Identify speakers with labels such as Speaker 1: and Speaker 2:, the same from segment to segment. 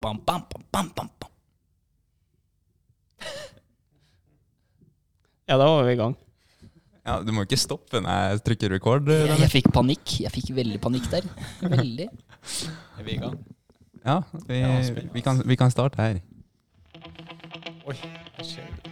Speaker 1: Bam, bam, bam, bam, bam.
Speaker 2: Ja, da var vi i gang.
Speaker 3: Ja, Du må ikke stoppe når jeg trykker rekord.
Speaker 1: Jeg, jeg fikk panikk. Jeg fikk veldig panikk der. Veldig.
Speaker 4: Er vi i gang?
Speaker 3: Ja, vi, vi, kan, vi kan starte her.
Speaker 4: Oi, hva skjer?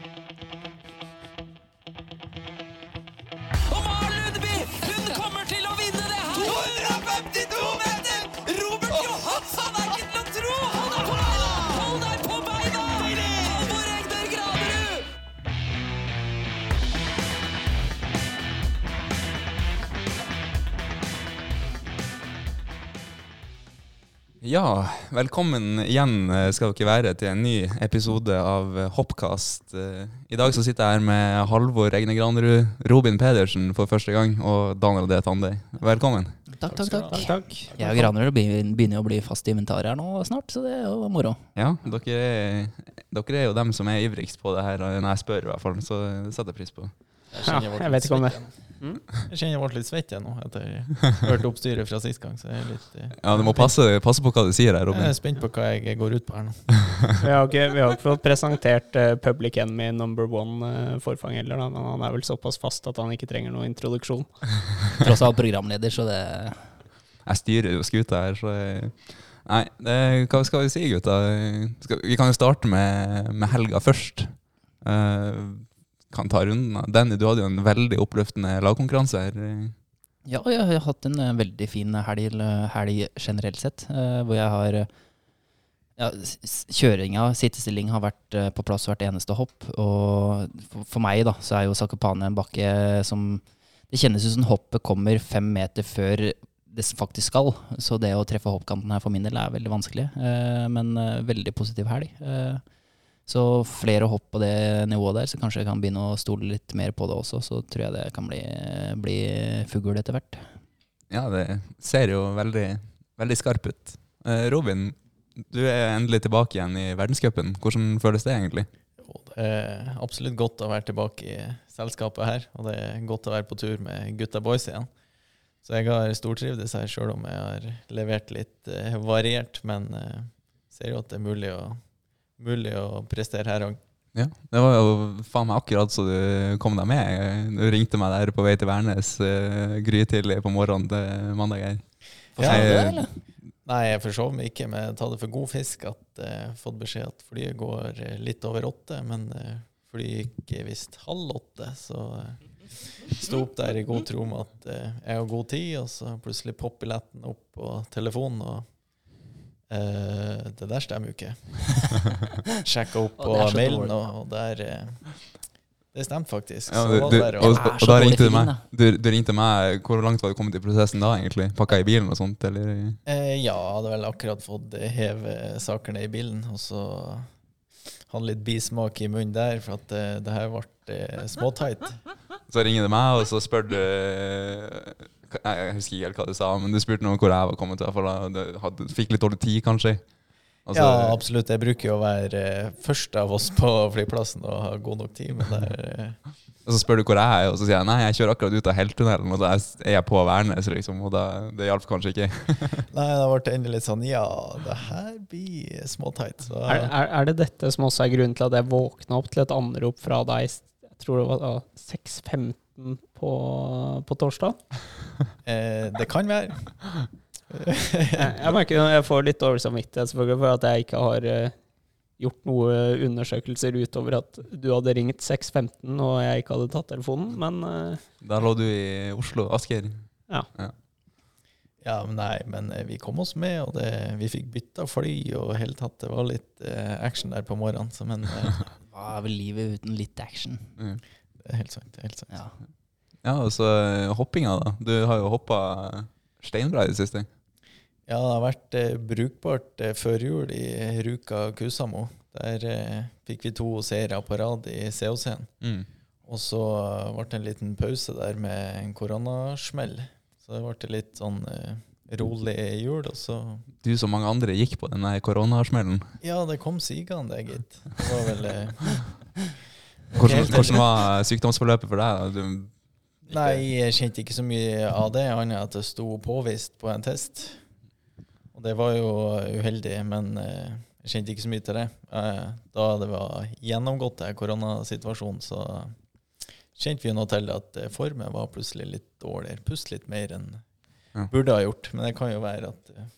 Speaker 3: Ja, velkommen igjen eh, skal dere være til en ny episode av eh, Hoppkast. Eh, I dag så sitter jeg her med Halvor Egne Granerud, Robin Pedersen for første gang, og Daniel D. Tandøy. Velkommen.
Speaker 1: Takk, takk, takk.
Speaker 2: Takk, takk.
Speaker 1: Jeg og Granerud begynner å bli fast inventar her nå snart, så det er jo moro.
Speaker 3: Ja, dere er, dere er jo dem som er ivrigst på det her når jeg spør, i hvert fall. Så det setter jeg pris på.
Speaker 4: Jeg
Speaker 2: Ja, jeg vet ikke om det.
Speaker 4: Det. Jeg kjenner jeg ble litt svett igjen nå etter jeg hørte oppstyret fra sist gang. Så jeg er litt eh,
Speaker 3: Ja, Du må passe, passe på hva du sier her,
Speaker 4: Jeg er spent på hva jeg går ut på her nå.
Speaker 2: Vi har ikke, vi har ikke fått presentert uh, Public Enemy number one-forfang heller, da, men han er vel såpass fast at han ikke trenger noen introduksjon.
Speaker 1: Tross alt programleder, så det
Speaker 3: Jeg styrer jo skuta her, så jeg, Nei, det, hva skal vi si, gutta? Skal, vi kan jo starte med, med helga først. Eh, kan ta runden. Danny, du hadde jo en veldig oppløftende lagkonkurranse her.
Speaker 1: Ja, jeg har hatt en eh, veldig fin helg, helg generelt sett, eh, hvor jeg har eh, ja, Kjøringa, sittestilling, har vært eh, på plass hvert eneste hopp. Og for, meg da, så er jo Sakopane en bakke som Det kjennes ut som hoppet kommer fem meter før det faktisk skal. Så det å treffe hoppkanten her for min del er veldig vanskelig. eh, Men eh, veldig positiv helg. Så flere hopp på det nivået der, så kanskje jeg kan begynne å stole litt mer på det også. Så tror jeg det kan bli, bli fugl etter hvert.
Speaker 3: Ja, det ser jo veldig, veldig skarp ut. Eh, Robin, du er endelig tilbake igjen i verdenscupen. Hvordan føles det egentlig?
Speaker 4: Jo, det er absolutt godt å være tilbake i selskapet her, og det er godt å være på tur med gutta boys igjen. Så jeg har stortrivdes her, sjøl om jeg har levert litt eh, variert, men eh, ser jo at det er mulig å, mulig å prestere her òg.
Speaker 3: Ja, Det var jo faen meg akkurat så du kom deg med. Du ringte meg der på vei til Værnes uh, grytidlig på morgenen til mandag her.
Speaker 4: Ja,
Speaker 1: det, eller?
Speaker 4: Nei, jeg forsov meg ikke, men jeg tar det for god fisk at jeg uh, fått beskjed at flyet går eh, litt over åtte, men uh, flyet gikk eh, visst halv åtte, så uh, sto opp der i god tro med at eh, jeg har god tid, og så plutselig popper billetten opp på telefonen, og eh, det der stemmer jo ikke. Sjekka opp på mailen, og, og der eh, Det stemte faktisk.
Speaker 3: Ja,
Speaker 4: Så
Speaker 3: du,
Speaker 4: var
Speaker 3: du,
Speaker 4: der,
Speaker 3: og, og, og da ringte du meg. Du, du ringte meg. Hvor langt var du kommet i prosessen da, egentlig? Pakka i bilen og sånt, eller?
Speaker 4: Eh, ja, hadde vel akkurat fått heve sakene i bilen, og så hadde litt bismak i munnen der, for at det her ble småtight.
Speaker 3: Så ringer du meg, og så spør du jeg husker ikke helt hva du sa, men du spurte noe om hvor jeg var kommet fra. For da fikk litt dårlig tid, kanskje. Altså,
Speaker 4: ja, absolutt. Jeg bruker jo å være eh, først av oss på flyplassen og ha god nok tid. Men der, eh,
Speaker 3: og så spør du hvor jeg er, og så sier jeg nei, jeg kjører akkurat ut av Helttunnelen. Og så er jeg på Værnes, liksom, og det, det hjalp kanskje ikke.
Speaker 4: nei, da ble det endelig litt sånn ja, det her blir småteit. Så.
Speaker 2: Er, er, er, det dette som også er grunnen til at jeg våkna opp til et anrop fra deg, jeg tror det var 6.50? enten på, på torsdag?
Speaker 4: Eh, det kan være.
Speaker 2: jeg, merker jeg får litt dårlig samvittighet selvfølgelig for at jeg ikke har eh, gjort noen undersøkelser utover at du hadde ringt 6.15 og jeg ikke hadde tatt telefonen, men eh,
Speaker 3: Der lå du i Oslo, Asker?
Speaker 4: Ja. ja. Ja, nei, men eh, vi kom oss med, og det, vi fikk bytta fly og hele tatt. Det var litt eh, action der på morgenen. Så, men
Speaker 1: hva er vel livet uten litt action?
Speaker 3: Mm
Speaker 4: helt sant. Helt sant.
Speaker 1: Ja.
Speaker 3: Ja, og så eh, hoppinga, da. Du har jo hoppa steinbra i det siste.
Speaker 4: Ja, det har vært eh, brukbart eh, før jul i Ruka Kusamo. Der eh, fikk vi to seire på rad i COC-en.
Speaker 3: Mm.
Speaker 4: Og så eh, ble det en liten pause der med en koronasmell. Så det ble litt sånn eh, rolig jul, og så
Speaker 3: Du som mange andre gikk på den koronasmellen.
Speaker 4: Ja, det kom sigende, gitt. Det var vel eh,
Speaker 3: Hvordan, hvordan var sykdomsforløpet for deg? Du,
Speaker 4: Nei, jeg kjente ikke så mye av det, annet enn at det sto påvist på en test. Og det var jo uheldig, men eh, jeg kjente ikke så mye til det. Eh, Da det var gjennomgått det koronasituasjonen, så kjente vi jo nå til at eh, formen var plutselig litt dårligere. Pust litt mer enn burde ha gjort. Men det kan jo være at eh,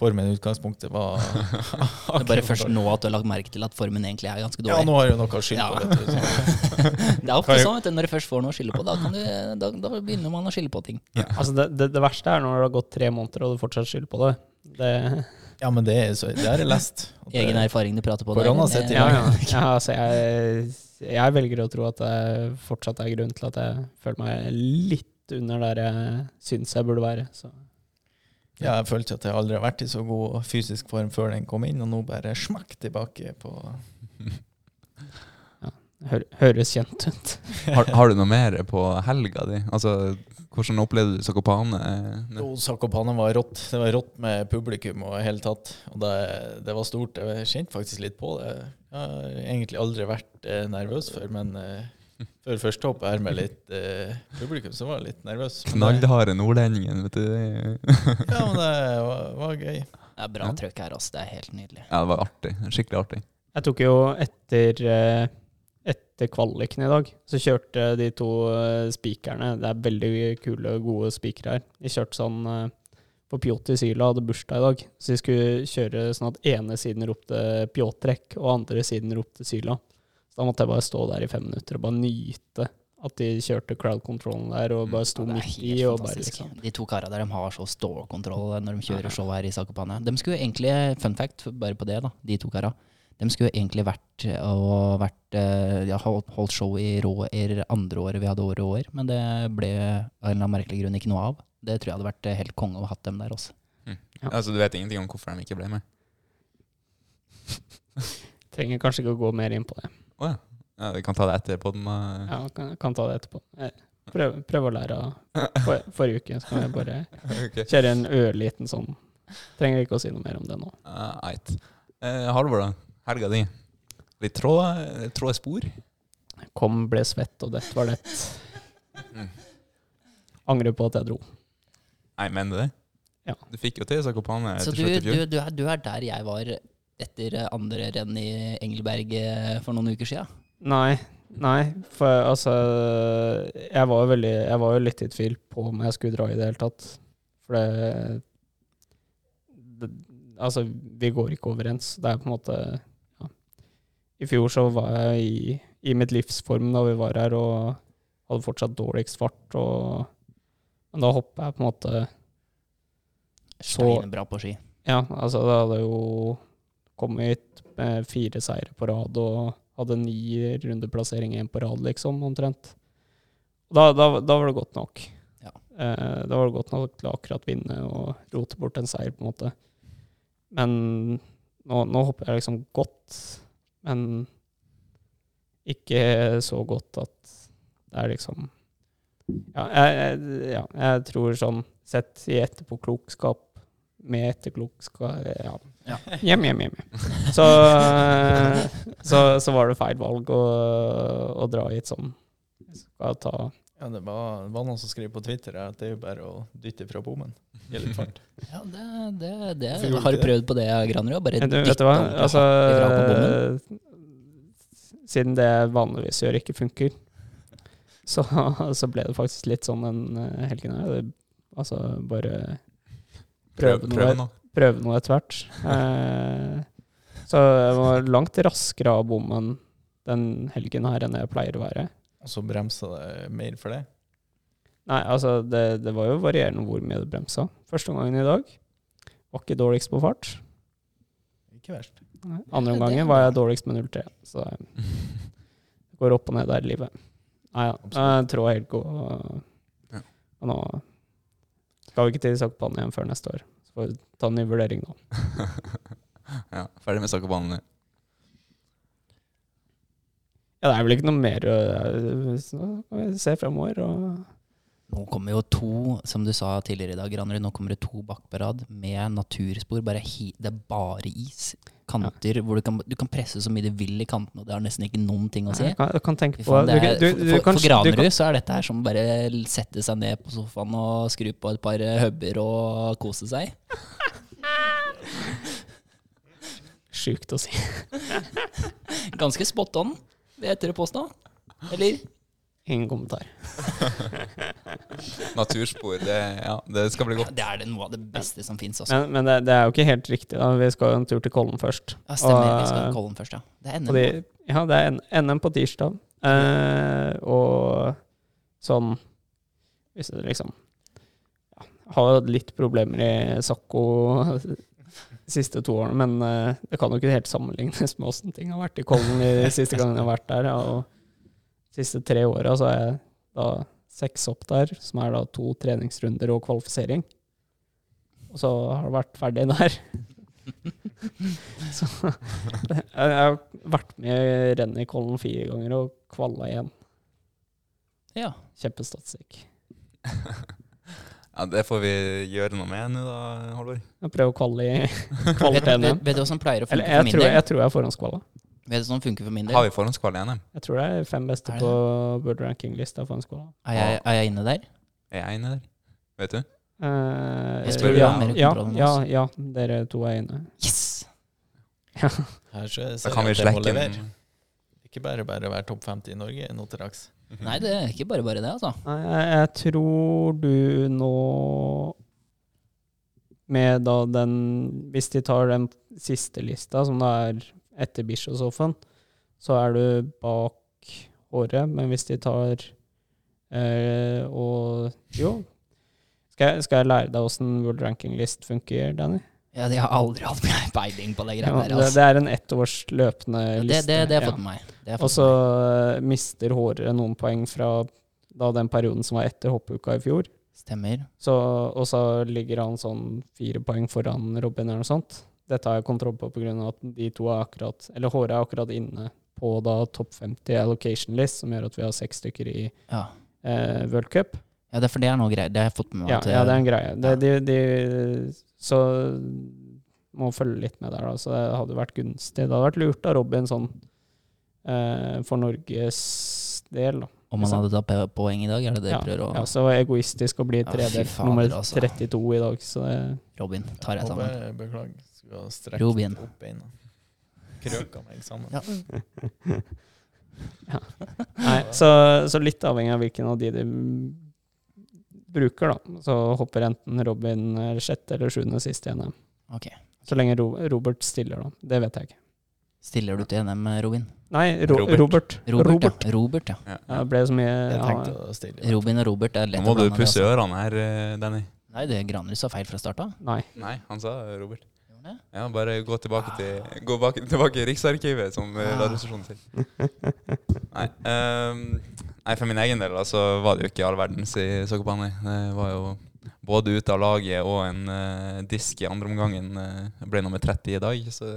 Speaker 4: formen i utgangspunktet var
Speaker 1: Det er bare først nå at du har lagt merke til at formen egentlig er ganske dårlig.
Speaker 4: Ja, nå har jeg jo noe å skylde på.
Speaker 1: Ja.
Speaker 4: Vet du.
Speaker 1: Det er ofte sånn at når du først får noe å skylde på. Da, kan du, da, da begynner man å skylde på ting.
Speaker 2: Altså det, det, det verste er når det har gått tre måneder og du fortsatt skylder på det. det
Speaker 4: Ja, men det, er så, det har jeg lest. At det-
Speaker 1: Egen erfaring du prater på. der,
Speaker 4: Korona setter i
Speaker 2: ja, ja. ja, altså jeg, jeg velger å tro at det fortsatt er grunn til at jeg føler meg litt under der jeg syns jeg burde være. Så.
Speaker 4: Ja, jeg følte at jeg aldri har vært i så god fysisk form før den kom inn, og nå bare smakk tilbake på
Speaker 2: Hør, høres kjent ut.
Speaker 3: Har, har du noe mer på helga di? Altså, hvordan opplevde du Sakopane?
Speaker 4: Jo, Sakopane var rått. Det var rått med publikum og hele tatt. Og det, det var stort. Jeg kjente faktisk litt på det. Jeg har egentlig aldri vært eh, nervøs før, men eh, før første hopp her med litt eh, publikum, så var jeg litt nervøs.
Speaker 3: Knallharde nordlendingen, vet du.
Speaker 4: Ja, men det var, var gøy.
Speaker 1: Det er bra
Speaker 3: Ja.
Speaker 1: trøkk her, altså. Det er helt nydelig.
Speaker 3: Ja, det var artig. Skikkelig artig.
Speaker 2: Jeg tok jo etter, eh, etter kvaliken i dag, så kjørte de to eh, spikerne Det er veldig kule, gode spikere her. De kjørte sånn eh, For Pjotr Syla hadde bursdag i dag, så de skulle kjøre sånn at ene siden ropte Pjotrek, og andre siden ropte Syla. Så da måtte jeg bare stå der i fem minutter og bare nyte at de kjørte crowd controllen der, og bare sto
Speaker 1: er
Speaker 2: midt i og bare liksom
Speaker 1: De to kara der de har så stålkontroll når de kjører show her i Sakopane. De skulle egentlig, fun fact bare på det, da, de to kara. De skulle egentlig vært og vært eh, ja, holdt show i Råer andre året vi hadde Året År, men det ble av en eller annen merkelig grunn ikke noe av. Det tror jeg hadde vært eh, helt konge å ha hatt dem der også.
Speaker 2: Ja.
Speaker 3: Altså, du vet ingenting om hvorfor de ikke ble med?
Speaker 2: Trenger kanskje ikke å gå mer inn på det.
Speaker 3: Å ja. ja. Vi kan ta det etter Den, uh...
Speaker 2: Ja, kan, kan ta det etterpå. Eh, Prøv, prøv å lære av for, forrige uke, så kan jeg bare
Speaker 3: okay.
Speaker 2: kjøre en ørliten sånn. Trenger ikke å si noe mer om det nå.
Speaker 3: Uh, Eit. Eh, Halvor, da? Helga di? Litt tråd, tråde spor?
Speaker 2: Kom, ble svett, og dette var det.
Speaker 3: Mm.
Speaker 2: Angrer på at jeg dro.
Speaker 3: Nei, mener du det?
Speaker 2: Ja.
Speaker 3: Du fikk jo til Zakopane
Speaker 1: Så du, du, du, er, du er der jeg var etter eh, andre renn i Engelberg eh, for noen uker sia.
Speaker 2: Nei, nei, for altså Jeg var jo veldig Jeg var jo litt i tvil på om jeg skulle dra i det hele tatt. For det, det Altså, vi går ikke overens. Det er på en måte ja. I fjor så var jeg i, i mitt livsform da vi var her, og hadde fortsatt dårligst fart. Og, men da hoppa jeg på en måte Så-
Speaker 1: Bra på ski.
Speaker 2: Ja, altså det hadde jo kommet hit med fire seire på rad og hadde ni rundeplassering igjen på rad, liksom, omtrent. Da, da, da var det godt nok.
Speaker 1: Ja.
Speaker 2: Eh, da var det godt nok til å akkurat vinne og rote bort en seier, på en måte. Men nå, nå hopper jeg liksom godt, men ikke så godt at det er liksom Ja, jeg, jeg- ja, jeg tror sånn sett i etterpåklokskap med etterklokskap Ja.
Speaker 1: Ja.
Speaker 2: Hjem, hjem, hjem. Så, så, så var det feil valg å, å dra hit sånn. Jeg skal ta
Speaker 4: Ja, det var, det var noen som skrev på Twitter at det er jo bare å dytte fra bommen. Gi litt fart.
Speaker 1: Ja, det, det, det
Speaker 4: Hvorfor
Speaker 1: har prøvd på det, Granerud? Bare
Speaker 2: du,
Speaker 1: dytte?
Speaker 2: Altså,
Speaker 1: fra på bommen?
Speaker 2: siden det jeg vanligvis gjør, ikke funker, så, så ble det faktisk litt sånn den eh, helgen her. Altså bare prøve
Speaker 3: prøv
Speaker 2: noe, prøve noe etter hvert. Eh, så jeg var langt raskere av bommen den helgen her enn jeg pleier å være.
Speaker 4: Og så bremsa det mer for det.
Speaker 2: Nei, altså, det, det var jo varierende hvor mye det bremsa. Første gangen i dag var ikke dårligst på fart.
Speaker 4: Ikke verst.
Speaker 2: Andre
Speaker 1: det er
Speaker 2: omgangen var jeg dårligst med 0,3. Så det går opp og ned der i livet. Nei ja, jeg tror jeg helt går
Speaker 3: Ja.
Speaker 2: Og nå skal vi ikke til Sakopane igjen før neste år. Så får vi ta en ny vurdering nå.
Speaker 3: ja, ferdig med Sakopane.
Speaker 2: Ja, det er vel ikke noe mer å kan vi se fremover og
Speaker 1: Nå kommer jo to, som du sa tidligere i dag, Granerud, nå kommer det to bakk på rad med naturspor. Bare hi, det er bare is. Kanter hvor du kan, du kan presse så mye du vil i kantene, og det har nesten ikke noen ting å si.
Speaker 2: Jeg kan, jeg kan tenke på du, du, du,
Speaker 1: for, for Granerud så er dette her som bare sette seg ned på sofaen og skru på et par eh, hubber og kose seg.
Speaker 2: sjukt å si.
Speaker 1: Ganske spot on, vil jeg tørre påstå. Eller?
Speaker 2: Ingen kommentar.
Speaker 3: Naturspor, det, ja, det skal bli
Speaker 1: Ja,
Speaker 3: godt.
Speaker 1: det er det noe av det beste som fins, altså.
Speaker 2: Men, men det, det er jo ikke helt riktig. da. Vi skal jo en tur til Kollen først.
Speaker 1: Ja, stemmer.
Speaker 2: Og,
Speaker 1: Vi skal til Kollen først, ja. Det er NM.
Speaker 2: De, ja, det er NM på tirsdag. Eh, og sånn Hvis du liksom ja, Har hatt litt problemer i Sakko de siste to årene, men eh, det kan jo ikke helt sammenlignes med åssen ting har vært i Kollen de siste gangene jeg har vært der. Ja, og siste tre åra så er jeg da seks opp der, som er da to treningsrunder og kvalifisering. Og så har det vært ferdig der. så jeg har vært med i rennet i Kollen fire ganger og kvalla igjen.
Speaker 1: Ja.
Speaker 2: Kjempestatistikk.
Speaker 3: Ja, Det får vi gjøre noe med nå, da, Halvor.
Speaker 2: Jeg prøver å kvalle i kvalitet.
Speaker 1: Vet, vet, vet du hva som pleier å funke for
Speaker 2: jeg
Speaker 1: min
Speaker 2: tror,
Speaker 1: del?
Speaker 2: jeg tror jeg er forhåndskvala.
Speaker 1: Vet du sånn funker for min
Speaker 3: Har vi forhåndskval i NM?
Speaker 2: Jeg tror det er fem beste
Speaker 1: Er
Speaker 2: på Bird Ranking-lista.
Speaker 1: Er jeg, er jeg inne der?
Speaker 3: Er jeg inne der? Vet du?
Speaker 2: Uh,
Speaker 1: Jeg
Speaker 3: spør
Speaker 2: ja,
Speaker 3: mer
Speaker 2: ja, ja, ja, dere to er inne.
Speaker 1: Yes!
Speaker 4: Her så
Speaker 3: Da kan vi slekke den.
Speaker 4: Ikke bare bare være topp 50 i Norge nå til dags.
Speaker 1: Nei, det er ikke bare bare det, altså.
Speaker 2: Nei, jeg, jeg tror du nå Med da den Hvis de tar den siste lista, som da er etter Bischofshofen, så er du bak håret. Men hvis de tar eh, og Jo. Skal jeg, skal jeg lære deg åssen World Ranking List funker, Danny?
Speaker 1: Ja, de har aldri hatt peiling på det
Speaker 2: Ja,
Speaker 1: greiene der.
Speaker 2: det,
Speaker 1: Altså.
Speaker 2: det er en ettårs løpende
Speaker 1: Det,
Speaker 2: liste.
Speaker 1: det, det har
Speaker 2: ja.
Speaker 1: fått med meg. Det
Speaker 2: Og så eh, mister håret noen poeng fra da den perioden som var etter hoppuka i fjor.
Speaker 1: Stemmer.
Speaker 2: Så, og så ligger han sånn fire poeng foran Robin eller noe sånt. Dette har jeg kontroll på pga. at de to er akkurat Eller håret er akkurat inne på da topp 50 allocation list, som gjør at vi har seks stykker i
Speaker 1: Ja.
Speaker 2: eh, World Cup.
Speaker 1: ja, det er for det er noe greier. Det har jeg fått med meg.
Speaker 2: Ja,
Speaker 1: at,
Speaker 2: ja, det er en greie. Det,
Speaker 1: ja.
Speaker 2: de, de, så må følge litt med der, da. Så det hadde vært gunstig. Det hadde vært lurt av Robin sånn eh, for Norges del, da.
Speaker 1: Om han hadde tatt poeng i dag, er det det
Speaker 2: Ja,
Speaker 1: prøver å
Speaker 2: ja, så egoistisk å bli
Speaker 1: Ja, fy
Speaker 2: tredelt nummer
Speaker 1: altså.
Speaker 2: 32 i dag, så det
Speaker 1: Robin, tar jeg sammen.
Speaker 4: beklager. Skulle ha strekt
Speaker 1: Robin.
Speaker 4: opp beina. Krøka meg sammen.
Speaker 1: Ja.
Speaker 2: Nei, så, så litt avhengig av hvilken av de de bruker, da. Så hopper enten Robin sjette eller sjuende sist i NM.
Speaker 1: Okay.
Speaker 2: Så lenge Ro Robert stiller, da. Det vet jeg ikke.
Speaker 1: Stiller du til NM, Robin?
Speaker 2: Nei, Ro
Speaker 3: Robert.
Speaker 2: Robert.
Speaker 1: Robert, ja. Robert, ja.
Speaker 2: Ja, det ble så mye ja.
Speaker 1: Robin og Robert er
Speaker 3: Nå må du pusse
Speaker 1: altså.
Speaker 3: ørene her, eh, Danny.
Speaker 1: Nei, det Granrud sa feil fra start av.
Speaker 2: Nei.
Speaker 3: Nei, han sa Robert. Ja, bare gå tilbake til Gå bak, tilbake i Riksarkivet, som uh,
Speaker 1: Ah.
Speaker 3: Radioresepsjonen sier. Nei, um, nei, for min egen del altså, var det jo ikke all verdens i Sokopani. Det var jo både ute av laget og en uh, disk i andre omgangen. Uh, ble nummer 30 i dag, så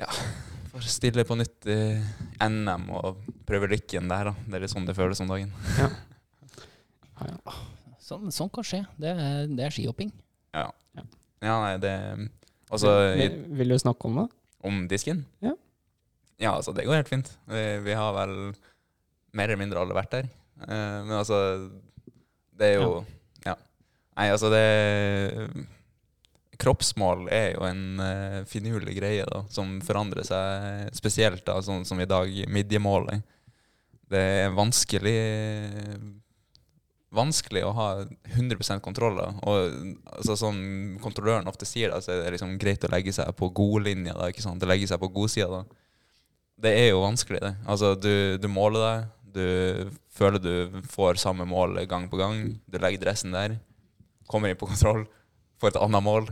Speaker 3: ja Får stille på nytt i NM og prøve lykken der, da. Det er litt sånn det føles om dagen.
Speaker 2: Ja, ja.
Speaker 1: Sånn, sånn kan skje. Det er, det er skihopping.
Speaker 3: Ja,
Speaker 2: Ja.
Speaker 3: ja nei, det Altså,
Speaker 2: Vil, vil du snakke om det?
Speaker 3: om disken?
Speaker 2: Ja.
Speaker 3: Ja, altså, det går helt fint. Vi, vi har vel mer eller mindre alle vært der. Uh, men altså, det er jo Ja. Nei, altså, det Kroppsmål er jo en uh, finurlig greie da, som forandrer seg, spesielt da, sånn som i dag, midjemålet. Det er vanskelig vanskelig å ha 100 kontroll. da. Og altså, som kontrolløren ofte sier, da, så er det liksom greit å legge seg på godlinja. ikke sant? Å legge seg på godsida. Det er jo vanskelig, det. Altså, du, du måler deg, du føler du får samme mål gang på gang. Du legger dressen der, kommer inn på kontroll, får et annet mål.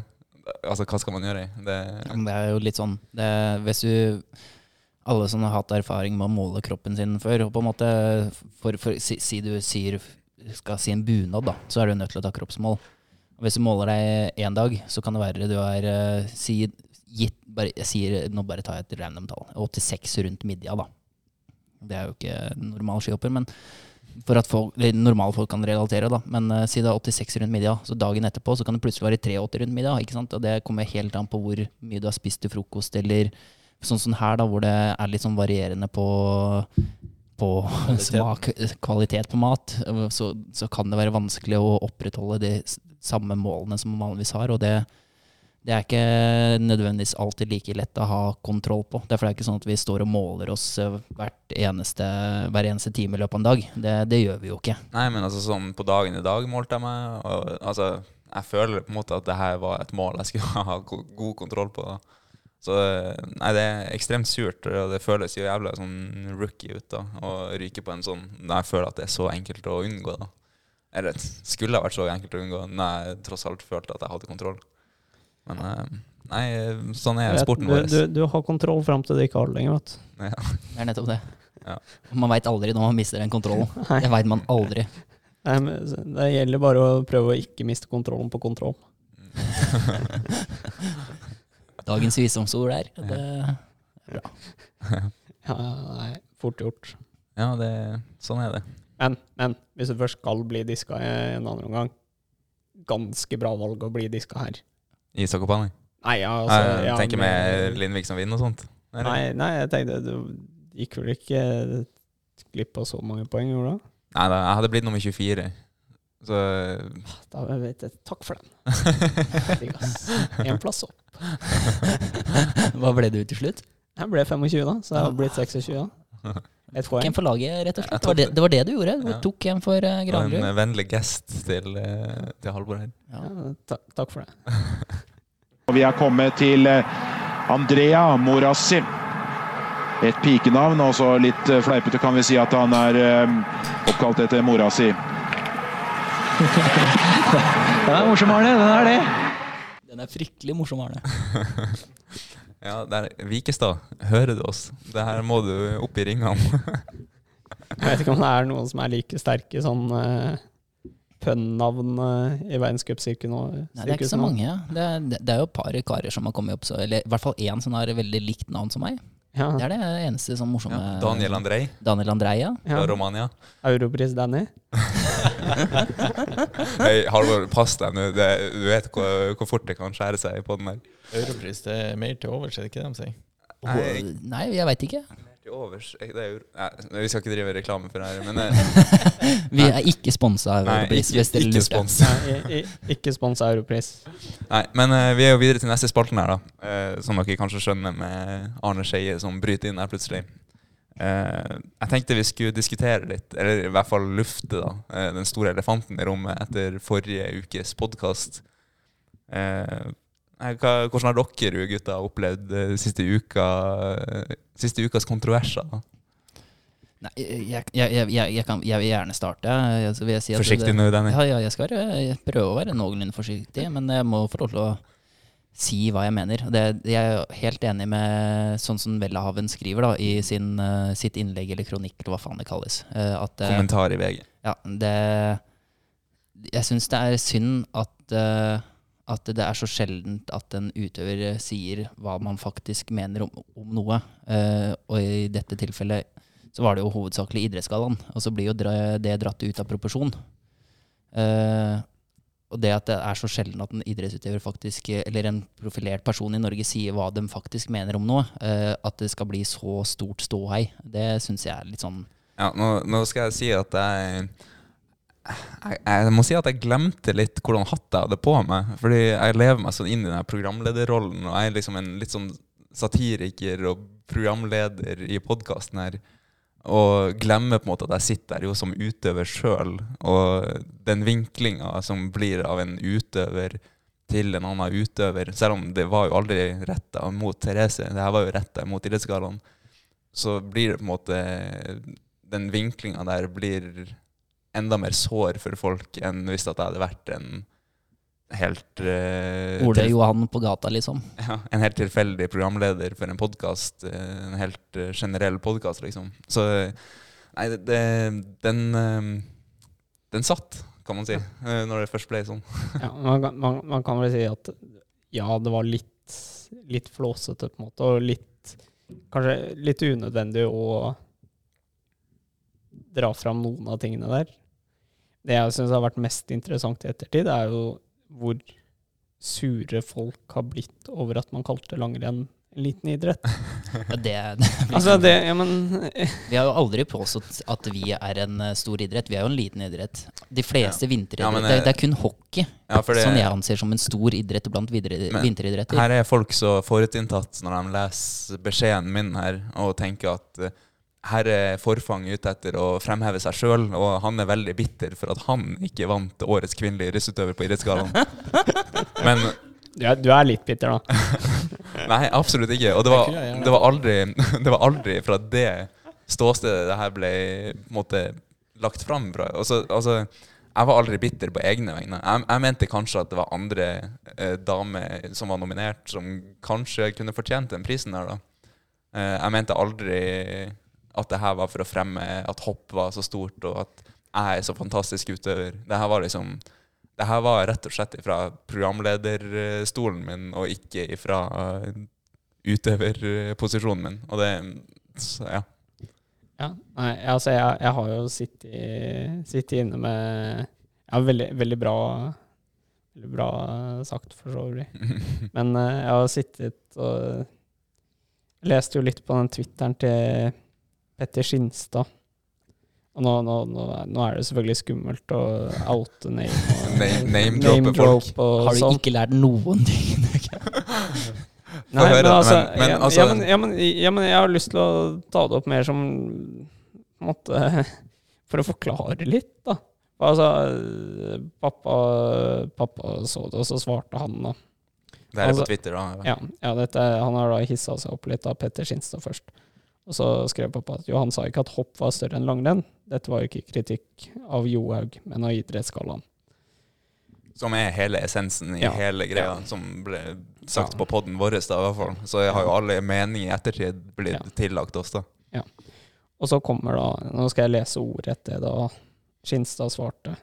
Speaker 3: Altså, hva skal man gjøre? Det,
Speaker 1: Ja, Det er jo litt sånn det, Hvis du Alle som har hatt erfaring med å måle kroppen sin før, og på en måte for, for, si, si du sier, skal si en bunad, da, så er du nødt til å ta kroppsmål. Og hvis du måler deg én dag, så kan det være du er eh, si, gitt, bare, jeg sier, Nå bare tar jeg et random tall. 86 rundt midja, da. Det er jo ikke normal skihopper, men for at folk, normale folk kan relatere, da. Men uh, si det er 86 rundt midja, så dagen etterpå så kan det plutselig være 83 rundt midja. ikke sant? Og det kommer helt an på hvor mye du har spist til frokost, eller sånn som her, da, hvor det er litt sånn varierende på, på smak, kvalitet på mat, så, så kan det være vanskelig å opprettholde de samme målene som man vanligvis har. Og det, det er ikke nødvendigvis alltid like lett å ha kontroll på. Derfor er det ikke sånn at vi står og måler oss eh, eneste, hver eneste time i løpet av en dag. Det, det gjør vi jo ikke.
Speaker 3: Nei, men altså sånn på dagen i dag målte jeg meg, og altså jeg føler på en måte at det her var et mål jeg skulle ha god kontroll på. da. Så nei, det er ekstremt surt, og det føles jo jævla sånn rookie ut da, å ryke på en sånn når jeg føler at det er så enkelt å unngå. da. Eller skulle ha vært så enkelt å unngå når jeg tross alt følte at jeg hadde kontroll. Men eh, nei, sånn er
Speaker 2: Vet-
Speaker 3: sporten vår.
Speaker 2: du, du har kontroll fram til du ikke har det lenger, vet du.
Speaker 3: Ja.
Speaker 1: Det er nettopp det.
Speaker 3: Ja.
Speaker 1: Man veit aldri når man mister den kontrollen.
Speaker 2: Nei.
Speaker 1: Det veit man aldri.
Speaker 2: Nei, men Det gjelder bare å prøve å ikke miste kontrollen på kontroll.
Speaker 1: Dagens visdomsord der. Det,
Speaker 2: Ja, nei, fort gjort.
Speaker 3: ja, det, sånn er det.
Speaker 2: Men, men hvis du først skal bli diska i en andre omgang, ganske bra valg å bli diska her.
Speaker 3: I Sakopane?
Speaker 2: Nei, ja, altså
Speaker 3: jeg
Speaker 2: ja,
Speaker 3: tenker med Lindvik som vinner og sånt. Eller?
Speaker 2: Nei, nei, jeg tenkte du gikk vel ikke glipp av så mange poeng, gjorde du?
Speaker 3: Nei da, jeg hadde blitt nummer 24. Så
Speaker 2: Da vet jeg, Takk for den. Én. En plass opp.
Speaker 1: hva ble du til slutt?
Speaker 2: Jeg ble 25, da, så jeg har blitt 26. da. Et
Speaker 1: Tok en for laget, rett og slett. Det var det, det, var det du gjorde. Du
Speaker 3: Ja.
Speaker 1: tok en for uh,
Speaker 3: og en eh, vennlig gest til, uh, til Halvor her.
Speaker 1: Ja.
Speaker 2: Ta takk, for det.
Speaker 5: Og Vi er kommet til eh, Andrea Morassi. Et pikenavn, og så litt eh, fleipete kan vi si at han er eh, oppkalt etter mora si.
Speaker 6: Den er morsom, Arne. Den er det.
Speaker 1: Den er fryktelig morsom, Arne.
Speaker 3: Ja, der, Vikestad, hører du oss? Det her må du opp i ringene.
Speaker 2: Jeg vet ikke om det er noen som er like sterke sånn uh, pønn-navn uh, i verdenscupsirkusen nå.
Speaker 1: Nei, det er ikke så mange. ja. Det, er- det, det er jo et par karer som har kommet opp, så, eller i hvert fall én som har veldig likt navn som meg.
Speaker 2: Ja,
Speaker 1: Det er det eneste sånn morsomme.
Speaker 3: Ja, Daniel Andrej
Speaker 1: Daniel Andrej,
Speaker 2: ja.
Speaker 3: fra Romania.
Speaker 2: Europris Danny.
Speaker 3: Hei, Halvor, pass deg nå. Du vet hvor, hvor fort det kan skjære seg på den der.
Speaker 4: Europris, det er mer til overs, er det ikke det de sier?
Speaker 3: Nei,
Speaker 1: Nei, jeg veit ikke.
Speaker 3: Til overs det er jo, nei, Vi skal ikke drive reklame for det her, men eh,
Speaker 1: Vi er ikke sponsa av
Speaker 3: Nei,
Speaker 1: Europris.
Speaker 3: ikke,
Speaker 1: dere
Speaker 3: ikke
Speaker 1: lurte.
Speaker 3: spons.
Speaker 2: Nei, i- i- ikke sponsa Europris.
Speaker 3: Nei, men uh, vi er jo videre til neste spalten her, da. Uh, som dere kanskje skjønner med Arne Skeie som bryter inn her plutselig. Uh, jeg tenkte vi skulle diskutere litt, eller i hvert fall lufte, da, eh, den store elefanten i rommet etter forrige ukes podkast. Eh, nei, hva- hvordan har dere gutta opplevd eh, siste, uka, eh, siste ukas kontroverser?
Speaker 1: Nei, jeg, jeg, jeg, kan, jeg vil gjerne starte. Vil si
Speaker 3: Forsiktig
Speaker 1: det,
Speaker 3: nå, Danny.
Speaker 1: Ja, ja, jeg skal være, prøve å være noenlunde forsiktig, men jeg må få lov til å si hva jeg mener. Det, jeg er helt enig med sånn som Welhaven skriver da, i sin, eh, sitt innlegg eller kronikk, eller hva faen det kalles. at,
Speaker 3: Kommentar i VG.
Speaker 1: ja, det Jeg syns det er synd at, at det er så sjeldent at en utøver sier hva man faktisk mener om, om noe. Uh, og i dette tilfellet så var det jo hovedsakelig idrettsgallaen. Og så blir jo det dratt ut av proporsjon. Uh, og det at det er så sjelden at en idrettsutøver faktisk, eller en profilert person i Norge sier hva de faktisk mener om noe, uh, at det skal bli så stort ståhei, det syns jeg er litt sånn
Speaker 3: Ja, nå, nå skal jeg si at jeg, jeg Jeg må si at jeg glemte litt hvordan hatt jeg hadde på meg. Fordi jeg lever meg sånn inn i den programlederrollen, og jeg er liksom en litt sånn satiriker og programleder i podkasten her. Og glemmer på en måte at jeg sitter der jo som utøver sjøl. Og den vinklinga som blir av en utøver til en annen utøver, selv om det var jo aldri retta mot Therese, det her var jo retta mot Idrettsgallaen, så blir det på en måte Den vinklinga der blir enda mer sår for folk enn hvis at jeg hadde vært en helt uh,
Speaker 1: Ole Johan på gata, liksom.
Speaker 3: ja, en helt tilfeldig programleder for en podkast. En helt uh, generell podkast, liksom. Så eh, Nei, det, det, den uh, Den satt, kan man si, eh, når det først ble sånn.
Speaker 2: Ja, man, kan- man, man kan vel si at ja, det var litt, litt flåsete, på en måte, og litt Kanskje litt unødvendig å dra fram noen av tingene der. Det jeg syns har vært mest interessant i ettertid, er jo hvor sure folk har blitt over at man kalte langrenn en liten idrett.
Speaker 1: Ja, det, det
Speaker 2: Altså, det Ja, men
Speaker 1: Vi har jo aldri påstått at vi er en eh, stor idrett. Vi er jo en liten idrett. De fleste vinteridretter
Speaker 3: Ja,
Speaker 1: det,
Speaker 3: eh,
Speaker 1: det er kun hockey
Speaker 3: Ja, det,
Speaker 1: som jeg anser som en stor idrett blant videre,
Speaker 3: Men
Speaker 1: vinteridretter.
Speaker 3: her er folk så forutinntatt når de leser beskjeden min her, og tenker at her er Forfang ute etter å fremheve seg sjøl, og han er veldig bitter for at han ikke vant årets kvinnelige idrettsutøver på Idrettsgallaen. Men
Speaker 2: du er, du er litt bitter, da.
Speaker 3: Nei, absolutt ikke. Og det var,
Speaker 4: Det
Speaker 3: var, aldri, det var aldri fra det ståstedet det her ble måte, lagt fram fra. Altså, altså, jeg var aldri bitter på egne vegne. Jeg, jeg mente kanskje at det var andre eh, damer som var nominert, som kanskje kunne fortjent den prisen der, da. Eh, jeg mente aldri at det her var for å fremme at hopp var så stort, og at jeg er så fantastisk utøver. Det her var liksom det her var rett og slett fra programlederstolen min, og ikke fra utøverposisjonen min. Og det så, ja.
Speaker 2: Ja, nei, altså jeg, jeg har jo sittet, sittet inne med Ja, veldig, veldig bra Veldig bra sagt, for så vidt. Men eh, jeg har sittet og leste jo litt på den Twitteren til Petter Skinstad. Og nå, nå, nå, nå er det selvfølgelig skummelt å oute name og
Speaker 3: Name- name-droppe folk.
Speaker 2: og
Speaker 1: Har du
Speaker 2: sånn.
Speaker 1: ikke lært noen ting?
Speaker 2: Nei, men, altså,
Speaker 3: men- men altså-
Speaker 2: ja, men, ja, men, ja, men jeg har lyst til å ta det opp mer som måte, For å forklare litt, da. Altså, pappa, pappa så det, og så svarte han, da.
Speaker 3: Det er
Speaker 2: Altså,
Speaker 3: på Twitter, da.
Speaker 2: Ja, ja dette, han har da hissa seg opp litt av Petter Skinstad først. Og så skrev pappa at Johan sa ikke at hopp var større enn langrenn. Dette var jo ikke kritikk av Johaug, men av idrettsgallaen.
Speaker 3: Som er hele essensen i
Speaker 2: Ja.
Speaker 3: hele greia,
Speaker 2: Ja.
Speaker 3: som ble sagt
Speaker 2: Ja.
Speaker 3: på poden vår, da, i hvert fall. Så jeg har jo alle meninger i ettertid blitt
Speaker 2: Ja.
Speaker 3: tillagt oss, da.
Speaker 2: Og så kommer da Nå skal jeg lese ordrett det da Skinstad svarte.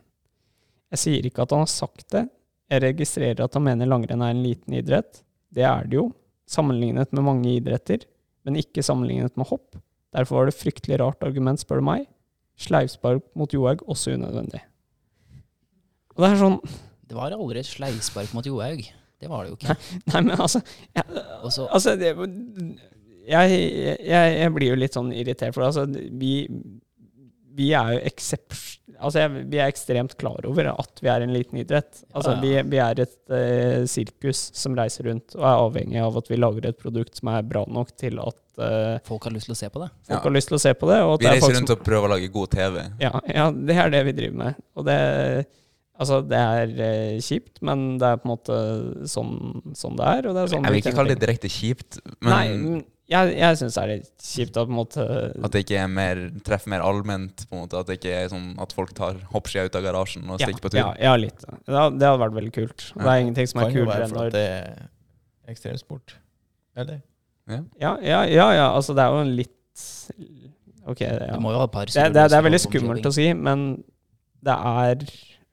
Speaker 2: Jeg sier ikke at han har sagt det. Jeg registrerer at han mener langrenn er en liten idrett. Det er det jo, sammenlignet med mange idretter, men ikke sammenlignet med hopp. Derfor var det fryktelig rart argument, spør du meg. Sleivspark mot Johaug også unødvendig. Og det er sånn
Speaker 1: Det var aldri et sleivspark mot Johaug. Det var det jo ikke.
Speaker 2: Nei, men altså jeg, Altså, det, jeg, jeg, jeg blir jo litt sånn irritert, for altså, vi, vi er jo ekseps... Altså, jeg, vi er ekstremt klar over at vi er en liten idrett. Altså,
Speaker 1: Ja,
Speaker 2: vi,
Speaker 1: ja.
Speaker 2: vi er et eh, sirkus som reiser rundt og er avhengig av at vi lager et produkt som er bra nok til at eh,
Speaker 1: folk har lyst til å se på det.
Speaker 2: folk
Speaker 3: Ja.
Speaker 2: har lyst til å se på det. Og at
Speaker 3: Vi
Speaker 2: det er
Speaker 3: reiser
Speaker 2: folk
Speaker 3: rundt
Speaker 2: som,
Speaker 3: og prøver å lage god TV.
Speaker 2: ja, ja, det er det vi driver med. Og det Altså, det er eh, kjipt, men det er på en måte sånn, sånn det er. Og det er sånn
Speaker 3: Jeg vil ikke kalle det direkte kjipt, men
Speaker 2: Nei, jeg, jeg syns det er litt kjipt at på en måte
Speaker 3: at det ikke er mer, treffer mer allment. på en måte At det ikke er sånn at folk tar hoppskia ut av garasjen og
Speaker 2: ja,
Speaker 3: stikker på tur.
Speaker 2: ja, ja, litt. Det hadde, det hadde vært veldig kult. Det er ingenting som er kulere enn når
Speaker 4: at det er ekstremsport. Eller?
Speaker 2: ja, ja, ja, ja, altså det er jo en litt Ok, ja.
Speaker 1: Du må jo ha et par
Speaker 2: Det, det, det er veldig skummelt å si, men det er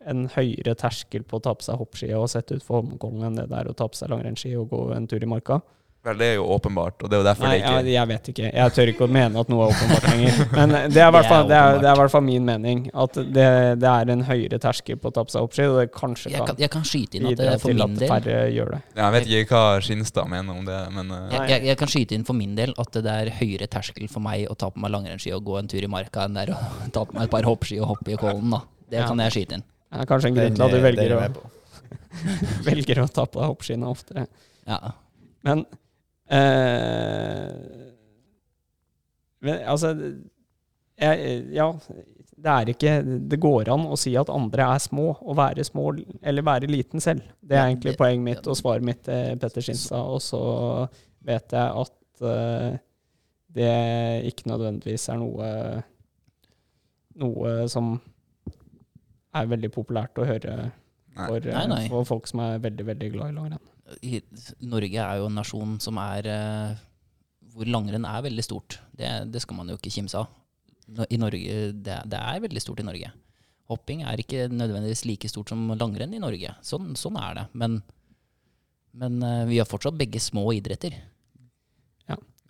Speaker 2: en høyere terskel på å ta på seg hoppski og sette ut for Holmenkollen enn det det er å ta på seg langrennsski og gå en tur i marka.
Speaker 3: Vel, det er jo åpenbart, og det er jo derfor
Speaker 2: Nei,
Speaker 3: det ikke
Speaker 2: jeg, jeg vet ikke. Jeg tør ikke å mene at noe er åpenbart lenger. Men det er i hvert
Speaker 1: er
Speaker 2: fall, det er, det er hvert fall min mening. At det, det er en høyere terskel på å ta på seg hoppski, og det kanskje
Speaker 1: Jeg
Speaker 2: kan,
Speaker 1: kan, jeg kan skyte inn at
Speaker 2: det
Speaker 1: det, for min
Speaker 2: at
Speaker 1: del
Speaker 2: færre gjør det.
Speaker 3: Jeg vet ikke hva Skinstad mener om det, men eh,
Speaker 1: jeg, jeg, jeg kan skyte inn for min del at det er høyere terskel for meg å ta på meg langrennsski og gå en tur i marka enn det er å ta på meg et par hoppski og hoppe i Kollen. da. Det
Speaker 2: Ja.
Speaker 1: kan jeg skyte inn.
Speaker 2: Det er kanskje en grunn til at du
Speaker 4: er-
Speaker 2: velger
Speaker 4: er
Speaker 2: å, velger å ta på deg hoppskiene oftere.
Speaker 1: Ja.
Speaker 2: Men men, Altså jeg, Ja, det er ikke Det går an å si at andre er små, og være små eller være liten selv. Det er
Speaker 1: Ja,
Speaker 2: egentlig
Speaker 1: det-
Speaker 2: poenget mitt og svaret mitt til Petter Skinstad. Og så vet jeg at uh, det ikke nødvendigvis er noe Noe som er veldig populært å høre for, eh,
Speaker 1: Nei, nei.
Speaker 2: for folk som er veldig, veldig glad i langrenn.
Speaker 1: Norge er jo en nasjon som er eh, Hvor langrenn er veldig stort. Det, det skal man jo ikke kimse av. I Norge, det, det er veldig stort i Norge. Hopping er ikke nødvendigvis like stort som langrenn i Norge. Sånn, sånn er det. Men, men eh, vi har fortsatt begge små idretter.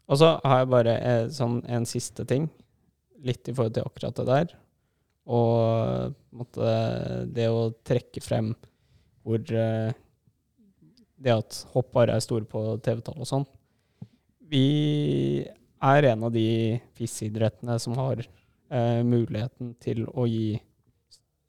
Speaker 2: Og så har jeg bare eh, sånn en siste ting, litt i forhold til akkurat det der. Og måtte, det å trekke frem hvor Det at hopp bare er store på TV-tall og sånn. Vi er en av de FIS-idrettene som har eh, muligheten til å gi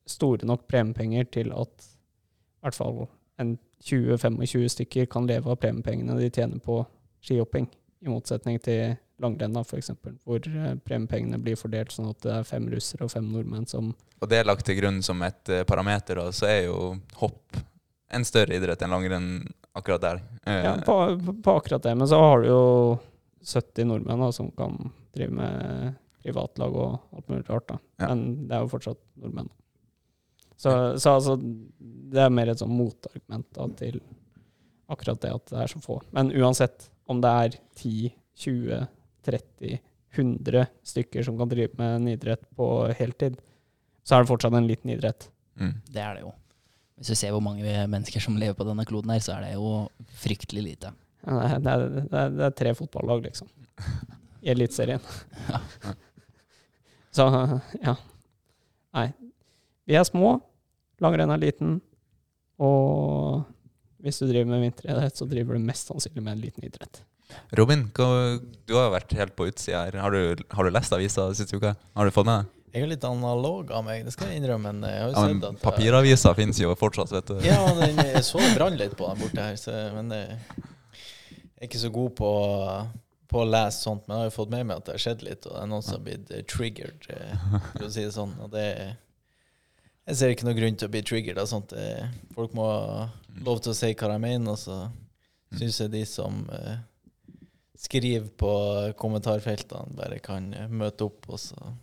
Speaker 2: store nok premiepenger til at i hvert fall en 20-25 stykker kan leve av premiepengene de tjener på skihopping, i motsetning til langrenn, f.eks., hvor eh, premiepengene blir fordelt sånn at det er fem russere og fem nordmenn som
Speaker 3: Og det er lagt til grunn som et eh, parameter, da, så er jo hopp en større idrett enn langrenn akkurat der. Eh,
Speaker 2: Ja, på, på, akkurat det. Men så har du jo 70 nordmenn da, som kan drive med privatlag og alt mulig rart. da.
Speaker 3: Ja.
Speaker 2: Men det er jo fortsatt nordmenn. Så, så altså, det er mer et sånn motargument da, til akkurat det at det er så få. Men uansett om det er 10, 20, 30, 100 stykker som kan drive med en idrett på heltid, så er det fortsatt en liten idrett.
Speaker 3: mm.
Speaker 1: Det er det jo. Hvis du ser hvor mange mennesker som lever på denne kloden her, så er det jo fryktelig lite.
Speaker 2: Ja, Det er, det er, det er, er tre fotballag, liksom. I Eliteserien.
Speaker 1: Ja.
Speaker 2: Så ja. Nei. Vi er små. Langrenn er liten. Og hvis du driver med vinteridrett, så driver du mest sannsynlig med en liten idrett.
Speaker 3: Robin, du har jo vært helt på utsida her. Har du, har du lest avisa siste uka? Har du fått med deg?
Speaker 4: Jeg er litt analog av meg, det skal jeg innrømme. Men jeg har jo
Speaker 3: Ja,
Speaker 4: sett
Speaker 3: men
Speaker 4: at
Speaker 3: papiravisa finnes jo fortsatt, vet du.
Speaker 4: Ja, den, jeg så det brann litt på den borte her, så, men eh, jeg er ikke så god på, på å lese sånt. Men jeg har jo fått med meg at det har skjedd litt, og det er noen som har blitt eh, triggered, eh, for å si det sånn. Og det Jeg ser ikke noen grunn til å bli triggered av sånt. Eh, Folk må ha lov til å si hva de mener, og så syns jeg de som eh, skriver på kommentarfeltene, bare kan eh, møte opp og så.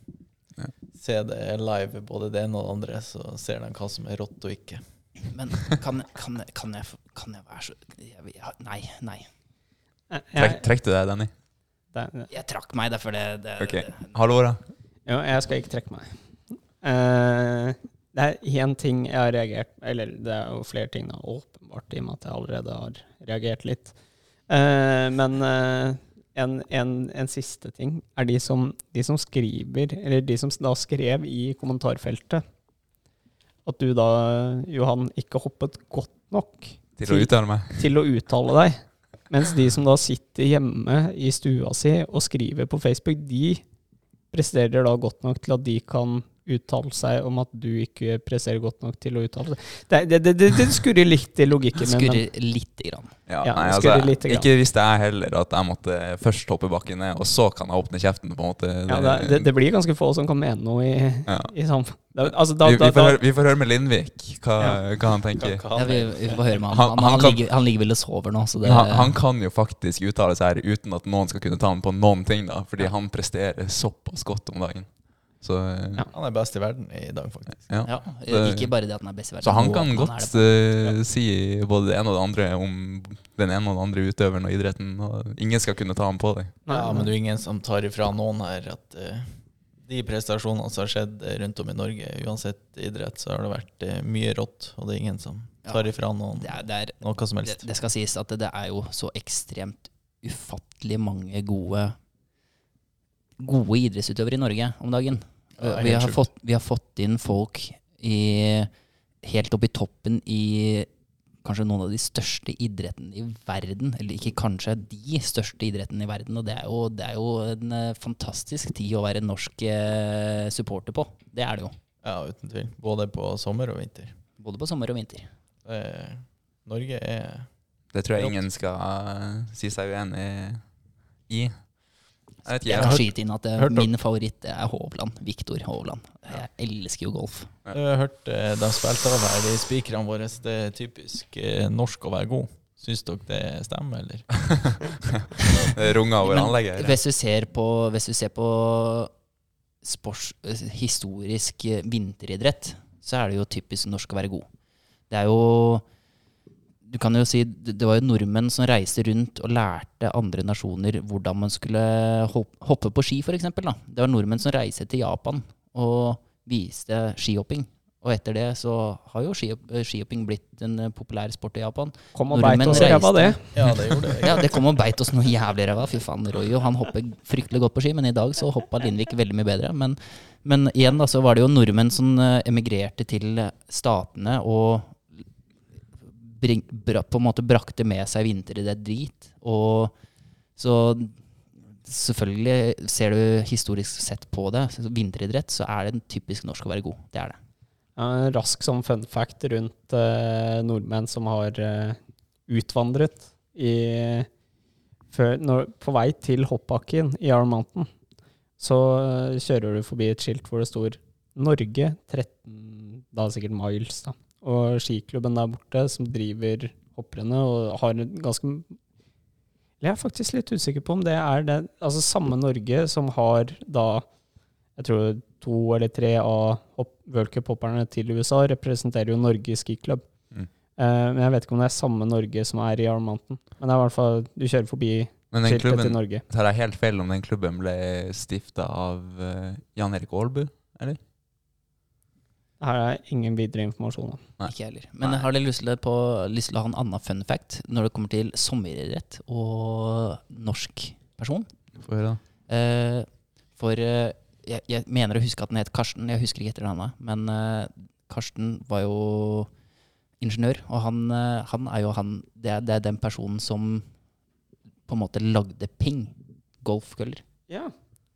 Speaker 4: Se det live, både det ene og det andre, så ser de hva som er rått og ikke.
Speaker 1: Men kan, kan, kan, jeg, kan jeg være så Nei, nei.
Speaker 2: Jeg,
Speaker 3: Trekk, trekk du deg, Danny?
Speaker 1: Jeg trakk meg derfor det, det,
Speaker 3: Ok.
Speaker 1: det
Speaker 3: Hallo, da?
Speaker 2: jo, jeg skal ikke trekke meg. Uh, det er én ting jeg har reagert Eller det er jo flere ting, da, åpenbart, i og med at jeg allerede har reagert litt. Uh, men eh, en, en, en siste ting er de som, de som skriver, eller de som da skrev i kommentarfeltet, at du da, Johan, ikke hoppet godt nok
Speaker 3: Til å uttale
Speaker 2: til å uttale deg. Mens de som da sitter hjemme i stua si og skriver på Facebook, de presterer da godt nok til at de kan uttale seg om at du ikke presterer godt nok til å uttale deg. Det, det, det, det, det skurrer litt i logikken min. men-
Speaker 1: skurrer lite grann.
Speaker 3: Ja,
Speaker 2: Ja,
Speaker 3: nei, altså,
Speaker 2: lite grann.
Speaker 3: ikke visste jeg heller at jeg måtte først hoppe bakken ned, og så kan jeg åpne kjeften, på en måte.
Speaker 2: Ja, det, det, det blir ganske få som kan mene noe i,
Speaker 3: Ja.
Speaker 2: i samfunnet. Da, altså, da,
Speaker 3: vi, vi, får
Speaker 2: da,
Speaker 3: høre, vi får høre med Lindvik hva, hva han tenker.
Speaker 4: Hva han
Speaker 1: vi, vi får høre med han.
Speaker 3: Han-
Speaker 1: Han,
Speaker 3: kan-
Speaker 1: ligger, han ligger vel og sover nå, så det
Speaker 3: Han, han kan jo faktisk uttale seg her uten at noen skal kunne ta ham på noen ting, da, fordi han presterer såpass godt om dagen. Så, eh,
Speaker 2: Ja.
Speaker 4: Han er best i verden i dag, faktisk.
Speaker 3: ja.
Speaker 1: ja,
Speaker 3: Det-
Speaker 1: Ikke bare det at han er best i verden.
Speaker 3: Så han kan
Speaker 1: han
Speaker 3: godt eh, si både det ene og det andre om den ene og den andre utøveren og idretten. Og ingen skal kunne ta ham på det.
Speaker 2: Nei,
Speaker 4: Ja, men det er ingen som tar ifra noen her at uh, de prestasjonene som har skjedd eh, rundt om i Norge, uansett idrett, så har det vært uh, mye rått, og det er ingen som tar ifra noen
Speaker 1: det, er, det, er,
Speaker 4: noe som
Speaker 1: det,
Speaker 4: helst.
Speaker 1: det skal sies at det, det er jo så ekstremt ufattelig mange gode Gode idrettsutøvere i Norge om dagen.
Speaker 4: Er
Speaker 1: vi, har fått, vi har fått inn folk i, helt opp i toppen i kanskje noen av de største idrettene i verden. Eller ikke kanskje de største idrettene i verden. Og det er jo, det er jo en eh, fantastisk tid å være norsk eh, supporter på. Det er det jo.
Speaker 4: Ja, uten tvil. Både på sommer og vinter.
Speaker 1: Både på sommer og vinter.
Speaker 4: Er, Norge er
Speaker 3: Det tror jeg ingen skal eh, si seg uenig i. Jeg ikke,
Speaker 1: Jeg
Speaker 3: jeg
Speaker 1: kan skyte inn at
Speaker 4: det,
Speaker 1: min favoritt er Hovland. Viktor Hovland. Jeg elsker jo golf.
Speaker 4: Jeg har hørt eh, de spilte av her, de spikerne våre. Det er typisk eh, norsk å være god. Syns dere det stemmer, eller?
Speaker 3: det runger over anlegget. her.
Speaker 1: Hvis du ser på, hvis du ser på sports, eh, historisk eh, vinteridrett, så er det jo typisk norsk å være god. Det er jo Du kan jo si det var jo nordmenn som reiste rundt og lærte andre nasjoner hvordan man skulle hoppe på ski, f.eks. Det var nordmenn som reiste til Japan og viste skihopping. Og etter det så har jo skihopping blitt en populær sport i Japan.
Speaker 2: Kom og beit
Speaker 1: Nordmenn
Speaker 2: oss i ræva, det.
Speaker 4: Ja, det gjorde det.
Speaker 1: Ja, det kom og beit oss noe jævlig i ræva. Fy faen, Royo. Han hopper fryktelig godt på ski, men i dag så hoppa Lindvik veldig mye bedre. Men, men igjen da, så var det jo nordmenn som eh, emigrerte til statene og bring, bra, på en måte brakte med seg vinteridrett drit. Og så selvfølgelig ser du historisk sett på det, vinteridrett, så er det typisk norsk å være god. Det er det.
Speaker 2: Ja, rask sånn fun fact rundt eh, nordmenn som har eh, utvandret i, før, når, på vei til hoppbakken i Arm Mountain. Så eh, kjører du forbi et skilt hvor det står Norge 13 Da sikkert miles, da. Og skiklubben der borte som driver hopprennet og har en ganske Jeg er faktisk litt usikker på om det er det Altså samme Norge som har da Jeg tror to eller tre av hopp, til USA representerer jo Norge i skiklubb.
Speaker 3: Mm.
Speaker 2: Eh, men jeg vet ikke om det er samme Norge som er i Arm Mountain. Men det er i hvert fall Du kjører forbi
Speaker 3: Men
Speaker 2: skiltet til
Speaker 3: klubben,
Speaker 2: Norge.
Speaker 3: tar jeg helt feil om den klubben ble stifta av uh, Jan Erik Aalbu? Eller?
Speaker 2: Her er ingen videre informasjon.
Speaker 3: Nei.
Speaker 1: Ikke heller. Men
Speaker 3: Nei.
Speaker 1: har dere lyst lyst til å ha en annen fun fact når det kommer til sommeridrett og norsk person?
Speaker 3: Få høre, da.
Speaker 1: Eh, for eh, jeg, jeg mener å huske at den het Karsten. Jeg husker ikke etter navnet. Men eh, Karsten var jo ingeniør, og han, eh, han er jo han det er, det er den personen som på en måte lagde ping. Golfkøller.
Speaker 2: Ja.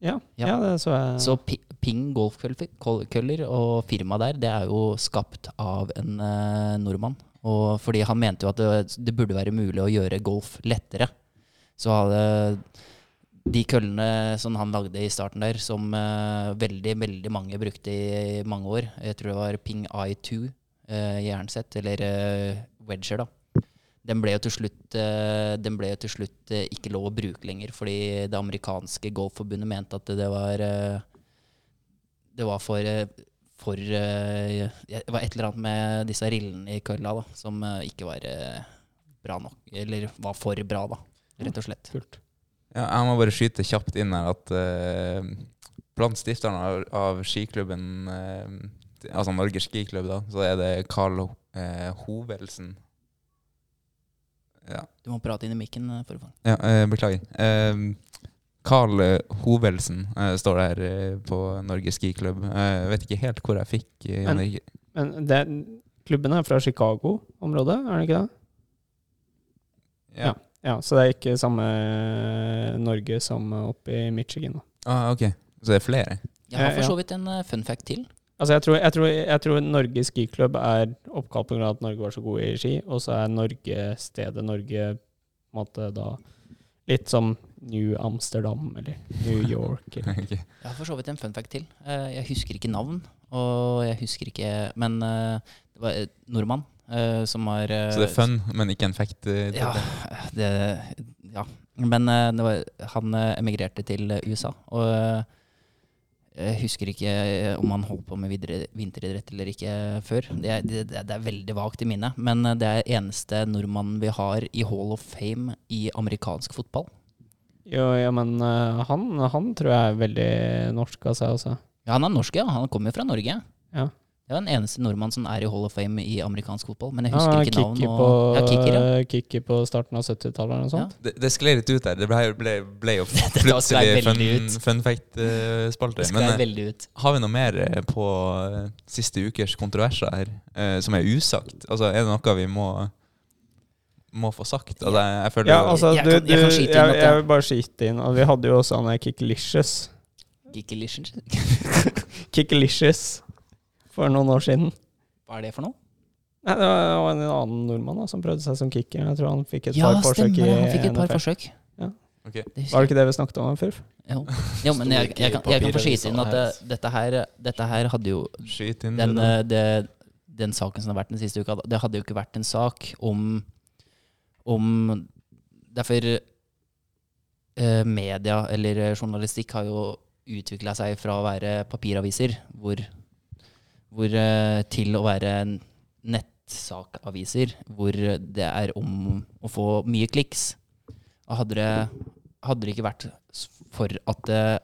Speaker 2: Ja,
Speaker 1: Ja.
Speaker 2: ja det så jeg.
Speaker 1: Så Ping golfkøller og firmaet der, det er jo skapt av en eh, nordmann. Og fordi han mente jo at det, det burde være mulig å gjøre golf lettere. Så hadde de køllene som han lagde i starten der, som uh, veldig, veldig mange brukte i mange år Jeg tror det var Ping I2 uh, jernsett, eller uh, wedger, da. Den ble jo til slutt, eh, den ble jo til slutt eh, ikke lov å bruke lenger, fordi det amerikanske golfforbundet mente at det var eh, det var for, eh, for eh, Det var et eller annet med disse rillene i kølla da, som eh, ikke var bra nok. Eller var for bra, da, rett og slett.
Speaker 2: Kult.
Speaker 3: Ja, jeg må bare skyte kjapt inn her at uh, blant stifterne av, av skiklubben, uh, altså Norges skiklubb, da, så er det Carl uh, Hovelsen. Ja,
Speaker 1: Du må prate inn i mikken. for å få
Speaker 3: ja beklager. Carl eh, Hovelsen eh, står der eh, på Norges skiklubb. Jeg vet ikke helt hvor jeg fikk
Speaker 2: Men- Men det, klubben er fra Chicago-området, er den ikke det?
Speaker 3: Ja.
Speaker 2: Ja, Så det er ikke samme Norge som oppe i Michigan. da.
Speaker 3: Ah, ok, så det er flere?
Speaker 1: Jeg har for så vidt en fun fact til.
Speaker 2: Altså jeg tror, jeg, tror, jeg tror Norge skiklubb er oppkalt pga. at Norge var så gode i ski, og så er Norge stedet Norge på en måte da litt som New Amsterdam eller New York. Eller.
Speaker 1: Jeg har for så vidt en fun fact til. Eh, Jeg husker ikke navn, og jeg husker ikke Men eh, det var en nordmann eh, som har eh,
Speaker 3: Så det er fun, men ikke en fact?
Speaker 1: Ja, det, ja. Men det var, han emigrerte til USA, og eh, jeg husker ikke om han holdt på med videre, vinteridrett eller ikke før. Det er, det, det er veldig vagt i minnet, men det er eneste nordmannen vi har i Hall of Fame i amerikansk fotball.
Speaker 2: Jo, ja, men eh, han, han tror jeg er veldig norsk av seg også.
Speaker 1: Ja, han er norsk, ja. Han kommer jo fra Norge.
Speaker 2: Ja.
Speaker 1: Det er den eneste nordmann som er i Hall of Fame i amerikansk fotball, men jeg
Speaker 2: Ja,
Speaker 1: husker ikke navn. Og,
Speaker 2: på,
Speaker 1: ja, kicker, ja.
Speaker 2: kicker på starten av 70-tallet eller noe sånt.
Speaker 3: Det, det skled litt ut der. Det ble, ble, ble jo plutselig fun, fun fact-spalte.
Speaker 1: Det
Speaker 3: Men eh, har vi noe mer eh, på eh, siste ukers kontroverser her, eh, som er usagt? Altså, Er det noe vi må, må få sagt? Altså, jeg, jeg føler
Speaker 2: Ja, altså,
Speaker 1: Jeg
Speaker 2: du, du,
Speaker 1: jeg
Speaker 2: jeg,
Speaker 1: inn
Speaker 2: jeg,
Speaker 1: jeg-
Speaker 2: vil bare skyte inn. Og vi hadde jo også han der
Speaker 1: Kikkelicious.
Speaker 2: Kickalicious for noen år siden.
Speaker 1: Hva er det for noe?
Speaker 2: Nei, det var en annen nordmann da, som prøvde seg som kicker. Jeg tror han fikk et
Speaker 1: Ja,
Speaker 2: par forsøk
Speaker 1: stemmer
Speaker 2: i.
Speaker 1: Han fikk et par
Speaker 2: NFL.
Speaker 1: forsøk.
Speaker 3: Okay.
Speaker 1: Det
Speaker 2: Var det ikke det vi snakket om før?
Speaker 1: Jo, jo men jeg, jeg, kan, jeg kan få skyte inn at det, dette, her, dette her hadde jo
Speaker 3: Skyt inn
Speaker 1: den, eh, det, den saken som har vært den siste uka, det hadde jo ikke vært en sak om om Derfor eh, media eller eh, journalistikk har jo utvikla seg fra å være papiraviser hvor, hvor, eh, til å være nettsakaviser hvor det er om å få mye kliks. Hadde det, hadde det ikke vært for at eh,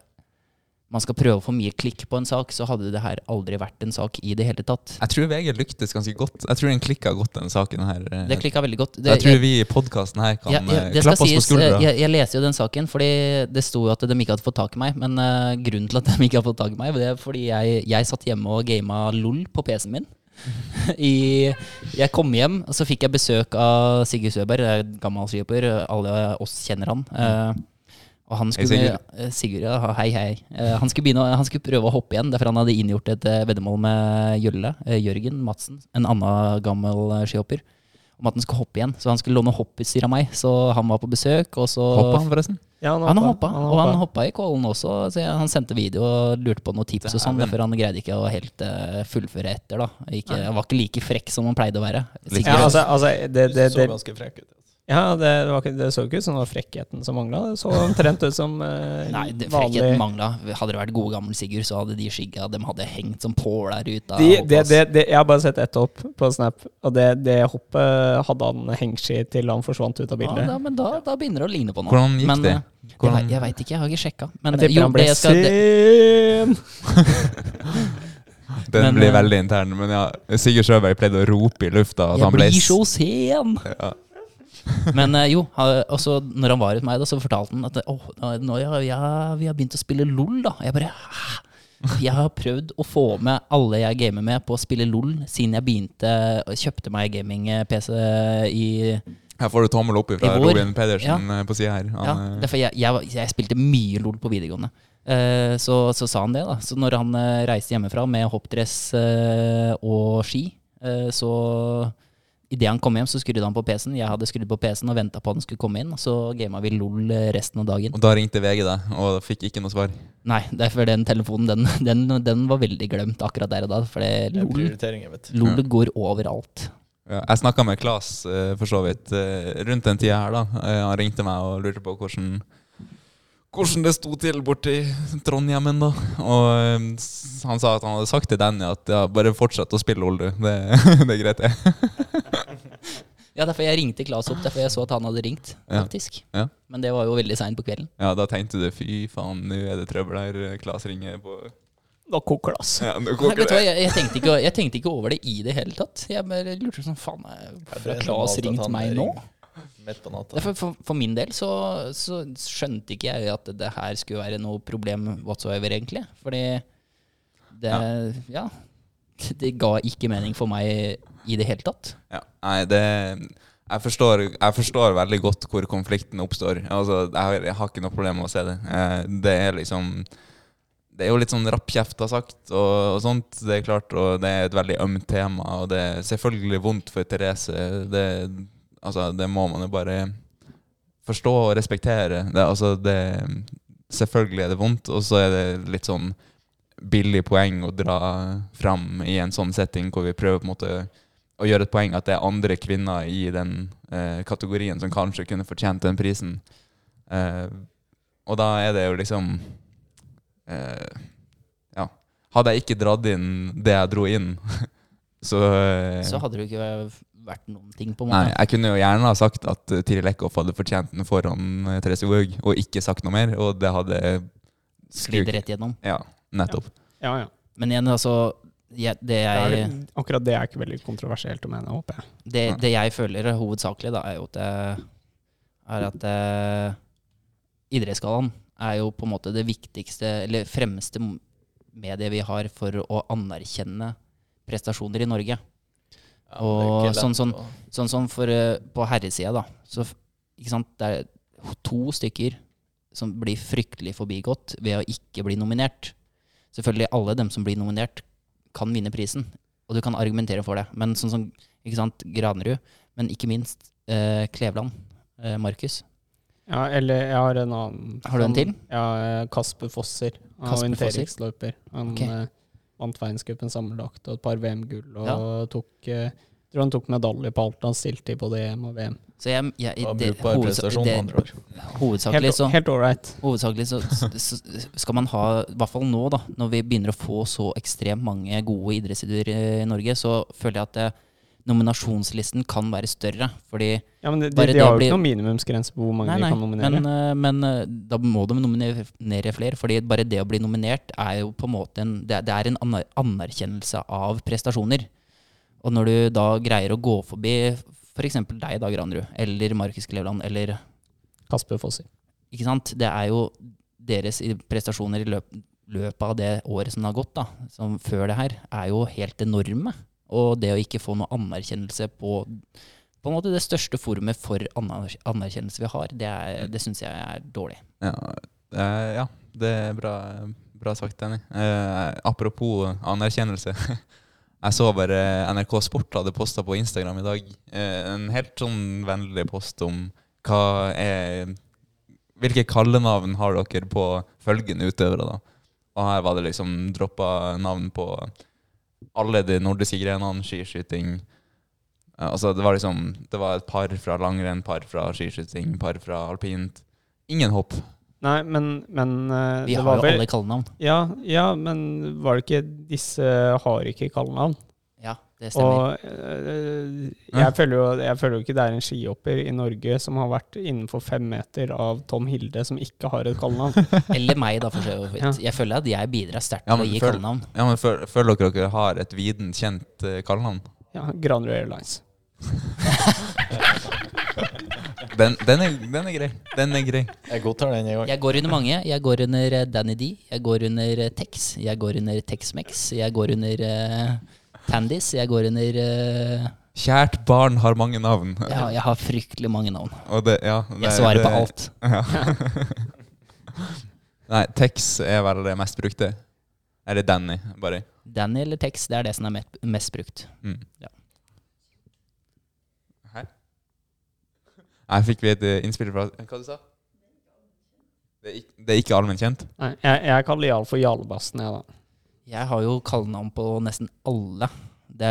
Speaker 1: man skal prøve å få mye klikk på en sak, så hadde det her aldri vært en sak i det hele tatt.
Speaker 3: Jeg tror VG lyktes ganske godt. Jeg tror den klikka godt, den saken her.
Speaker 1: Det klikka veldig godt. Det,
Speaker 3: jeg tror vi i podkasten her kan
Speaker 1: Ja, ja,
Speaker 3: eh, klappe oss på
Speaker 1: sies,
Speaker 3: skuldra.
Speaker 1: eh, Jeg, jeg leser jo den saken, fordi det sto jo at de ikke hadde fått tak i meg. Men uh, grunnen til at de ikke hadde fått tak i meg, det er fordi jeg, jeg satt hjemme og gama LOL på PC-en min. I, jeg kom hjem, og så fikk jeg besøk av Sigurd Søberg, er gammel skihopper. Alle oss kjenner han. Eh, Og han
Speaker 3: Hei,
Speaker 1: skulle,
Speaker 3: Sigurd.
Speaker 1: eh, Sigurd, ja, hei, hei. Eh, Han skulle, begynne, han skulle prøve å hoppe igjen, derfor han hadde inngjort et eh, veddemål med Jølle, Jørgen Madsen, en annen gammel skihopper, om at han skulle hoppe igjen. Så han skulle låne hopputstyr av meg, så han var på besøk, og så
Speaker 3: Hoppa han, forresten?
Speaker 2: Ja,
Speaker 1: Han hoppa, og han hoppa i Kollen også, så jeg, han sendte video og lurte på noen tips og sånn, derfor han greide ikke å helt fullføre etter, da. Ikke, han var ikke like frekk som han pleide å være.
Speaker 2: Ja, altså, altså det, det,
Speaker 4: så
Speaker 2: det,
Speaker 4: ganske frekk ut.
Speaker 2: Ja, det, det, var det så ikke ut som det var frekkheten som mangla. Det så omtrent ut som eh,
Speaker 1: Nei, det,
Speaker 2: vanlig
Speaker 1: frekkheten mangla. Hadde det vært gode gamle Sigurd, så hadde de skygga. De hadde hengt som påler ut av
Speaker 2: de, det,
Speaker 1: hoppet, ass.
Speaker 2: det, det, Jeg har bare sett ett hopp på Snap, og det, det hoppet hadde han hengski til han forsvant ut av
Speaker 1: Ja,
Speaker 2: bildet.
Speaker 1: da, men da, da begynner det å ligne på noe.
Speaker 3: Hvordan gikk
Speaker 1: men,
Speaker 3: det?
Speaker 1: eh,
Speaker 3: Hvordan-
Speaker 1: Jeg, vet- jeg veit ikke, jeg har ikke sjekka. Men
Speaker 2: jeg tipper
Speaker 1: jo,
Speaker 2: han ble
Speaker 1: det skal, det,
Speaker 2: sen.
Speaker 3: Den
Speaker 1: Men,
Speaker 3: blir
Speaker 1: eh,
Speaker 3: veldig intern, men ja. Sigurd Sjøberg pleide å rope i lufta at
Speaker 1: jeg
Speaker 3: han ble
Speaker 1: blir så sen!
Speaker 3: ja.
Speaker 1: Men eh, jo, også når han var hos meg, da, så fortalte han at oh, nå, ja, ja, vi har begynt å spille LOL, da. Jeg bare Jeg har prøvd å få med alle jeg gamer med, på å spille LOL siden jeg begynte kjøpte meg gaming-PC i
Speaker 3: Her får du tommel opp fra Robin Pedersen ja. på sida her. Han,
Speaker 1: Ja,
Speaker 3: eh,
Speaker 1: derfor jeg, jeg, jeg spilte mye LOL på videregående. Eh, så, så sa han det, da. Så når han eh, reiste hjemmefra med hoppdress eh, og ski, eh, så Idet han kom hjem, så skrudde han på PC-en. Jeg hadde skrudd på PC-en og venta på at den skulle komme inn. Og så gama vi LOL eh, resten av dagen.
Speaker 3: Og da ringte VG deg, og fikk ikke noe svar.
Speaker 1: Nei, derfor den telefonen, den, den, den var veldig glemt akkurat der og da. For LOL. LOL går overalt.
Speaker 3: Ja, jeg snakka med Klas eh, for så vidt eh, rundt den tida her. da Han ringte meg og lurte på hvordan hvordan det sto til borti Trondheimen, da. Og han sa at han hadde sagt til Danny at ja, bare fortsett å spille LOL, du. Det, det er greit, det.
Speaker 1: Ja, derfor jeg ringte Klas opp, derfor jeg så at han hadde ringt, faktisk.
Speaker 3: Ja.
Speaker 1: Men det var jo veldig seint på kvelden.
Speaker 3: Ja, da tenkte du fy faen, nå er det trøbbel her. Klas ringer på
Speaker 2: Da koker det, ass.
Speaker 3: ja, nå
Speaker 1: Nei,
Speaker 3: koker
Speaker 1: vet du hva,
Speaker 3: det.
Speaker 1: jeg, jeg, tenkte ikke, jeg tenkte ikke over det i det hele tatt. Jeg bare lurte sånn, faen, hvorfor har Klas ringt meg nå?
Speaker 4: Midt på natta.
Speaker 1: For, for, for min del så, så skjønte ikke jeg at det her skulle være noe problem whatsoever, egentlig. Fordi det Ja. Det ga ikke mening for meg i det hele tatt.
Speaker 3: Ja, nei, det jeg forstår, jeg forstår veldig godt hvor konflikten oppstår. Altså, jeg, har, jeg har ikke noe problem med å se det. Eh, Det er liksom Det er jo litt sånn rappkjefta sagt og, og sånt. Det er klart, og det er et veldig ømt tema. Og det er selvfølgelig vondt for Therese. Det, altså, det må man jo bare forstå og respektere. Det, altså, det, selvfølgelig er det vondt, og så er det litt sånn billig poeng å dra fram i en sånn setting hvor vi prøver på en måte å gjøre et poeng at det er andre kvinner i den eh, kategorien som kanskje kunne fortjent den prisen. Eh, og da er det jo liksom eh, Ja. Hadde jeg ikke dratt inn det jeg dro inn, så, eh,
Speaker 1: Så hadde det ikke vært noen ting, på en
Speaker 3: Nei, jeg kunne jo gjerne ha sagt at Tiri Tiril Eckhoff hadde fortjent den foran uh, Therese Woog, og ikke sagt noe mer, og det hadde
Speaker 1: Sklidd rett gjennom.
Speaker 3: Ja, nettopp.
Speaker 2: Ja, ja.
Speaker 1: Men igjen, altså jeg, det,
Speaker 2: Det er, akkurat det er ikke veldig kontroversielt å mene, håper jeg.
Speaker 1: det, det jeg føler er hovedsakelig, da, er jo at det, er at eh, Idrettsgallaen er jo på en måte det viktigste, eller fremste mediet vi har for å anerkjenne prestasjoner i Norge.
Speaker 4: Ja,
Speaker 1: Og
Speaker 4: sånn som
Speaker 1: sånn- sånn- Sånn for, eh, på herresida, da. Så ikke sant, det er to stykker som blir fryktelig forbigått ved å ikke bli nominert. Selvfølgelig alle dem som blir nominert, kan vinne prisen, og du kan argumentere for det. Men sånn som ikke sant, Granerud, men ikke minst eh, Kleveland, eh, Markus.
Speaker 2: Ja, eller jeg har en annen.
Speaker 1: Har du en til?
Speaker 2: Ja, eh, Kasper Fosser.
Speaker 1: Kasper
Speaker 2: orienteringsløper. Han
Speaker 1: okay.
Speaker 2: eh, vant verdenscupen sammenlagt og et par VM-gull. Og tok, eh, tror han tok medalje på alt han stilte i både EM og VM.
Speaker 1: Så jeg, jeg,
Speaker 4: Det var
Speaker 1: det, hovedsakelig så
Speaker 2: helt helt
Speaker 1: Hovedsakelig så, så skal man ha, i hvert fall nå da, når vi begynner å få så ekstremt mange gode idrettsider i Norge, så føler jeg at det, nominasjonslisten kan være større. Fordi
Speaker 2: Ja, men de, de, de har jo ikke noen minimumsgrense på hvor mange
Speaker 1: Nei,
Speaker 2: de kan nominere.
Speaker 1: men, eh, men eh, da må de nominere flere. Fordi bare det å bli nominert er jo på en måte en, det, det er en anerkjennelse av prestasjoner. Og når du da greier å gå forbi f.eks. deg, da, Granrud, eller Markus Kleveland, eller
Speaker 2: Kasper Fossi.
Speaker 1: Ikke sant? Det er jo deres prestasjoner i løp, løpet av det året som har gått, da, som før det her, er jo helt enorme. Og det å ikke få noe anerkjennelse på, på en måte det største forumet for anerkjennelse vi har, det, er- det syns jeg er dårlig.
Speaker 3: Ja, eh, ja det er bra, bra sagt, Denny. Eh, apropos anerkjennelse. Jeg så bare NRK Sport hadde posta på Instagram i dag eh, en helt sånn vennlig post om hva er Hvilke kallenavn har dere på følgende utøvere, da? Og her var det liksom droppa navn på alle de nordiske grenene, skiskyting. Eh, altså det var liksom Det var et par fra langrenn, par fra skiskyting, par fra alpint. Ingen hopp.
Speaker 2: Nei, men, men eh,
Speaker 1: Vi
Speaker 2: det
Speaker 1: har
Speaker 2: var
Speaker 1: jo
Speaker 2: vel
Speaker 1: alle kallenavn.
Speaker 2: ja, ja, men var det ikke Disse har ikke kallenavn.
Speaker 1: Ja, det stemmer.
Speaker 2: Og eh, jeg, føler jo, jeg føler jo ikke det er en skihopper i Norge som har vært innenfor fem meter av Tom Hilde, som ikke har et kallenavn.
Speaker 1: Eller meg, da, for så vidt.
Speaker 2: Ja.
Speaker 1: Jeg føler at jeg bidrar sterkt
Speaker 3: Ja,
Speaker 1: til å
Speaker 3: men
Speaker 1: gi kallenavn.
Speaker 3: Ja, men føl- Føler dere dere har et viden kjent uh, kallenavn?
Speaker 2: Ja, Granerud Airlines.
Speaker 3: Den, den, er, den er grei. Den er grei.
Speaker 4: Jeg godtar den, jeg òg.
Speaker 1: Jeg går under mange. Jeg går under eh, Danny D. Jeg går under eh, Tex. Jeg går under Tex-Mex. Jeg går under uh, Tandis. Jeg går under uh,
Speaker 3: Kjært barn har mange navn.
Speaker 1: ja, Jeg har fryktelig mange navn.
Speaker 3: Og det, ja, det,
Speaker 1: Jeg svarer på
Speaker 3: alt.
Speaker 1: alt.
Speaker 3: Nei, Tex er vel det mest brukte. Eller Danny, bare.
Speaker 1: Danny eller Tex, det er det som er mest brukt.
Speaker 3: Mm.
Speaker 1: Ja.
Speaker 3: Nei, fikk vi et eh, innspill fra Hva du sa Det er, ikke- det er ikke allment kjent?
Speaker 2: Nei, jeg, jeg kaller Jarl for Jarlebassen, jeg, da.
Speaker 1: Jeg har jo kallenavn på nesten alle. Det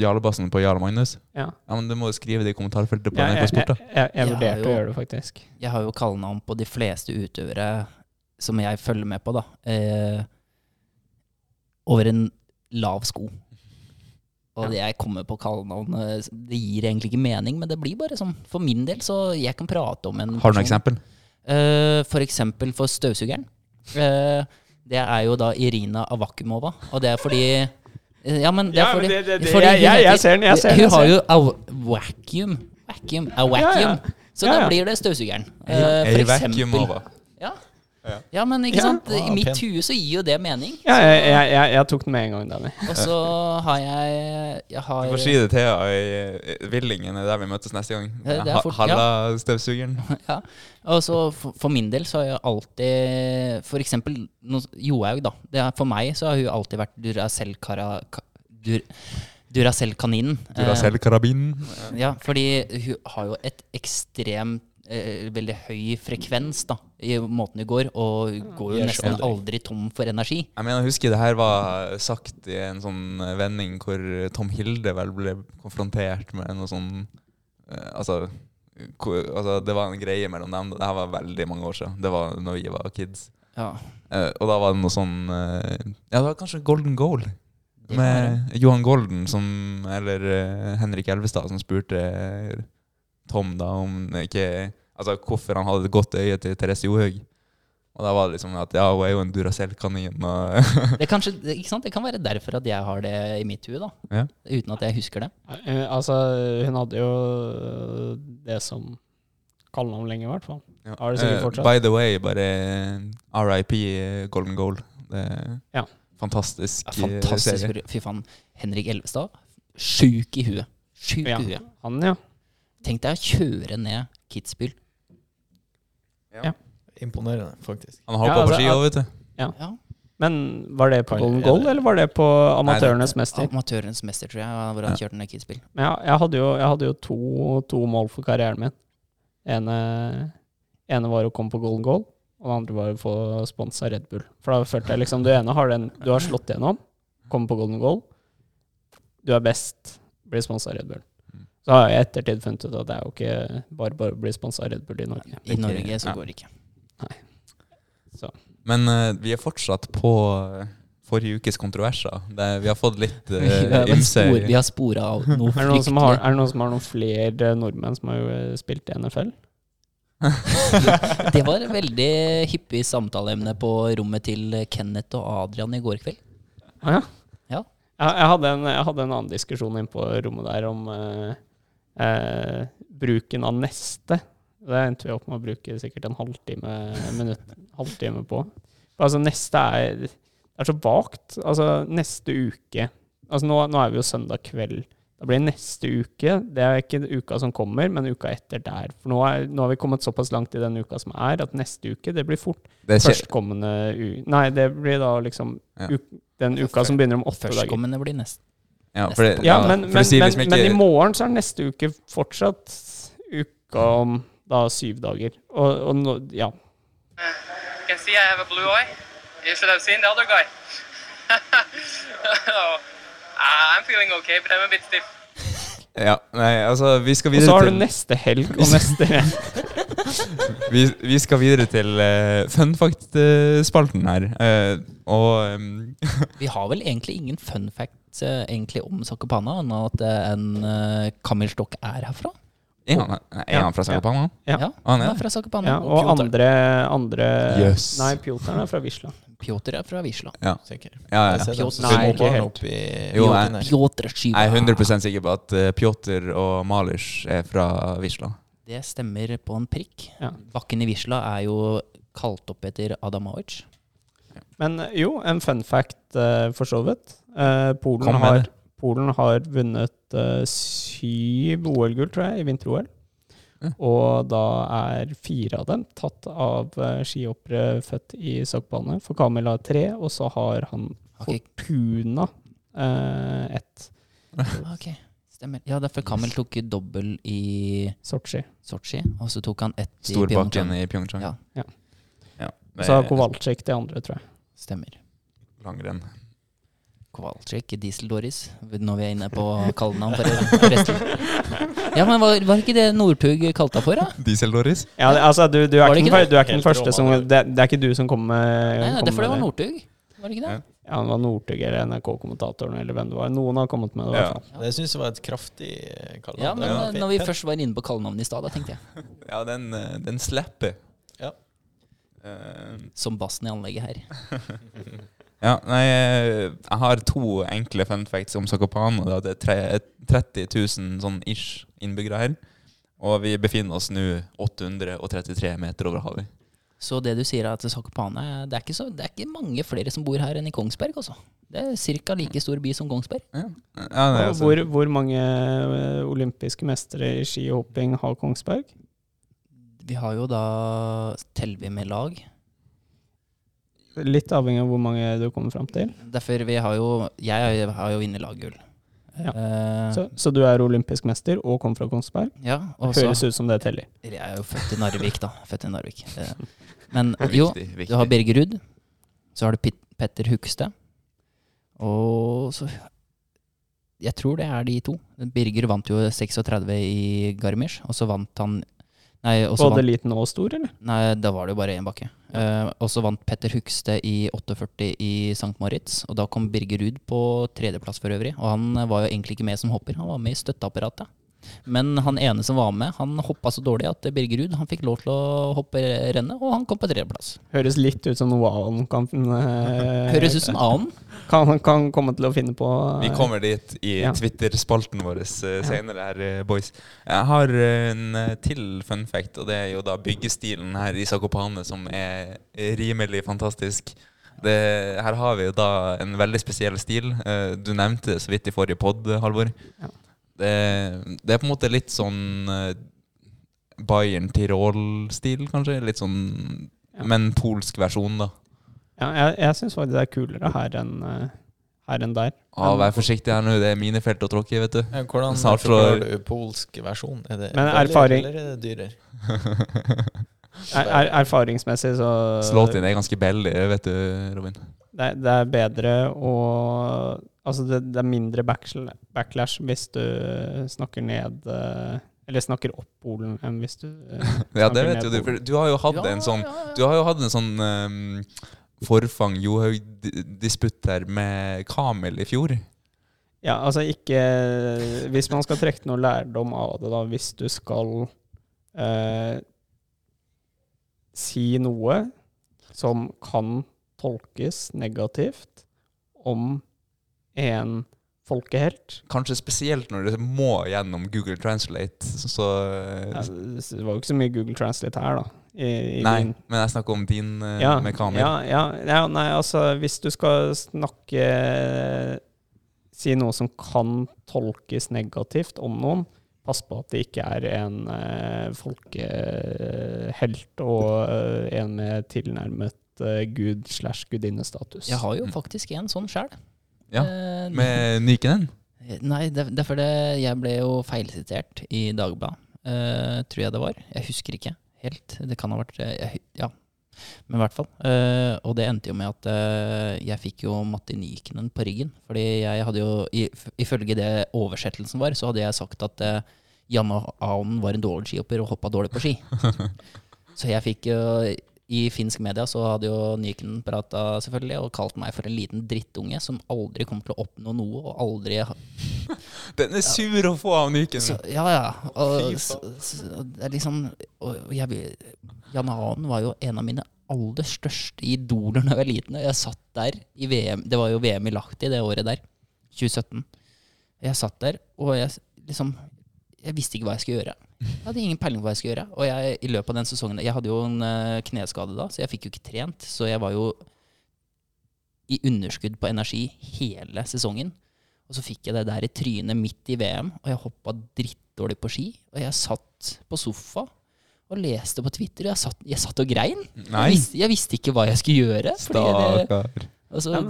Speaker 3: Jarlebassen på Jarl Magnus?
Speaker 2: Ja.
Speaker 3: Ja, men Du må jo skrive det i kommentarfeltet på
Speaker 2: ja,
Speaker 3: NRK
Speaker 2: jeg,
Speaker 3: Sport.
Speaker 2: jeg,
Speaker 3: da
Speaker 2: jeg, jeg
Speaker 1: Jeg
Speaker 2: vurderte å gjøre det, faktisk.
Speaker 1: Jeg har jo kallenavn på de fleste utøvere som jeg følger med på, da. Eh, over en lav sko. Og jeg kommer på kallenavn Det gir egentlig ikke mening, men det blir bare sånn. For min del, så jeg kan prate om en
Speaker 3: Har du noe eksempel?
Speaker 1: Uh, for eksempel for støvsugeren. Uh, det er jo da Irina Avakumova, og det er fordi eh, Ja, men det er
Speaker 2: Ja,
Speaker 1: fordi,
Speaker 2: det- det- det-
Speaker 1: fordi
Speaker 2: jeg- jeg- jeg ser den, jeg ser den,
Speaker 1: Hun har jo a vacuum. Vacuum. A vacuum.
Speaker 2: Ja, ja.
Speaker 1: Så
Speaker 2: Ja,
Speaker 1: da blir det støvsugeren.
Speaker 3: Uh,
Speaker 1: Eh, for eksempel. Ja.
Speaker 3: Ja.
Speaker 1: ja, men ikke
Speaker 2: Ja.
Speaker 1: sant?
Speaker 4: Ah,
Speaker 1: I mitt
Speaker 4: pent.
Speaker 1: hue så gir jo det mening.
Speaker 2: Ja, jeg, jeg, jeg, jeg tok den med en gang, Danny.
Speaker 1: Og så har jeg Jeg har
Speaker 3: Du får si det til Thea i Villingen, er der vi møtes neste gang.
Speaker 1: Ja, det er
Speaker 3: Ha-
Speaker 1: fort-
Speaker 3: Halla, støvsugeren.
Speaker 1: Ja. Og så for, for min del så har jeg alltid For eksempel nå- Johaug, da. Det er, for meg så har hun alltid vært Duracell-kara... Dur, Duracell-kaninen.
Speaker 3: Duracell-karabinen.
Speaker 1: Eh, ja, fordi hun har jo et ekstremt veldig høy frekvens da, i måten du går, og går jo nesten
Speaker 4: aldri.
Speaker 1: tom for energi.
Speaker 3: Jeg mener, jeg husker det her var sagt i en sånn vending hvor Tom Hilde vel ble konfrontert med noe sånn eh, altså, altså, det var en greie mellom dem. Det her var veldig mange år siden. Det var når vi var kids.
Speaker 1: Ja,
Speaker 3: Eh, og da var det noe sånn eh, Ja, det var kanskje Golden Goal. Med Johan Golden som Eller eh, Henrik Elvestad som spurte eh, Tom da om ikke Altså hvorfor han hadde et godt øye til Therese Johaug. Og da var det liksom at ja, hun er jo en Duracell-kanin.
Speaker 1: Det, kanskje, det- ikke sant? det kan være derfor at jeg har det i mitt hue, da.
Speaker 3: Ja.
Speaker 1: Uten at jeg husker det.
Speaker 2: Eh, altså, hun hadde jo øh, det som kallenavn lenge, i hvert fall.
Speaker 3: Ja.
Speaker 2: Har det sikkert
Speaker 3: Eh,
Speaker 2: fortsatt.
Speaker 3: by the way, bare RIP eh, Golden Goal. Det er
Speaker 2: Ja.
Speaker 3: fantastisk,
Speaker 1: Ja,
Speaker 3: eh,
Speaker 1: fantastisk.
Speaker 3: serie.
Speaker 1: Fy faen. Henrik Elvestad. Sjuk i huet. Sjuk
Speaker 2: Ja.
Speaker 1: i huet.
Speaker 2: Han, ja.
Speaker 1: Tenk deg å kjøre ned Kitzbühel.
Speaker 4: Imponerende, faktisk.
Speaker 3: Han har
Speaker 2: Ja,
Speaker 3: på
Speaker 2: altså,
Speaker 3: ski òg, vet du.
Speaker 1: Ja.
Speaker 2: Men var det på Golden Goal, eller var det på Amatørenes mester?
Speaker 1: Amatørenes mester, tror jeg, hvor han kjørte ned Kidspill.
Speaker 2: Men jeg, hadde jo, jeg hadde jo to, to mål for karrieren min. Ene, ene var å komme på Golden Goal, og det andre var å få sponsa Red Bull. For da følte jeg liksom Du ene har den du har slått gjennom, kommer på Golden Goal. Du er best, blir sponsa Red Bull. Så har jeg i ettertid funnet ut at det er jo ikke bare bare å bli sponsa Red Bull i Norge.
Speaker 1: I Norge så
Speaker 3: Ja.
Speaker 1: går det ikke.
Speaker 3: Men uh, vi er fortsatt på eh, forrige ukes kontroverser. Det, vi har fått litt uh, ymse
Speaker 1: spor, vi har spora av noe
Speaker 2: Er det, har, er det noen som har noen flere nordmenn som har jo eh, spilt i NFL?
Speaker 1: Det var et veldig hyppig samtaleemne på rommet til Kenneth og Adrian i går kveld.
Speaker 2: Ah, ja.
Speaker 1: Ja.
Speaker 2: Jeg, jeg, hadde en, jeg hadde en annen diskusjon inne på rommet der om eh, eh, bruken av neste. Det endte vi opp med å bruke sikkert en halvtime, minutt, halvtime på. Altså neste er, er så vagt. Altså neste uke Altså nå, nå er vi jo søndag kveld. Da blir neste uke Det er ikke uka som kommer, men uka etter der. For nå, er, nå har vi kommet såpass langt i den uka som er, at neste uke det blir fort
Speaker 3: Det
Speaker 2: førstkommende u... Nei, det blir da liksom
Speaker 3: Ja.
Speaker 2: u, den uka som begynner om åtte dager.
Speaker 1: Førstkommende blir nest.
Speaker 3: Ja, for det,
Speaker 2: Ja, men,
Speaker 3: for
Speaker 2: men, men,
Speaker 3: liksom
Speaker 2: men i morgen så er neste uke fortsatt uka om da syv dager. Og, og nå, ja.
Speaker 7: Can see I have a blue eye. You should have seen the other guy. oh, I'm feeling okay, but I'm a bit stiff.
Speaker 3: Ja, nei, altså, vi skal
Speaker 2: Og så
Speaker 3: videre
Speaker 2: har du neste helg og neste
Speaker 3: vi, vi skal videre til uh, fun fact-spalten her. Uh, og um,
Speaker 1: Vi har vel egentlig ingen fun facts uh, egentlig om Zakopana, enn at eh, en uh, Kamilstokk er herfra.
Speaker 3: er han, er han fra Sakopana?
Speaker 2: Ja.
Speaker 1: Ja,
Speaker 3: Han
Speaker 1: han
Speaker 3: er
Speaker 1: er fra.
Speaker 2: Ja, og andre, andre
Speaker 3: yes.
Speaker 2: Nei, Pjotr er fra Wisla.
Speaker 1: Pjotr er fra Wisla.
Speaker 4: Sikker.
Speaker 3: Ja, ja, ja.
Speaker 4: Pjotr, dem
Speaker 2: Nei, ikke helt.
Speaker 3: Jo, nei.
Speaker 1: Pjotr Skyva.
Speaker 3: Jeg er 100% sikker på at eh, Pjotr og Malish er fra Wisla.
Speaker 1: Det stemmer på en prikk.
Speaker 2: Ja.
Speaker 1: Bakken i Wisla er jo kalt opp etter Adamovic.
Speaker 2: Men eh, jo, en fun fact eh, for så vidt. Polen, har. Polen har vunnet syv OL-gull, tror jeg, i vinter-OL. Og da er fire av dem tatt av uh, skihoppere født i Zakopane. For Kamil har tre, og så har han
Speaker 1: okay.
Speaker 2: Fortuna eh, ett.
Speaker 1: Ok, stemmer. Ja, derfor Kamel tok jo dobbel i
Speaker 2: Sotsji.
Speaker 1: Sotsji, og så tok han ett i
Speaker 3: Storbakken
Speaker 1: Pyeongchang.
Speaker 3: i Pyeongchang.
Speaker 1: Ja.
Speaker 2: Ja.
Speaker 3: Ja,
Speaker 2: så har Kowalczyk det andre, tror jeg.
Speaker 1: Stemmer.
Speaker 3: Langrenn.
Speaker 1: Kowalczyk, Diesel Doris, når vi er inne på kallenavn for. Ja, men var, var ikke det Northug kalte deg for, da?
Speaker 3: Diesel-Doris?
Speaker 2: Ja, det, altså, du, du, er
Speaker 1: Var det
Speaker 2: ikke,
Speaker 1: ikke
Speaker 2: den, du er ikke den
Speaker 4: Helt
Speaker 2: første som det, det er ikke du som kom med
Speaker 1: Nei,
Speaker 2: kommer
Speaker 1: det for det
Speaker 2: med
Speaker 1: var Northug. Var det ikke det?
Speaker 3: Ja.
Speaker 2: Ja, det var Northug eller NRK-kommentatoren eller hvem det var. Noen har kommet med det. i
Speaker 3: Ja.
Speaker 2: fall.
Speaker 4: Det syns jeg var et kraftig eh, kallenavn.
Speaker 1: Ja, men
Speaker 4: Det var
Speaker 1: eh,
Speaker 4: fint.
Speaker 1: når vi først var inne på kallenavn i stad, da tenkte jeg
Speaker 3: Ja, den, eh, den slipper.
Speaker 4: Ja.
Speaker 3: Eh,
Speaker 1: som bassen i anlegget her.
Speaker 3: ja, nei, jeg har to enkle fun facts om Zakopane. Det er 30 000 sånn ish innbyggere her. Og vi befinner oss nå 833 meter over havet.
Speaker 1: Så det du sier er at Zakopane det er, ikke så, det er ikke mange flere som bor her enn i Kongsberg, altså. Det er ca. like stor by som Kongsberg.
Speaker 3: Ja, ja nei, altså,
Speaker 2: hvor, hvor mange eh, olympiske mestere i skihopping har Kongsberg?
Speaker 1: Vi har jo da Teller vi med lag.
Speaker 2: Litt avhengig av hvor mange du kommer fram til.
Speaker 1: Derfor vi har jo Jeg har jo vunnet laggull.
Speaker 2: Ja.
Speaker 1: Eh,
Speaker 2: Så, så du er olympisk mester og kommer fra Kongsberg?
Speaker 1: ja, også,
Speaker 2: Høres ut som det teller.
Speaker 1: Jeg er jo født i Narvik, da. Født i Narvik. Eh, Men
Speaker 3: viktig,
Speaker 1: jo,
Speaker 3: viktig.
Speaker 1: du har Birger Ruud. Så har du Pit Petter Hugstad. Og så Jeg tror det er de to. Birger vant jo 36 i Garmisch, og så vant han Nei,
Speaker 2: Både liten og stor, eller?
Speaker 1: nei da var det jo bare én bakke. Eh, og så vant Petter Hugstad i 48 i St. Moritz, og da kom Birger Ruud på tredjeplass for øvrig. Og han var jo egentlig ikke med som hopper, han var med i støtteapparatet. Men han ene som var med, han hoppa så dårlig at Birger Ruud han fikk lov til å hoppe rennet, og han kom på tredjeplass.
Speaker 2: Høres litt ut som noe han kan eh,
Speaker 1: Høres ut som annen.
Speaker 2: Kan, kan komme til å finne på. eh,
Speaker 3: Vi kommer dit i
Speaker 2: Ja.
Speaker 3: Twitter-spalten vår uh, senere her, eh, boys. Jeg har eh, en eh, til fun fact, og det er jo da byggestilen her i Sakopane som er rimelig fantastisk. Det, her har vi jo da en veldig spesiell stil. Eh, du nevnte det så vidt i forrige pod, Halvor.
Speaker 2: Ja.
Speaker 3: Det, det er på en måte litt sånn Bayern Tirol-stil, kanskje. Litt sånn
Speaker 2: Ja.
Speaker 3: Men polsk versjon, da.
Speaker 2: Ja, jeg jeg syns faktisk det er kulere her enn eh, her enn der.
Speaker 3: Ja, vær forsiktig her nå, det er minefelt å tråkke i, vet du.
Speaker 4: Ja, Hvordan
Speaker 3: Snart så-
Speaker 4: forklarer du polsk versjon? Er det
Speaker 2: Men
Speaker 4: billigere,
Speaker 2: erfaring-
Speaker 4: Eller er det dyrere?
Speaker 2: Er, er, erfaringsmessig så
Speaker 3: Slått inn er ganske billig, vet du, Robin.
Speaker 2: det, er- det er bedre å Altså, det, det er mindre backsl- backlash hvis du snakker ned eh, Eller snakker opp Polen enn hvis du eh,
Speaker 3: Ja, det
Speaker 2: snakker
Speaker 3: vet
Speaker 2: ned
Speaker 3: jo du,
Speaker 2: Polen.
Speaker 3: for du har jo hatt en sånn Du har jo hatt en sånn um, forfang Johaug-disputt her med Kamel i fjor.
Speaker 2: Ja, altså ikke Hvis man skal trekke noe lærdom av det, da, hvis du skal eh, si noe som kan tolkes negativt om en folkehelt
Speaker 3: Kanskje spesielt når det må gjennom Google Translate. Så
Speaker 2: ja, Det var jo ikke så mye Google Translate her, da. I, i
Speaker 3: Nei,
Speaker 2: din-
Speaker 3: men jeg snakker om din uh,
Speaker 2: ja,
Speaker 3: med
Speaker 2: Ja, ja, ja, nei, altså hvis du skal snakke si noe som kan tolkes negativt om noen, pass på at det ikke er en uh, folkehelt og uh, en med tilnærmet eh, gud slash gudinnestatus.
Speaker 1: Jeg har jo faktisk en sånn sjæl.
Speaker 3: Ja,
Speaker 1: Eh,
Speaker 3: Med Nykenen?
Speaker 1: Nei, det, det er fordi jeg ble jo feilsitert i Dagbladet, Uh, tror jeg det var. Jeg husker ikke helt. Det kan ha vært eh, jeg, Ja, men i hvert fall. Uh, og det endte jo med at uh, jeg fikk jo Matti Nykenen på ryggen. Fordi jeg hadde jo, ifølge det oversettelsen var, så hadde jeg sagt at Janne Anen var en dårlig skihopper og hoppa dårlig på ski. så jeg fikk jo i finsk media så hadde jo Nyken prata selvfølgelig og kalt meg for en liten drittunge som aldri kommer til å oppnå noe, og aldri
Speaker 3: Den er sur å få av Nyken.
Speaker 1: så, ja, ja. Og, så, så, det liksom og jeg, Jan Anen var jo en av mine aller største idoler da jeg var liten. Jeg satt der i VM Det var jo VM i Lahti det året der. 2017. Jeg satt der, og jeg liksom Jeg visste ikke hva jeg skulle gjøre. Jeg hadde ingen peiling på hva jeg skulle gjøre. Og jeg, i løpet av den sesongen Jeg hadde jo en eh, kneskade da, så jeg fikk jo ikke trent. Så jeg var jo i underskudd på energi hele sesongen. Og så fikk jeg det der i trynet midt i VM, og jeg hoppa drittdårlig på ski. Og jeg satt på sofa og leste på Twitter, og jeg satt, jeg satt og grein. Jeg visste, jeg visste ikke hva jeg skulle gjøre.
Speaker 3: Stakkar.
Speaker 1: Og så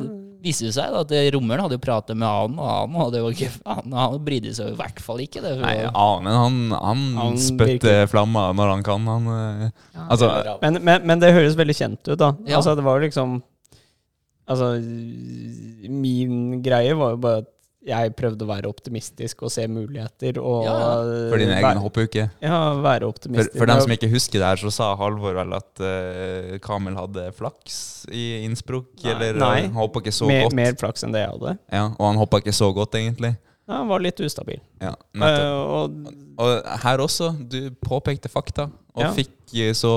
Speaker 1: viste det seg da at Rommeren hadde jo pratet med Anen, og Anen hadde jo ikke Han, han brydde seg i hvert fall ikke. Det,
Speaker 3: Nei, Anen han, han,
Speaker 2: Han
Speaker 3: spytter flamma når han kan. Han, ja, altså,
Speaker 2: Men, men, men det høres veldig kjent ut, da.
Speaker 1: Ja.
Speaker 2: Altså, det var jo liksom Altså, min greie var jo bare at jeg prøvde å være optimistisk og se muligheter og
Speaker 1: Ja,
Speaker 3: for din egen
Speaker 2: være,
Speaker 3: hoppuke.
Speaker 2: Ja, være optimistisk.
Speaker 3: for dem som ikke husker det her, så sa Halvor vel at uh, Kamel hadde flaks i Innsbruck?
Speaker 2: Nei.
Speaker 3: Eller
Speaker 2: Nei.
Speaker 3: han hoppa ikke så
Speaker 2: mer,
Speaker 3: godt?
Speaker 2: mer flaks enn det jeg hadde.
Speaker 3: Ja, og han hoppa ikke så godt, egentlig.
Speaker 2: Ja, han var litt ustabil.
Speaker 3: Ja.
Speaker 2: Eh, og
Speaker 3: Og her også, du påpekte fakta, og
Speaker 2: Ja.
Speaker 3: fikk eh, så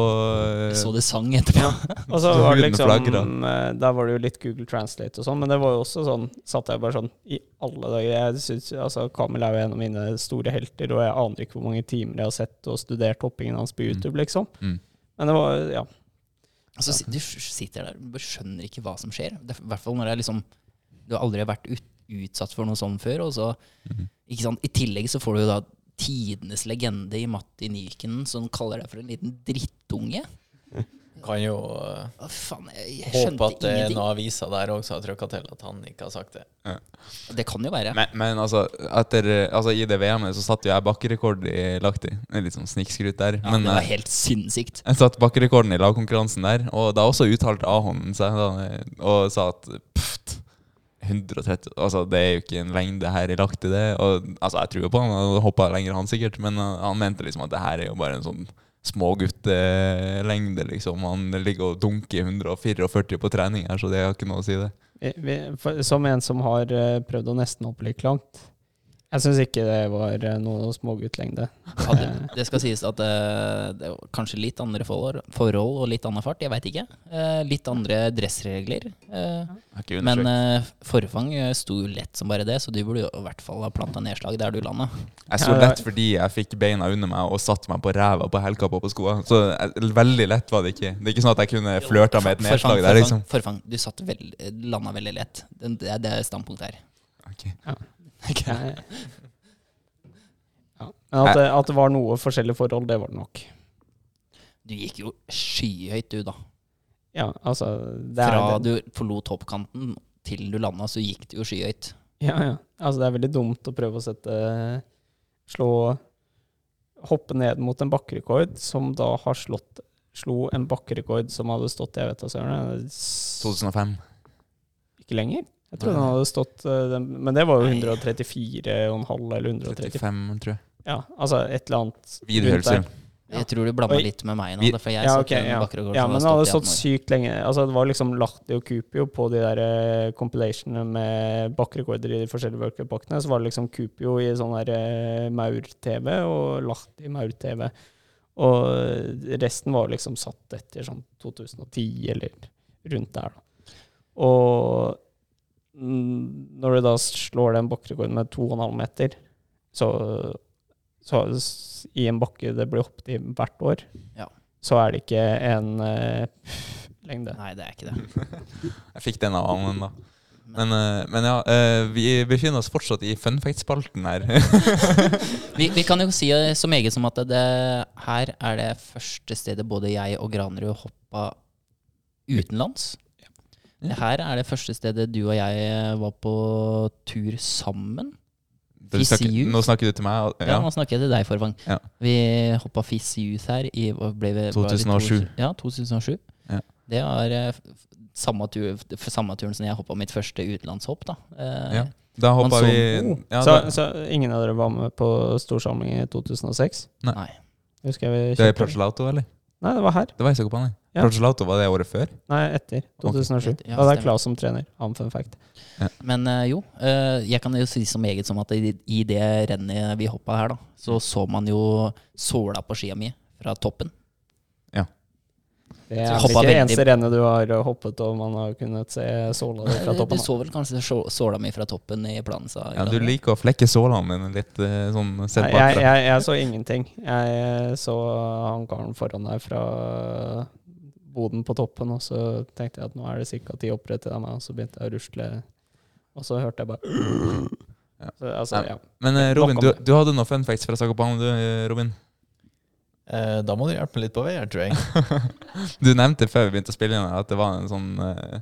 Speaker 1: Jeg så det sang etterpå.
Speaker 2: Og så var det liksom eh, Der var det jo litt Google Translate og sånn, men det var jo også sånn Satt jeg bare sånn i alle dager Jeg synes, altså Kamil er jo en av mine store helter, og jeg aner ikke hvor mange timer jeg har sett og studert hoppingen hans på YouTube, liksom.
Speaker 3: Mm.
Speaker 2: Men det var Ja.
Speaker 1: Altså, du sitter der og skjønner ikke hva som skjer. I hvert fall når det er liksom Du har aldri vært ut, utsatt for noe sånt før. Og så,
Speaker 3: Mhm.
Speaker 1: ikke sant? I tillegg så får du jo da tidenes legende i Matti Nyken som kaller deg for en liten drittunge.
Speaker 4: Kan jo eh,
Speaker 1: Hva faen, jeg, jeg
Speaker 4: håpe at det er noen aviser der også har trykka til at han ikke har sagt det.
Speaker 1: Det kan jo være.
Speaker 3: Men, men altså, etter, altså, i det VM-et så satte jo jeg bakkerekord i Lahti. Litt sånn snikskryt der.
Speaker 1: Ja,
Speaker 3: men
Speaker 1: det var
Speaker 3: eh,
Speaker 1: helt sinnssykt.
Speaker 3: jeg satte bakkerekorden i lagkonkurransen der, og da også uttalte Ahon seg da, og sa at pft, 130 Altså, det er jo ikke en lengde her i lagt i det. Og, altså, jeg tror jo på han, han hoppa lenger, han sikkert, men han mente liksom at det her er jo bare en sånn småguttelengde, liksom. Han ligger og dunker 144 på trening her, så det har ikke noe å si, det.
Speaker 2: Som en som har eh, prøvd å nesten hoppe litt langt Jeg syns ikke det var uh, noe småguttlengde.
Speaker 1: Ja, det skal sies at eh, det var kanskje litt andre forhold, forhold og litt annen fart. Jeg veit ikke. Eh, litt andre dressregler. Eh, men eh, forfang eh, sto jo lett som bare det, så du burde jo i hvert fall ha planta nedslag der du landa.
Speaker 3: Jeg sto lett fordi jeg fikk beina under meg og satte meg på ræva på hælkappa på skoene. Så veldig lett var det ikke. Det er ikke sånn at jeg kunne flørta med et
Speaker 1: Forfang,
Speaker 3: nedslag der,
Speaker 1: forfang,
Speaker 3: liksom.
Speaker 1: forfang. Du satt veld, landa veldig lett. Det, det, det er standpunktet her.
Speaker 3: Ok.
Speaker 2: Ja. Men at det, at det var noe forskjellige forhold, det var det nok.
Speaker 1: Du gikk jo skyhøyt, du, da.
Speaker 2: Ja, altså det er,
Speaker 1: Fra du forlot toppkanten til du landa, så gikk du jo skyhøyt.
Speaker 2: Ja, ja. Altså, det er veldig dumt å prøve å sette Slå Hoppe ned mot en bakkerekord som da har slått Slo en bakkerekord som hadde stått Jeg vet da søren.
Speaker 3: 2005.
Speaker 2: Ikke lenger? Jeg tror den hadde stått eh, Men det var jo 134,5 eller 135.
Speaker 3: 35, tror jeg.
Speaker 2: Ja, altså et eller annet Videreførelse.
Speaker 3: Ja.
Speaker 1: Jeg tror du blanda litt med meg nå. For jeg
Speaker 2: Ja,
Speaker 1: okay,
Speaker 2: ja.
Speaker 1: bakkerekord
Speaker 2: Ja, men den
Speaker 1: hadde stått i
Speaker 2: stått
Speaker 1: 18 år.
Speaker 2: sykt lenge. Altså, det var liksom Lahti og Cupio på de der eh, compilationene med bakkerekorder i de forskjellige World Cup-pakkene. Så var det liksom Cupio i sånn der eh, Maur-TV og Lahti Maur-TV. Og resten var liksom satt etter sånn 2010 eller rundt der, da. Og når du da slår den bakkerekorden med 2,5 meter, så, så i en bakke det blir hoppet i hvert år,
Speaker 1: Ja.
Speaker 2: så er det ikke en uh, lengde.
Speaker 1: Nei, det er ikke det.
Speaker 3: Jeg fikk den av Anen, da. Men, eh, men ja, eh, vi befinner oss fortsatt i fun fact-spalten her.
Speaker 1: Vi, vi kan jo si eh, så meget som at det, det her er det første stedet både jeg og Granerud hoppa utenlands. Her er det første stedet du og jeg eh, var på tur sammen.
Speaker 3: Snakker, nå snakker du til meg.
Speaker 1: Ja,
Speaker 3: Ja.
Speaker 1: nå snakker jeg til deg, Forvang.
Speaker 3: Ja.
Speaker 1: Vi hoppa Fiss Youth her i ble, ble vi,
Speaker 3: 2007.
Speaker 1: to- Ja, 2007.
Speaker 3: Ja.
Speaker 1: Det var eh, samme, tur, samme turen som jeg hoppa mitt første utenlandshopp. da. Eh,
Speaker 3: Ja. Da hoppa
Speaker 1: så-
Speaker 3: vi ja,
Speaker 2: så, så ingen av dere var med på storsamling i 2006?
Speaker 1: Nei.
Speaker 2: Husker jeg vi
Speaker 3: Det er Placelato, eller?
Speaker 2: Nei, det var her.
Speaker 3: Det var i Zakopane.
Speaker 2: Ja.
Speaker 3: Placelato var det året før?
Speaker 2: Nei, etter. 2007.
Speaker 1: Ja,
Speaker 2: da var
Speaker 1: det
Speaker 2: Claes som trener. Han fun fact.
Speaker 1: Men eh, jo, eh, jeg kan jo si så meget som at i, i det rennet vi hoppa her, da, så så man jo såla på skia mi fra toppen.
Speaker 2: Det er vel ikke
Speaker 1: det
Speaker 2: eneste rennet du har hoppet og man har kunnet se såla di fra
Speaker 1: Du så vel kanskje såla mi fra toppen i planen, sa
Speaker 3: Ja, du liker å flekke sålene mine litt eh, sånn sett
Speaker 2: jeg,
Speaker 3: bakfra.
Speaker 2: jeg, jeg så ingenting. Jeg så han karen foran deg fra boden på toppen, og så tenkte jeg at nå er det ca. ti hoppere til meg, og så begynte jeg å rusle. Og så hørte jeg bare
Speaker 3: Ja.
Speaker 2: så, altså, ja.
Speaker 3: Men eh, Robin, du, du hadde noen fun facts fra Zakopane, du, eh, Robin?
Speaker 4: Eh, da må du hjelpe meg litt på vei her, tror jeg.
Speaker 3: Du nevnte før vi begynte å spille inn at det var en sånn eh,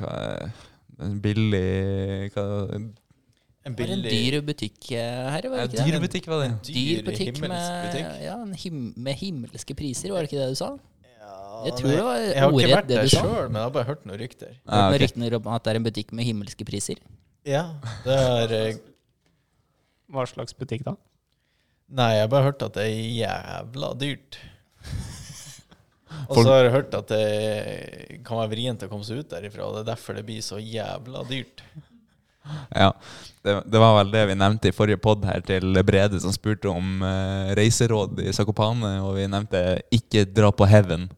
Speaker 3: hva, en billig hva,
Speaker 4: En
Speaker 1: Det var en dyr butikk eh, her, var det ikke det?
Speaker 3: Var det?
Speaker 1: Dyr butikk med, ja, en him med himmelske priser, var det ikke det du sa? Jeg tror det var
Speaker 4: Jeg har ikke vært der
Speaker 1: du
Speaker 4: sjøl, men jeg har bare hørt noen rykter.
Speaker 3: Ah, okay.
Speaker 1: ryktene om at det er en butikk med himmelske priser.
Speaker 4: Ja, det er eh,
Speaker 2: Hva slags butikk da?
Speaker 4: Nei, jeg har bare hørt at det er jævla dyrt. Og så har jeg hørt at det kan være vrient å komme seg ut derifra, og det er derfor det blir så jævla dyrt.
Speaker 3: Ja, det, det var vel det vi nevnte i forrige pod her til Brede, som spurte om uh, reiseråd i Zakopane, og vi nevnte 'ikke dra på Heaven'.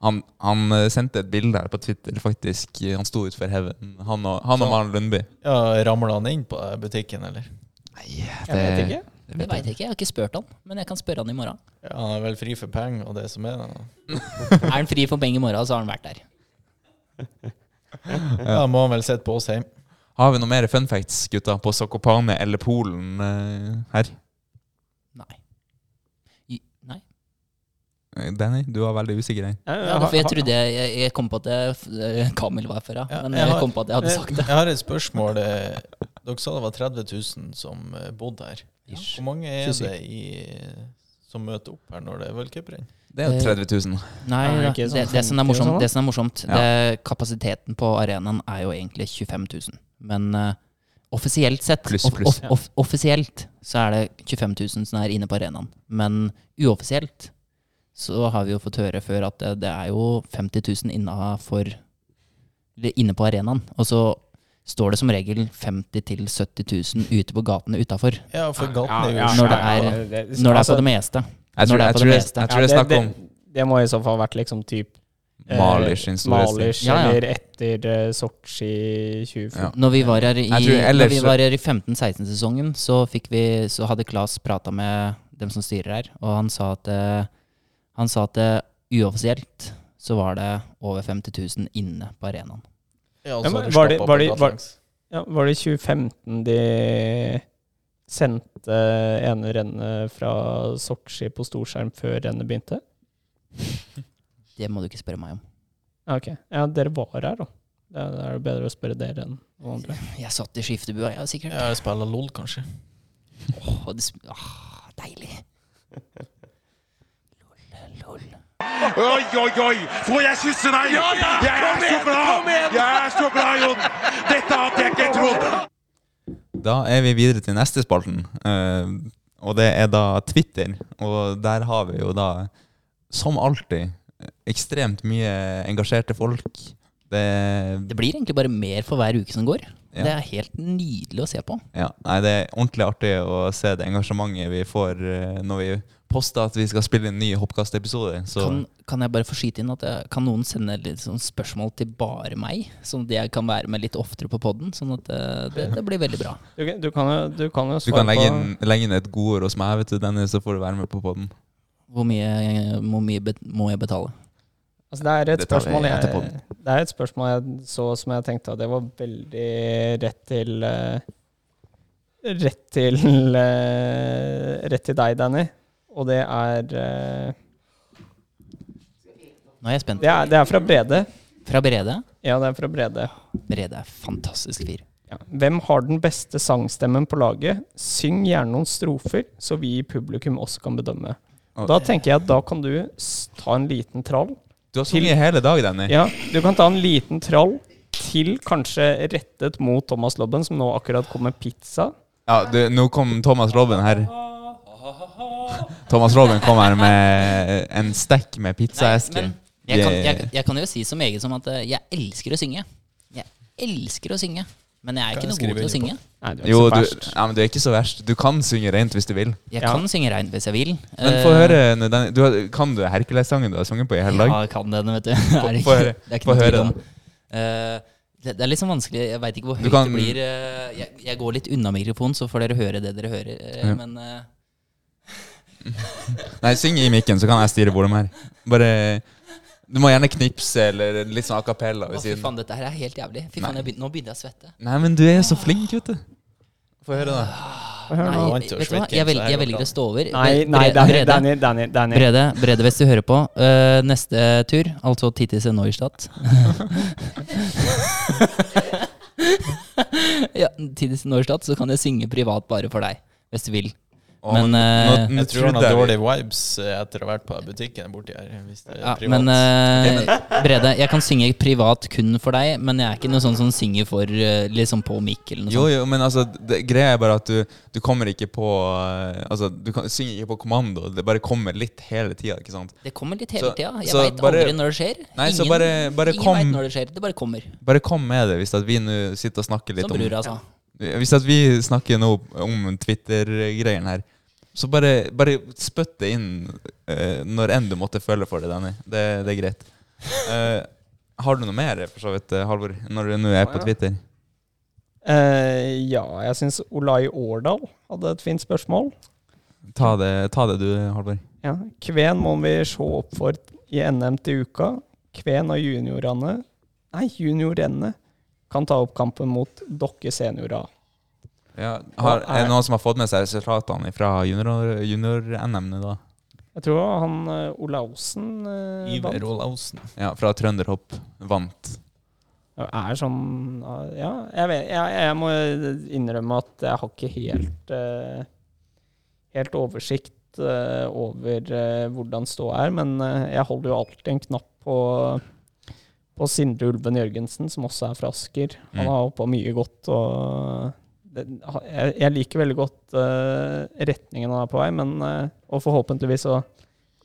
Speaker 3: Han, han eh, sendte et bilde her på Twitter, faktisk. Han sto utenfor Heaven, han og, han og Maren Lundby.
Speaker 4: Ja, Ramla han inn på butikken, eller?
Speaker 3: Nei,
Speaker 2: Jeg vet ikke.
Speaker 1: Det vet jeg ikke, jeg har ikke spurt han, men jeg kan spørre han i morgen.
Speaker 4: Ja, han er vel fri for penger og det som er da.
Speaker 1: Er han fri for penger i morgen, så har han vært der.
Speaker 4: Ja, må han vel sette på oss hjem.
Speaker 3: Har vi noe mer fun facts, gutta, på Sokopane eller Polen eh, her?
Speaker 1: Nei. I- Nei.
Speaker 3: Eh, Danny, du var veldig usikker.
Speaker 2: Jeg,
Speaker 1: Ja, for jeg trodde jeg, jeg, jeg kom på at det, eh, Kamil var før, ja. Men
Speaker 4: jeg
Speaker 1: jeg
Speaker 4: har-
Speaker 1: kom på at jeg hadde sagt det.
Speaker 4: Jeg har et spørsmål. eh, Dere sa det var 30 000 som eh, bodde her. Hvor mange er det i, som møter opp her når det er v-cuprenn?
Speaker 3: Det er jo 30 000.
Speaker 1: Nei,
Speaker 2: Er det
Speaker 1: det,
Speaker 2: sånn
Speaker 1: det som er morsomt,
Speaker 2: sånn
Speaker 1: det som er morsomt
Speaker 3: Ja.
Speaker 1: det, kapasiteten på arenaen er jo egentlig 25 000. Men uh, offisielt sett
Speaker 3: plus,
Speaker 1: off- off- off- Offisielt så er det 25 000 som er inne på arenaen. Men uoffisielt så har vi jo fått høre før at det, det er jo 50 000 innafor inne på arenaen. Og så står det som regel 50 000-70 000 ute på gatene utafor.
Speaker 4: Ja, for gaten er jo
Speaker 1: Når det er-
Speaker 2: Altså,
Speaker 1: Når det er på det meste.
Speaker 3: Jeg tror,
Speaker 1: Når det er
Speaker 3: jeg
Speaker 1: på
Speaker 3: tror,
Speaker 1: det
Speaker 3: jeg,
Speaker 1: meste.
Speaker 3: jeg tror det er snakk om
Speaker 2: det, det må i så fall vært liksom typ Malers
Speaker 3: Malish sin.
Speaker 2: Malish
Speaker 1: Ja, ja.
Speaker 2: eller etter uh, Sotsji 2014.
Speaker 3: Ja.
Speaker 1: Når vi var her i, i 15-16-sesongen, så, så hadde Klas prata med dem som styrer her, og han sa at, eh, han sa at det, uoffisielt så var det over 50 000 inne på arenaen.
Speaker 4: Ja,
Speaker 2: var det- var det- var- Ja, var det 2015 de sendte ene rennet fra Sotsji på storskjerm før rennet begynte?
Speaker 1: Det må du ikke spørre meg om.
Speaker 2: Ok. Ja, dere var her, da. Da er det bedre å spørre dere enn noen andre.
Speaker 1: Jeg satt i skiftebua, ja, sikkert.
Speaker 4: Ja, jeg spiller LOL, kanskje.
Speaker 1: Åh, oh, ah, deilig.
Speaker 8: Oi, oi, oi! Får jeg kysse deg? Jeg er så glad! Jeg er så glad, Jon! Dette hadde jeg ikke trodd!
Speaker 3: Da er vi videre til neste spalten, eh, og det er da Twitter. Og der har vi jo da, som alltid, ekstremt mye engasjerte folk. Det,
Speaker 1: Det blir egentlig bare mer for hver uke som går.
Speaker 3: Ja.
Speaker 1: Det er helt nydelig å se på.
Speaker 3: ja, nei, det er ordentlig artig å se det engasjementet vi får eh, når vi poster at vi skal spille en ny Hoppkast-episode.
Speaker 1: Kan, kan jeg bare få skyte inn at jeg, kan noen sende litt sånn spørsmål til bare meg? Sånn at jeg kan være med litt oftere på poden. Sånn at eh, det, det blir veldig bra.
Speaker 2: Du, kan- du kan jo, svare på
Speaker 3: du kan legge inn, legge inn et godord hos meg, vet du, Dennis, så får du være med på poden.
Speaker 1: Hvor mye, hvor mye bet, må jeg betale?
Speaker 2: Altså, det er et spørsmål jeg, det Det er et spørsmål jeg så som jeg tenkte at det var veldig rett til eh, Rett til eh, Rett til deg, Danny. Og det er eh,
Speaker 1: Nå er jeg spent.
Speaker 2: det er, det er fra Brede.
Speaker 1: Fra Brede.
Speaker 2: Ja, det er fra Brede.
Speaker 1: Brede er fantastisk fyr.
Speaker 2: Ja. Hvem har den beste sangstemmen på laget? Syng gjerne noen strofer, så vi i publikum også kan bedømme. Da tenker jeg at da kan du ta en liten trall.
Speaker 3: Du har sunget hele dag, Danny.
Speaker 2: Ja, du kan ta en liten trall til kanskje rettet mot Thomas Lobben, som nå akkurat kom med pizza.
Speaker 3: Ja, du, nå kom Thomas Lobben her. Thomas Robin kom her med en stekk med pizzaeske.
Speaker 1: Jeg kan, jeg, jeg kan jo si så meget som at eh, jeg elsker å synge. Jeg elsker å synge. Men jeg er ikke noe god til å synge.
Speaker 2: Nei, du er
Speaker 3: Jo, du, ja, men du er ikke så verst. Du kan synge rent hvis du vil.
Speaker 1: Jeg
Speaker 2: Ja.
Speaker 1: kan synge reint hvis jeg vil.
Speaker 3: Men
Speaker 1: Eh,
Speaker 3: få høre den, Du, kan du Hercules-sangen du har sunget på i hele dag?
Speaker 1: Ja, jeg kan den, vet du. Det
Speaker 3: få
Speaker 1: ikke,
Speaker 3: høre.
Speaker 1: det er ikke
Speaker 3: Få
Speaker 1: noe
Speaker 3: høre,
Speaker 1: tvil om. Eh, det, det er sånn vanskelig. Jeg veit ikke hvor høyt
Speaker 3: kan-
Speaker 1: det blir. Uh, jeg, jeg går litt unna mikrofonen, så får dere høre det dere hører. Uh,
Speaker 3: Ja.
Speaker 1: Men eh,
Speaker 3: Nei, syng i mikken, så kan jeg styre hvor de er Bare Du må gjerne knipse eller litt sånn a cappella ved
Speaker 1: fy
Speaker 3: siden.
Speaker 1: faen, dette her er helt jævlig. Fy faen, jeg begynner, Nå begynner jeg å svette.
Speaker 3: Nei, men du er så flink, vet du. Få høre, da.
Speaker 1: Nei, vet du hva? Jeg,
Speaker 4: game,
Speaker 1: vel, jeg velger å stå over.
Speaker 2: Nei, nei,
Speaker 1: Brede,
Speaker 2: Danny, Danny, Danny.
Speaker 1: Brede, Brede, hvis du hører på. Uh, neste tur, altså Titis Neustadt. ja, Titis Neustadt, så kan jeg synge privat bare for deg, hvis du vil. Men, eh,
Speaker 4: Jeg tror han har dårlige vibes eh, etter å ha vært på butikken borti her. Hvis det er
Speaker 1: Ja, men uh, Brede, jeg kan synge privat kun for deg, men jeg er ikke noe sånn som synger for liksom på mic eller noe
Speaker 3: Jo,
Speaker 1: sånt.
Speaker 3: jo, men altså, det, greia er bare at du, du kommer ikke på Altså, du kan, synger ikke på kommando. Det bare kommer litt hele tida, ikke sant?
Speaker 1: Det kommer litt hele tida. Jeg veit aldri når det skjer.
Speaker 3: Nei, så bare- bare
Speaker 1: ingen
Speaker 3: kom-
Speaker 1: vet når det skjer. Det bare kommer.
Speaker 3: Bare kom med det, hvis at vi nå sitter og snakker litt
Speaker 1: Som
Speaker 3: om
Speaker 1: brura sa.
Speaker 3: Hvis at vi snakker nå om Twitter-greien her, så bare, bare spytt det inn eh, når enn du måtte føle for det, Danny. Det, det er greit. Eh, har du noe mer, for så vidt, eh, Halvor, når du nå er på Twitter?
Speaker 2: Eh, ja, jeg syns Olai Årdal hadde et fint spørsmål.
Speaker 3: Ta det, ta det du, Halvor.
Speaker 2: Ja. Kven må vi se opp for i NM til uka. Kven og juniorene Nei, juniorene kan ta opp kampen mot dere seniorer.
Speaker 3: Ja, har, er det noen som har fått med seg resultatene fra junior- junior-NM nå, da?
Speaker 2: Jeg tror han uh, Olaussen uh,
Speaker 4: Iver Olausen.
Speaker 3: Ja, fra Trønderhopp. Vant.
Speaker 2: er sånn Ja, jeg, vet, jeg, jeg må innrømme at jeg har ikke helt eh, Helt oversikt eh, over eh, hvordan ståa er, men uh, jeg holder jo alltid en knapp på på Sindre Ulven Jørgensen, som også er fra Asker. Han
Speaker 3: Mm.
Speaker 2: har hoppa mye godt. og det, jeg, jeg liker veldig godt uh, retningen han er på vei, men uh, og forhåpentligvis så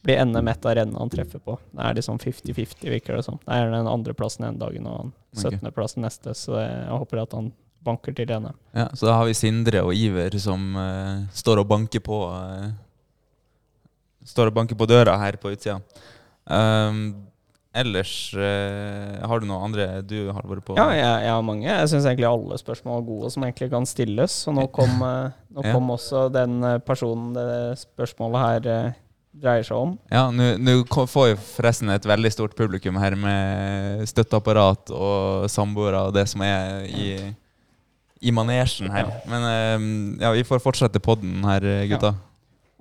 Speaker 2: blir NM et av rennene han treffer på. Det er liksom 50-50, virker det som. Det er den andreplassen ene dagen og den 17.-plassen neste, så jeg håper at han banker til NM.
Speaker 3: Ja, så da har vi Sindre og Iver som uh, står og banker på Står og banker på døra her på utsida. Um, ellers uh, Har du noe andre du har vært på?
Speaker 2: Ja, jeg, jeg har mange. Jeg syns egentlig alle spørsmål er gode som egentlig kan stilles. Og nå kom, uh, nå
Speaker 3: Ja.
Speaker 2: kom også den eh, personen det spørsmålet her uh, dreier seg om.
Speaker 3: Ja, nå får jo forresten et veldig stort publikum her med støtteapparat og samboere og det som er i, i manesjen her. Men ja, vi får fortsette podden her, gutta. gutta.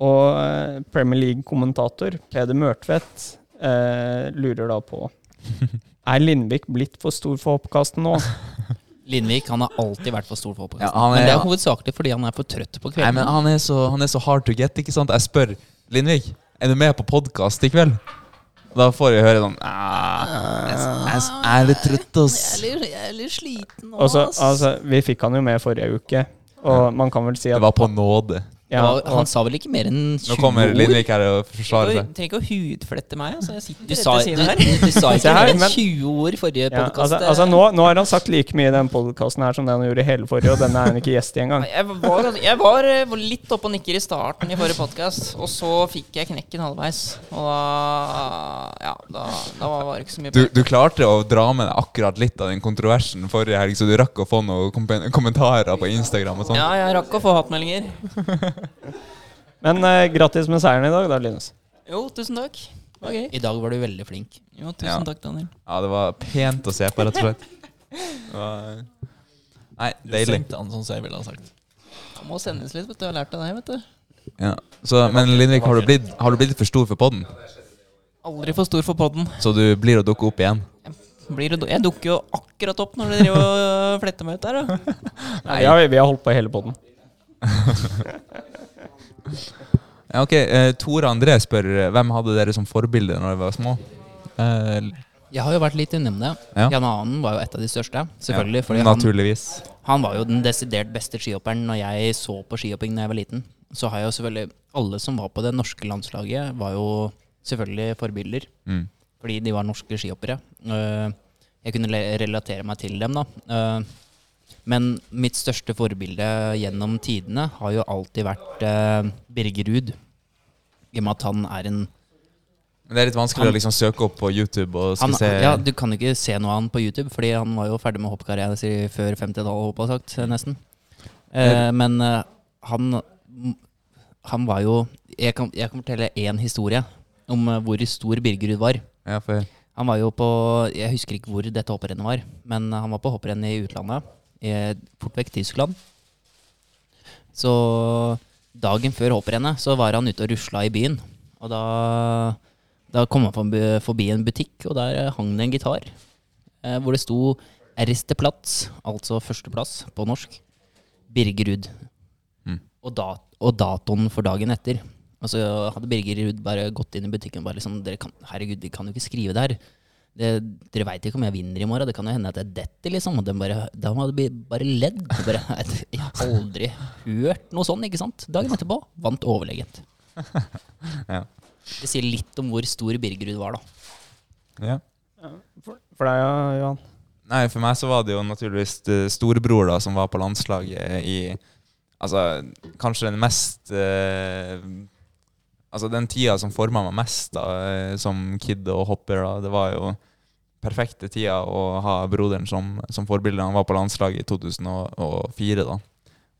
Speaker 2: Og Premier League-kommentator Peder Mørtvedt eh, lurer da på Er Lindvik blitt for stor for oppkasten nå?
Speaker 1: Lindvik han har alltid vært for stor for
Speaker 3: Ja, er-
Speaker 1: men det er hovedsakelig fordi han er for trøtt på kvelden.
Speaker 3: Nei, men han er, så, han er så hard to get, ikke sant? Jeg spør Lindvik, er du med på podkast i kveld? Da får jeg høre sånn «Ah, Jeg jeg- jeg er litt trøtt, ass.
Speaker 1: litt, jeg er litt sliten nå,
Speaker 2: Og altså, vi fikk han jo med forrige uke, og man kan vel si at Det
Speaker 3: var på nåde.
Speaker 2: Ja,
Speaker 1: var- han
Speaker 2: og,
Speaker 1: sa vel ikke mer enn 20
Speaker 3: Nå kommer
Speaker 1: ord?
Speaker 3: Lindvik her og forsvarer seg.
Speaker 9: Du trenger ikke å hudflette meg. Altså. Jeg sitter
Speaker 1: Du
Speaker 9: rett
Speaker 1: sa,
Speaker 9: ved
Speaker 1: du,
Speaker 9: siden her.
Speaker 1: du, du sa ikke
Speaker 2: her,
Speaker 1: mer enn 20 ord forrige
Speaker 2: ja,
Speaker 1: podkast.
Speaker 2: altså, altså nå, nå har han sagt like mye i den podkasten her som det han gjorde i hele forrige, og denne er han ikke gjest i engang.
Speaker 9: Jeg var, jeg var eh, var litt oppe og nikker i starten i forrige podkast, og så fikk jeg knekken halvveis. Og da Ja, da, da var det ikke så mye
Speaker 3: Du, du klarte å dra med deg akkurat litt av den kontroversen forrige helg, så du rakk å få noen kommentarer på Instagram og sånn.
Speaker 9: Ja, jeg rakk å få hattmeldinger.
Speaker 2: Men eh, grattis med seieren i dag, da, Linus.
Speaker 9: Jo, tusen takk. Ok.
Speaker 1: I dag var du veldig flink.
Speaker 9: Jo, tusen
Speaker 3: Ja.
Speaker 9: takk, Daniel.
Speaker 3: Ja, det var pent å se på, rett og slett. Det var, nei,
Speaker 4: Du
Speaker 3: deilig.
Speaker 4: sendte han, sånn som jeg ville ha sagt.
Speaker 9: Det må sendes litt, vet du. Jeg har lært av deg, vet du.
Speaker 3: Ja. Så, men Lindvik, har du, blitt, har du blitt for stor for podden?
Speaker 9: Aldri for stor for podden.
Speaker 3: Så du blir å dukke opp igjen?
Speaker 9: Blir det, do- jeg dukker jo akkurat opp når du driver og fletter meg ut der, da.
Speaker 2: Nei, vi, har, vi har holdt på hele poden.
Speaker 3: Ja, ok, eh, Tore André spør eh, hvem hadde dere som forbilde når dere var små? Eh,
Speaker 1: Jeg har jo vært litt innom det.
Speaker 3: Ja.
Speaker 1: Jan Anen var jo et av de største, selvfølgelig.
Speaker 3: ja,
Speaker 1: fordi han,
Speaker 3: naturligvis.
Speaker 1: han var jo den desidert beste skihopperen når jeg så på skihopping da jeg var liten. Så har jeg jo selvfølgelig Alle som var på det norske landslaget, var jo selvfølgelig forbilder.
Speaker 3: Mm.
Speaker 1: Fordi de var norske skihoppere. Jeg kunne relatere meg til dem, da. Eh, men mitt største forbilde gjennom tidene har jo alltid vært uh, Birger Ruud. I og med at han er en
Speaker 3: Men det er litt vanskelig
Speaker 1: Han-
Speaker 3: å liksom søke opp på YouTube og
Speaker 1: han,
Speaker 3: se
Speaker 1: ja, Du kan jo ikke se noe av han på YouTube, fordi han var jo ferdig med hoppkarrieren sin før 50-tallet, håper jeg sagt, nesten. Eh, men eh, han Han var jo Jeg kan, jeg kan fortelle én historie om eh, hvor stor Birgerud var.
Speaker 3: Ja, for,
Speaker 1: Han var jo på Jeg husker ikke hvor dette hopprennet var, men han var på hopprenn i utlandet. I fort vekk Tyskland. Så dagen før hopprennet så var han ute og rusla i byen. Og da, da kom han forbi, en butikk, og der hang det en gitar. Eh, hvor det sto 'Erste Platz', altså førsteplass på norsk. Birgerud.
Speaker 3: Mm.
Speaker 1: Og, da, og datoen for dagen etter. Og så hadde Birger Ruud bare gått inn i butikken og bare liksom kan, Herregud, de kan jo ikke skrive det her. Det, dere veit ikke om jeg vinner i morgen. Det kan jo hende at jeg detter, liksom. Og de bare, de hadde bare ledd. Bare, jeg har aldri hørt noe sånn, ikke sant? Dagen etterpå vant overlegent.
Speaker 3: Ja.
Speaker 1: Det sier litt om hvor stor Birgerud var, da.
Speaker 3: ja.
Speaker 2: For, for deg, ja, Johan?
Speaker 3: Nei, for meg så var det jo naturligvis eh, storebror da, som var på landslaget i Altså, kanskje den mest eh, Altså, den tida som forma meg mest da, eh, som kid og hopper, da, det var jo perfekte tida å ha broderen som, som forbilde. Han var på landslaget i 2004, da,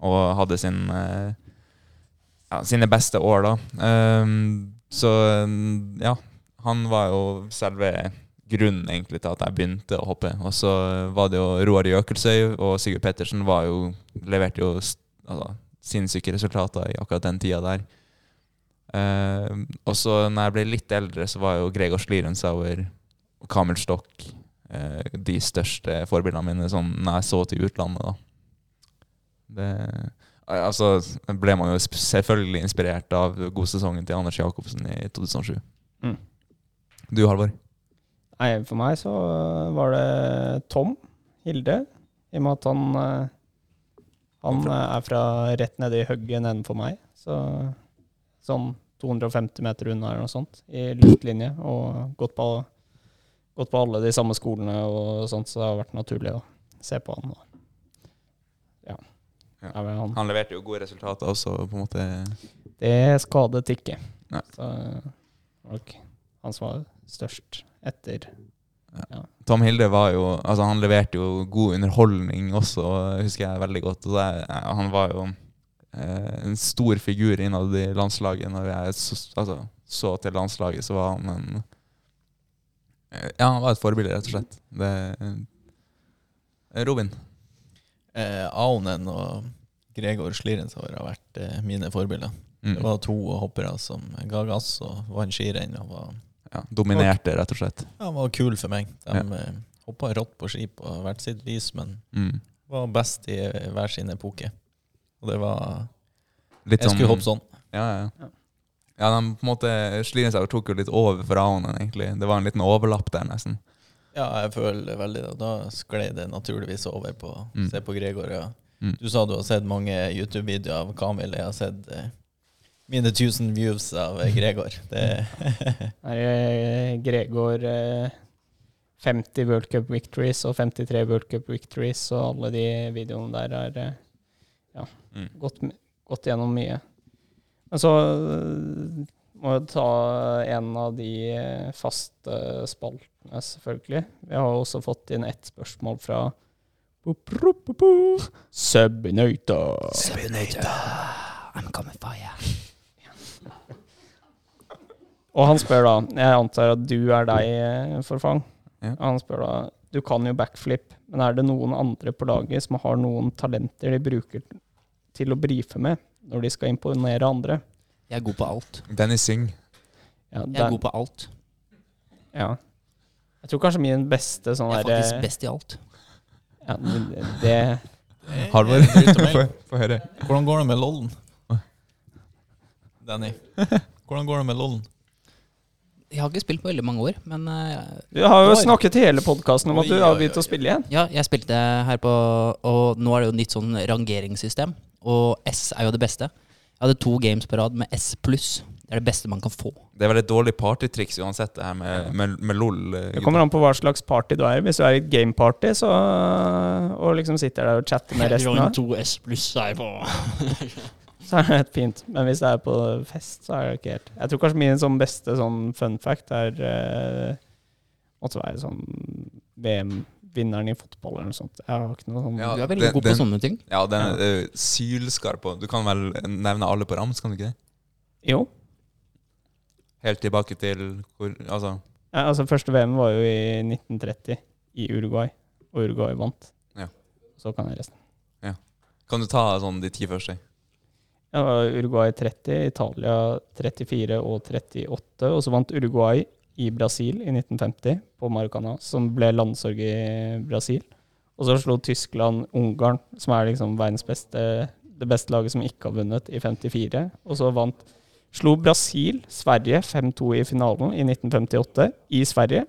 Speaker 3: og hadde sin eh, ja, sine beste år, da. Um, så ja, han var jo selve grunnen egentlig til at jeg begynte å hoppe. Og så var det jo Roar Jøkelsøy og Sigurd Pettersen var jo, leverte jo altså, sinnssyke resultater i akkurat den tida der. Ehm, og så når jeg ble litt eldre, så var jo Gregor Slirensauer og Kamel Stokk eh, de største forbildene mine sånn, når jeg så til utlandet. da. Det, altså, ble man jo selvfølgelig inspirert av godsesongen til Anders Jacobsen i 2007.
Speaker 2: Mm.
Speaker 3: Du, Halvor?
Speaker 2: Nei, for meg så var det Tom Hilde, i og med at han eh, Han eh, er fra rett nede i hugget nedenfor meg, så sånn 250 meter unna eller noe sånt, i luftlinje, og gått på, gått på alle de samme skolene og sånt, så det har vært naturlig å se på han. Ja.
Speaker 3: Ja.
Speaker 2: Han.
Speaker 3: Han leverte jo gode resultater også, på en måte.
Speaker 2: Det skadet ikke.
Speaker 3: Nei.
Speaker 2: Så nok han som var størst etter
Speaker 3: Tom Hilde var jo Altså, han leverte jo god underholdning også, husker jeg veldig godt. Og det, han var jo en stor figur innad i landslaget. Når jeg så, altså, så til landslaget, så var han en eh, Ja, han var et forbilde, rett og slett. Det, eh, Robin?
Speaker 4: Eh, Aunen og Gregor Schlierenzauer har vært eh, mine forbilder.
Speaker 3: Mm.
Speaker 4: Det var to hoppere som ga gass og vant skirenn.
Speaker 3: Ja, dominerte, rett og slett.
Speaker 4: Ja, han var kul for meg. De
Speaker 3: ja.
Speaker 4: hoppa rått på ski på hvert sitt vis, men
Speaker 3: Mm.
Speaker 4: var best i hver sin epoke. Og det var
Speaker 3: Litt
Speaker 4: Jeg skulle
Speaker 3: sånn-
Speaker 4: hoppe sånn.
Speaker 3: Ja, ja. Ja, de, på en måte, Schlierenzauer tok jo litt over for Aonen, egentlig. Det var en liten overlapp der, nesten.
Speaker 4: Ja, jeg føler veldig det. Da sklei det naturligvis over på
Speaker 3: Mm.
Speaker 4: se på Gregor. Ja.
Speaker 3: Mm.
Speaker 4: Du sa du har sett mange YouTube-videoer av Kamil. Jeg har sett eh, mine 1000 views av eh, Gregor. Det
Speaker 2: Er eh, Gregor eh, 50 World Cup victories og 53 World Cup victories, og alle de videoene der er eh, ja,
Speaker 3: Mm.
Speaker 2: gått, m- gått gjennom mye. Men så eh, må jeg ta en av de faste spaltene, selvfølgelig. Vi har også fått inn ett spørsmål fra Subinator.
Speaker 1: I'm coming for you.
Speaker 2: Og han spør da Jeg antar at du er deg, eh, Forfang.
Speaker 3: Ja.
Speaker 2: Han spør da Du kan jo backflip, men er det noen andre på laget som har noen talenter de bruker til å brife med når de skal imponere andre?
Speaker 1: Jeg er god på alt.
Speaker 3: Danny Singh.
Speaker 2: Ja,
Speaker 1: Jeg er god på alt.
Speaker 2: ja. Jeg tror kanskje min beste sånn
Speaker 1: Jeg er
Speaker 2: der
Speaker 1: faktisk best i alt.
Speaker 2: ja, det, det
Speaker 4: er
Speaker 3: få høre.
Speaker 4: Hvordan går det med lollen? Danny, hvordan går det med lollen?
Speaker 1: Jeg har ikke spilt på veldig mange år, men eh,
Speaker 2: Du har jo snakket hele podkasten om at du har begynt å spille igjen.
Speaker 1: ja, jeg spilte her på Og nå er det jo nytt sånn rangeringssystem. Og S er jo det beste. Jeg hadde to games på rad med S pluss. Det er det beste man kan få.
Speaker 3: Det er vel et dårlig partytriks uansett, det her med, med, med LOL. eh,
Speaker 2: Det kommer an på hva slags party du er i. Hvis du er i et gameparty så, og liksom sitter der og chatter med resten av,
Speaker 1: to S pluss er på.
Speaker 2: så er det helt fint. Men hvis det er på fest, så er det ikke helt Jeg tror kanskje min sånn beste sånn fun fact er uh, Måtte være sånn VM-vinneren i fotball eller noe sånt. Jeg har ikke noe sånn
Speaker 3: Ja,
Speaker 1: Du er veldig
Speaker 3: den-
Speaker 1: god på
Speaker 3: den-
Speaker 1: sånne ting.
Speaker 3: Ja, den er eh, sylskarp. Du kan vel nevne alle på rams, kan du ikke det?
Speaker 2: Jo.
Speaker 3: Helt tilbake til hvor Altså,
Speaker 2: Ja, altså Første VM var jo i 1930 i Uruguay, og Uruguay vant.
Speaker 3: Ja.
Speaker 2: Så kan jeg resten.
Speaker 3: kan du ta sånn de ti første?
Speaker 2: Ja, Uruguay 30, Italia 34 og 38. Og så vant Uruguay i Brasil i 1950, på Maracana, som ble landsorg i Brasil. Og så slo Tyskland Ungarn, som er liksom verdens beste, det beste laget som ikke har vunnet, i 54. Og så vant Slo Brasil Sverige 5-2 i finalen i 1958, i Sverige.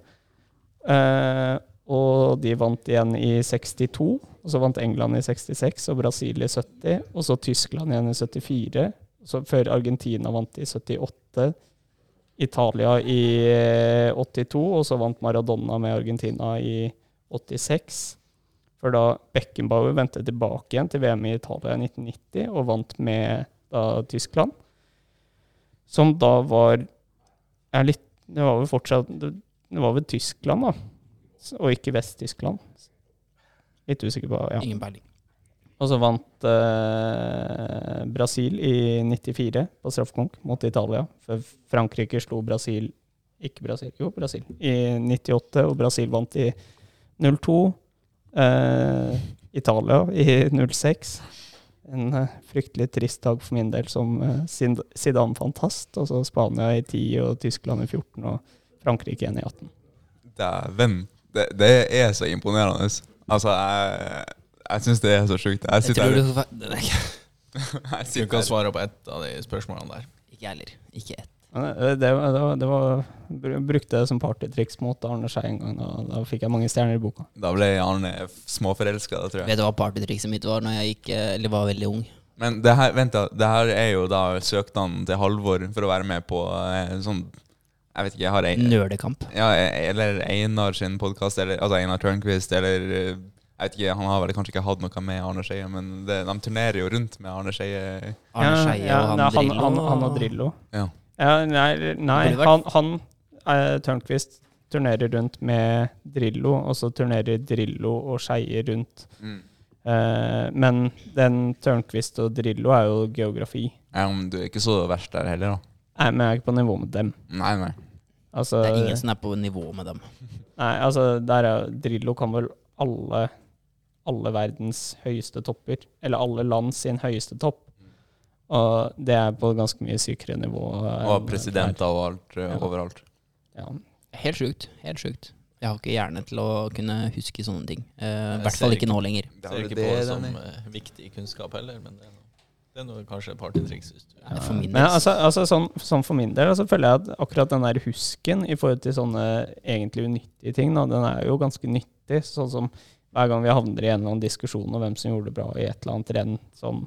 Speaker 2: Eh, og de vant igjen i 62. Og så vant England i 66 og Brasil i 70. Og så Tyskland igjen i 74. Så før Argentina vant i 78. Italia i eh, 82, og så vant Maradona med Argentina i 86. For da Beckenbauer vendte tilbake igjen til VM i Italia i 1990 og vant med da, Tyskland. Som da var litt, Det var vel fortsatt det var vel Tyskland, da. Og ikke Vest-Tyskland. Litt usikker på ja.
Speaker 1: Ingen peiling.
Speaker 2: Og så vant eh, Brasil i 94 på straffekonk mot Italia. For Frankrike slo Brasil Ikke Brasil, jo, Brasil. I 98, og Brasil vant i 02. Eh, Italia i 06. En eh, fryktelig trist dag for min del som eh, Zidane-fantast. Og så Spania i 10, og Tyskland i 14, og Frankrike igjen i 18.
Speaker 3: Dæven. Det, det er så imponerende. Altså, jeg, jeg syns det er så sjukt. Jeg
Speaker 1: Jeg tror du Ikke
Speaker 3: Jeg
Speaker 4: kan
Speaker 3: her.
Speaker 4: svare på ett av de spørsmålene der.
Speaker 1: jeg heller. Ikke ett.
Speaker 2: Det, det, var- det, var- brukte det som partytriks mot Arne Skei en gang. Da, da fikk jeg mange stjerner i boka.
Speaker 3: Da ble Arne småforelska, tror jeg.
Speaker 1: Vet du hva partytrikset mitt var når jeg gikk, eh, eller var veldig ung?
Speaker 3: Men det her, vent da, det her er jo da søknaden til Halvor for å være med på en sånn Jeg vet ikke, jeg har en,
Speaker 1: Nerdekamp.
Speaker 3: ja, Eller Einar sin podkast, altså Einar Tørnquist, eller eh, Jeg vet ikke, Han har vel kanskje ikke hatt noe med Arne Skeie, men det, de turnerer jo rundt med Arne Skeie.
Speaker 1: Arne
Speaker 2: Ja,
Speaker 1: Skeie
Speaker 2: ja,
Speaker 1: og han
Speaker 2: nei, han,
Speaker 1: Drillo.
Speaker 2: han, han og Drillo.
Speaker 3: Ja.
Speaker 2: Ja, nei, nei han, han eh, Tørnquist turnerer rundt med Drillo, og så turnerer Drillo og Skeie rundt.
Speaker 3: Mm.
Speaker 2: Eh, men den Tørnquist og Drillo er jo geografi.
Speaker 3: Ja, men du er ikke så verst der heller, da.
Speaker 2: Nei, men jeg er ikke på nivå med dem.
Speaker 3: Nei, nei.
Speaker 2: Altså,
Speaker 1: Det er ingen som er på nivå med dem.
Speaker 2: Nei, altså, der er Drillo kan vel alle alle verdens høyeste topper. Eller alle land sin høyeste topp. Og det er på ganske mye sykere nivå.
Speaker 3: Og presidenter og alt eh,
Speaker 2: Ja.
Speaker 3: overalt.
Speaker 2: Ja.
Speaker 1: Helt sjukt. Helt sjukt. Jeg har ikke hjerne til å kunne huske sånne ting. Eh, I
Speaker 4: Jeg
Speaker 1: hvert fall ikke
Speaker 4: ikke-
Speaker 1: nå lenger.
Speaker 3: Det
Speaker 4: Ser
Speaker 3: er
Speaker 4: ikke
Speaker 3: det,
Speaker 4: på det som eh, viktig kunnskap heller, men det er noe, det er noe kanskje et partytriks. Ja,
Speaker 1: For min
Speaker 2: Men altså, altså sånn, sånn for min del altså, føler jeg at akkurat den der husken i forhold til sånne egentlig unyttige ting, da, den er jo ganske nyttig. Sånn som hver gang vi havner i en eller annen diskusjon om hvem som gjorde det bra i et eller annet renn sånn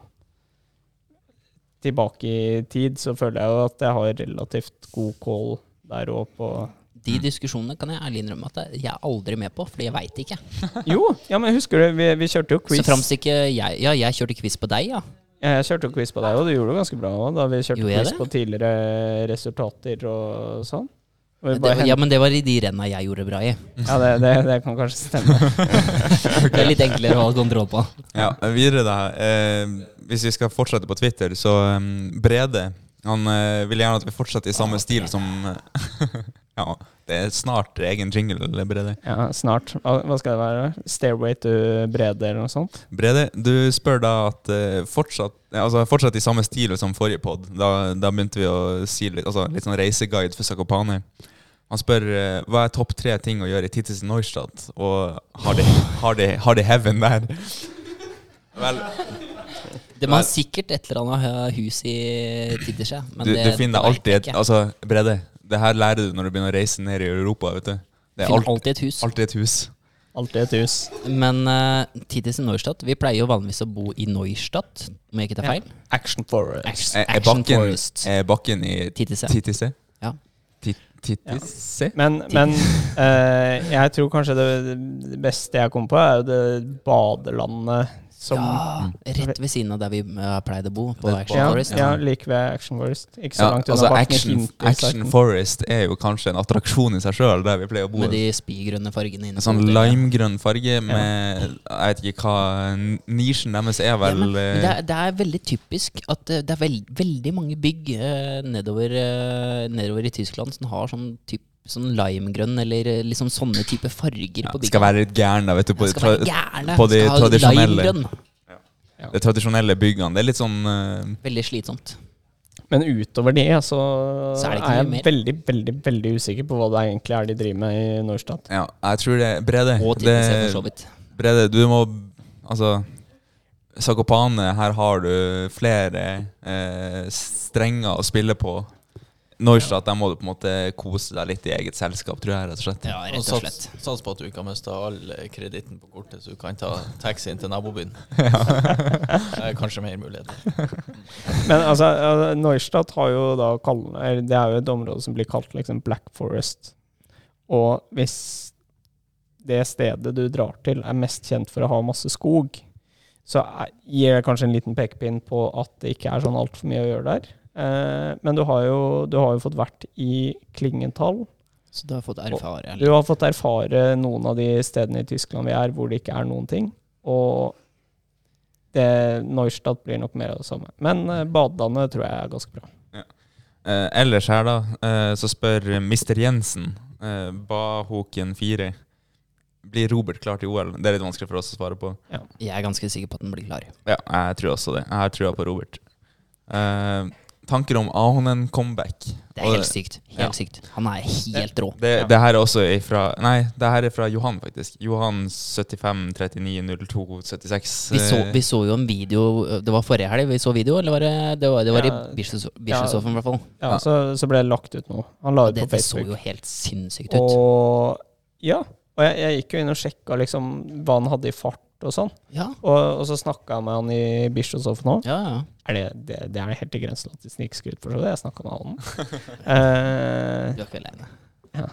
Speaker 2: tilbake i tid, så føler jeg jo at jeg har relativt god call der òg på
Speaker 1: De diskusjonene kan jeg ærlig innrømme at jeg er aldri med på, fordi jeg veit ikke.
Speaker 2: Jo, ja, men husker du, vi, vi kjørte jo quiz.
Speaker 1: Så framst ikke jeg Ja, jeg kjørte quiz på deg, ja.
Speaker 2: Ja, Jeg kjørte quiz på deg, og du gjorde det ganske bra òg, da vi kjørte quiz
Speaker 1: det?
Speaker 2: på tidligere resultater og sånn.
Speaker 1: Det,
Speaker 2: bare
Speaker 1: ja, men det var i de renna jeg gjorde bra i.
Speaker 2: ja det, det, det kan kanskje stemme.
Speaker 1: Det er litt enklere å ha kontroll på.
Speaker 3: Ja, videre da. Eh, hvis vi skal fortsette på Twitter, så um, Brede Han eh, vil gjerne at vi fortsetter i samme stil som eh, Ja, det er snart egen jingle, eller Brede?
Speaker 2: Ja, snart. Hva skal det være? Stairway to Brede, eller noe sånt?
Speaker 3: Brede, du spør da at eh, fortsatt, altså, fortsatt i samme stil som forrige pod. Da, da begynte vi å si litt, altså, litt sånn reiseguide for Sakopane. Han spør eh, hva er topp tre ting å gjøre i Titis Neustadt, og har de, har de, har de heaven der? Vel,
Speaker 1: Det må sikkert et eller annet hus i Tiddersjø.
Speaker 3: du, du finner
Speaker 1: det
Speaker 3: alltid et. Altså, Brede, det her lærer du når du begynner å reise ned i Europa, vet du. Det er alt,
Speaker 1: alltid et hus.
Speaker 3: alltid et hus.
Speaker 2: Alltid et hus.
Speaker 1: Men uh, Tiddes i Neustadt Vi pleier jo vanligvis å bo i Neustadt, om jeg ikke tar
Speaker 2: Ja.
Speaker 1: feil.
Speaker 2: Action Forest.
Speaker 1: Action,
Speaker 3: Er, er,
Speaker 1: Action
Speaker 3: bakken,
Speaker 1: Forest.
Speaker 3: er bakken i
Speaker 1: Tittise.
Speaker 3: Tittise?
Speaker 1: Ja.
Speaker 3: Tittis ja.
Speaker 2: Men, men uh, jeg tror kanskje det, det beste jeg kom på, er jo det badelandet som
Speaker 1: Ja, rett ved siden av der vi uh, pleide å bo, på
Speaker 3: Det
Speaker 1: Action
Speaker 2: ja,
Speaker 1: Forest.
Speaker 2: ja, like ved Action Forest. Ikke så
Speaker 3: Ja,
Speaker 2: langt unna
Speaker 3: altså Action, Action Forest er jo kanskje en attraksjon i seg sjøl, der vi pleier å bo.
Speaker 1: Med de spygrønne fargene inne.
Speaker 3: En sånn limegrønn farge med Jeg vet ikke hva Nisjen deres er
Speaker 1: Ja,
Speaker 3: vel
Speaker 1: men, men det,
Speaker 3: eh,
Speaker 1: er, det er veldig typisk at eh, det er veld, veldig mange bygg uh, nedover, uh, nedover i Tyskland som har sånn typ Sånn limegrønn eller liksom sånne type farger
Speaker 3: ja,
Speaker 1: på bygget.
Speaker 3: Skal være litt gæren, da, vet du. På,
Speaker 1: skal være
Speaker 3: tra-
Speaker 1: gærne.
Speaker 3: på de
Speaker 1: Skal
Speaker 3: tradisjonelle
Speaker 1: Ja.
Speaker 3: de tradisjonelle byggene. Det er litt sånn uh...
Speaker 1: Veldig slitsomt.
Speaker 2: Men utover det så,
Speaker 1: Så er det
Speaker 2: er jeg
Speaker 1: mer.
Speaker 2: veldig, veldig veldig usikker på hva det egentlig er de driver med i Norstat.
Speaker 3: Ja, jeg tror det Brede,
Speaker 1: Og Tiddes, for så
Speaker 3: det,
Speaker 1: vidt.
Speaker 3: Brede, du må Altså Sakopane, her har du flere eh, strenger å spille på. Neustadt, der må du på en måte kose deg litt i eget selskap, tror jeg, rett og slett.
Speaker 1: Ja,
Speaker 4: Og
Speaker 1: rett og
Speaker 4: sats,
Speaker 1: slett.
Speaker 4: sats på at du ikke har mista all eh, kreditten på kortet, så du kan ta taxien til nabobyen. Det er kanskje mer muligheter.
Speaker 2: Men altså, altså, Neustadt har jo da kall, Det er jo et område som blir kalt liksom Black Forest. Og hvis det stedet du drar til, er mest kjent for å ha masse skog, så gir det kanskje en liten pekepinn på at det ikke er sånn altfor mye å gjøre der. Eh, men du har, jo, du har jo fått vært i Klingenthal.
Speaker 1: Så du har fått erfare
Speaker 2: Du har fått erfare noen av de stedene i Tyskland vi er, hvor det ikke er noen ting. Og det, Neustadt blir nok mer av det samme. Men eh, badelandet tror jeg er ganske bra.
Speaker 3: Eh, ellers her, da, eh, så spør Mr. Jensen, eh, Bahoken 4 Blir Robert klar til OL? Det er litt vanskelig for oss å svare på.
Speaker 1: Jeg er ganske sikker på at den blir klar.
Speaker 3: Ja, jeg tror også det. Jeg har trua på Robert. Eh, tanker om Ahonen comeback?
Speaker 1: Det er helt sykt. Helt
Speaker 3: ja.
Speaker 1: sykt. Han er helt rå.
Speaker 3: Det, det her er også fra Nei, det her er fra Johan, faktisk. Johan 75 39 02 76.
Speaker 1: Vi så, vi så jo en video Det var forrige helg vi så video, eller var det Det var, det var
Speaker 2: Ja.
Speaker 1: i Bischofshofen, i hvert fall.
Speaker 2: Ja,
Speaker 3: Ja.
Speaker 2: Så, så ble det lagt ut noe. Han la ut
Speaker 1: det,
Speaker 2: på Facebook.
Speaker 1: det så jo helt sinnssykt ut.
Speaker 2: Og ja, og jeg, jeg gikk jo inn og sjekka liksom hva han hadde i fart og sånn.
Speaker 1: Ja,
Speaker 2: Og, og så snakka jeg med han i Bischofshofen nå.
Speaker 1: ja, ja.
Speaker 2: Er det, det, det er helt i grensen til snikskryt, for så vidt. Jeg snakka med han. uh,
Speaker 1: Du er ikke alene.
Speaker 2: Ja.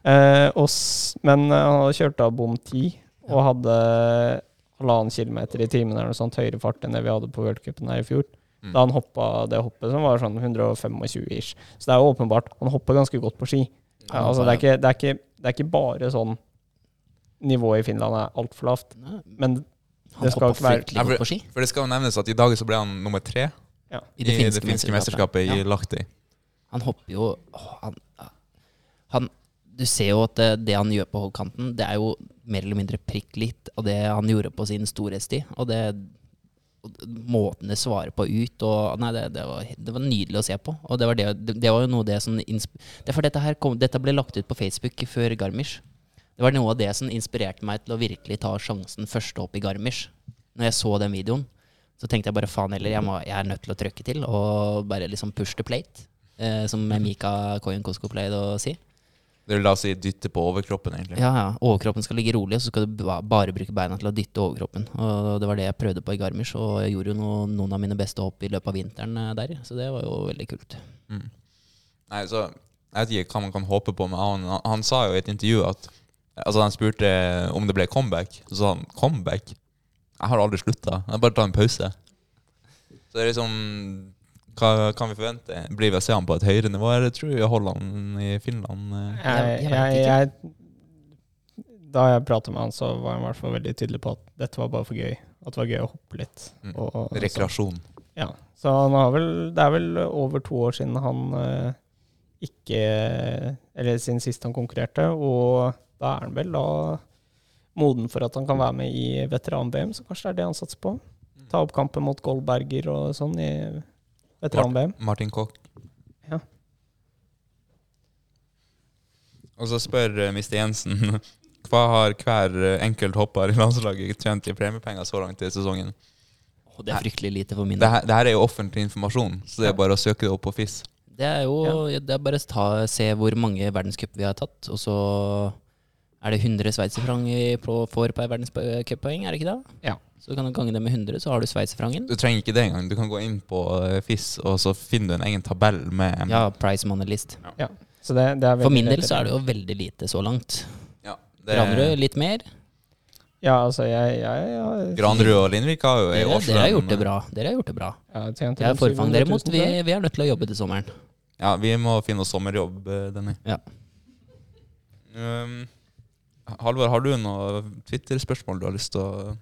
Speaker 2: Uh, oss, men eh, han hadde kjørt av bom 10 og hadde halvannen kilometer i timen eller noe sånt høyere fart enn det vi hadde på worldcupen her i fjor.
Speaker 3: Mm.
Speaker 2: Da han hoppa det hoppet som var sånn 125 ish. Så det er jo åpenbart Han hopper ganske godt på ski. Ja, altså, det, er ikke, det, er ikke, det er ikke bare sånn Nivået i Finland er altfor lavt. Men Det skal ikke være-
Speaker 1: fryktelig for.
Speaker 3: For det skal jo nevnes at i dag så ble han nummer tre
Speaker 1: I
Speaker 3: i det finske, mesterskapet i
Speaker 1: Ja.
Speaker 3: Lahti.
Speaker 1: Han hopper jo han, han, Du ser jo at det, det han gjør på holdkanten, det er jo mer eller mindre prikk litt av det han gjorde på sin storhetstid. Og det Måten det svarer på ut og Nei, det, det, var, det var nydelig å se på. Og det var, det, det, det var jo noe det som Det er for dette her kom, Dette ble lagt ut på Facebook før Garmisch. Det var noe av det som inspirerte meg til å virkelig ta sjansen første opp i Garmisch. Når jeg så den videoen, så tenkte jeg bare faen heller, jeg, må, jeg er nødt til å trykke til og bare liksom push the plate. Eh, som Mika Koyenkosko pleide å si.
Speaker 3: Det vil da si dytte på overkroppen, egentlig.
Speaker 1: Ja, ja. Overkroppen skal ligge rolig, og så skal du bare bruke beina til å dytte overkroppen. Og det var det jeg prøvde på i Garmisch, og jeg gjorde jo no, noen av mine beste hopp i løpet av vinteren eh, der. Så det var jo veldig kult.
Speaker 3: Mm. Nei, så Jeg vet ikke hva man kan håpe på, men han, han sa jo i et intervju at Altså Han spurte om det ble comeback. Så sa han comeback? Jeg har aldri slutta. Jeg bare tar en pause. Så det er liksom Hva kan vi forvente? Blir vi å se han på et høyere nivå, eller tror vi holder han i Finland?
Speaker 2: jeg,
Speaker 1: jeg
Speaker 2: jeg, Da jeg pratet med han, så var han i hvert fall veldig tydelig på at dette var bare for gøy. At det var gøy å hoppe litt.
Speaker 3: Mm.
Speaker 2: Og, og,
Speaker 3: Rekreasjon.
Speaker 2: Ja, så han har vel Det er vel over to år siden han eh, ikke Eller siden sist han konkurrerte, og da er han vel da moden for at han kan være med i veteran-VM, så kanskje det er det han satser på. Ta opp kampen mot Goldberger og sånn i veteran-VM.
Speaker 3: Martin Koch.
Speaker 2: Ja.
Speaker 3: Og så spør eh, Mr. Jensen hva har hver eh, enkelt hopper i landslaget tjent i premiepenger så langt i sesongen?
Speaker 1: Oh, det er fryktelig lite for min
Speaker 3: Det
Speaker 1: del.
Speaker 3: her, det her er jo offentlig informasjon, så det er bare å søke det opp på FIS.
Speaker 1: Det er jo Det er bare å se hvor mange verdenscup vi har tatt, og så er det 100 sveitserfrang vi får per verdenscuppoeng, er det ikke det?
Speaker 2: Ja.
Speaker 1: Så kan du gange det med 100, så har du sveitserfrangen.
Speaker 3: Du trenger ikke det engang. Du kan gå inn på eh, FIS, og så finner du en egen tabell med
Speaker 1: Ja, price money list.
Speaker 2: Ja. Så det, det er
Speaker 1: For min del så er det jo veldig lite så langt.
Speaker 3: Ja, det-
Speaker 1: Granerud litt mer.
Speaker 2: Ja, altså, jeg, jeg, jeg
Speaker 3: Granerud og Lindvik har jo ei
Speaker 1: Dere, dere har gjort det bra. Dere har gjort det bra.
Speaker 2: Ja, jeg
Speaker 1: har er forfang
Speaker 2: 700 000
Speaker 1: derimot. Vi, vi er nødt til å jobbe til sommeren.
Speaker 3: Ja, vi må finne oss sommerjobb, eh, Denny.
Speaker 1: Ja.
Speaker 3: Um, Halvor, har du noen Twitter-spørsmål du har lyst til å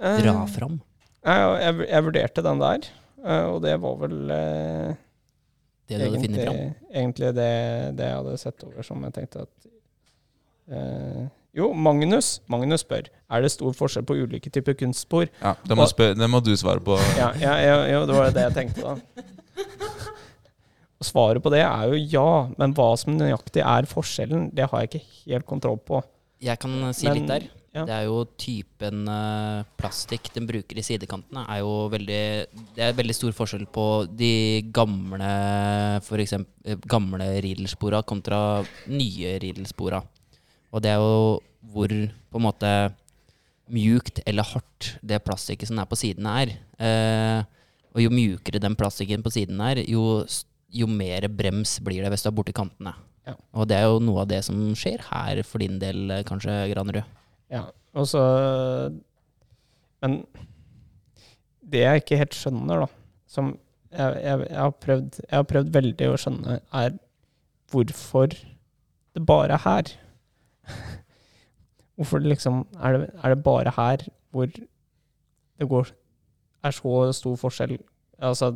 Speaker 1: Dra
Speaker 2: Eh,
Speaker 1: fram.
Speaker 2: Ja, ja, jeg, jeg vurderte den der, eh, og det var vel eh,
Speaker 1: Det du hadde fram.
Speaker 2: egentlig det, det jeg hadde sett over som jeg tenkte at eh, Jo, Magnus Magnus spør er det stor forskjell på ulike typer kunstspor.
Speaker 3: Ja, det må,
Speaker 2: Og-
Speaker 3: spør, det må du svare på.
Speaker 2: Ja, ja, ja, jo, det var det jeg tenkte da. Og svaret på det er jo ja, men hva som nøyaktig er forskjellen, det har jeg ikke helt kontroll på.
Speaker 1: Jeg kan eh, si
Speaker 2: Men-
Speaker 1: litt der.
Speaker 2: ja.
Speaker 1: Det er jo typen uh, plastikk den bruker i sidekantene, er jo veldig Det er veldig stor forskjell på de gamle for eksempel, eh, gamle kontra nye riedelspora. Og det er jo hvor på en måte mjukt eller hardt det plastikket som er på sidene er. Eh, og jo mjukere den plastikken på siden er, jo, jo mer brems blir det hvis du er borti kantene.
Speaker 2: Ja.
Speaker 1: Og det er jo noe av det som skjer her for din del, eh, kanskje, Granerud.
Speaker 2: Ja, og så Men det jeg ikke helt skjønner, da, som jeg, jeg, jeg, har prøvd, jeg har prøvd veldig å skjønne, er hvorfor det bare er her. Hvorfor det liksom er det, er det bare her hvor det går er så stor forskjell? Altså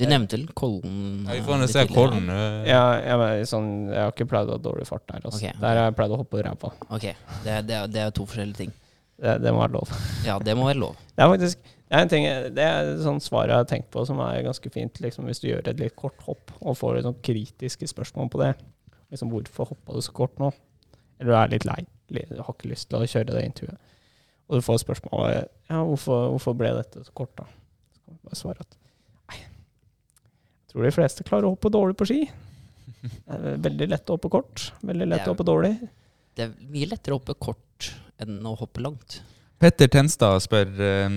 Speaker 1: Du nevnte vel Kollen?
Speaker 3: Ja, vi
Speaker 1: eh,
Speaker 3: får se. Kollen. eh.
Speaker 2: Ja, jeg, sånn, jeg har ikke pleid å ha dårlig fart der. Altså.
Speaker 1: Okay.
Speaker 2: Der har jeg pleid å hoppe ræva.
Speaker 1: Okay. det, det, det er to forskjellige ting.
Speaker 2: Det, det må være lov.
Speaker 1: Ja, det må være lov.
Speaker 2: Det er faktisk det er en ting, det er sånn sånt svar jeg har tenkt på som er ganske fint, liksom, hvis du gjør et litt kort hopp og får litt sånn kritiske spørsmål på det. Liksom, hvorfor hoppa du så kort nå? Eller du er litt lei, du har ikke lyst til å kjøre det intervjuet. Og du får spørsmålet ja, hvorfor, hvorfor ble dette så kort, da? Så kan du bare svare at tror de fleste klarer å hoppe dårlig på ski. Veldig lett å hoppe kort, veldig lett
Speaker 1: er-
Speaker 2: å hoppe dårlig.
Speaker 1: Det er mye lettere å hoppe kort enn å hoppe langt.
Speaker 3: Petter Tenstad spør uh,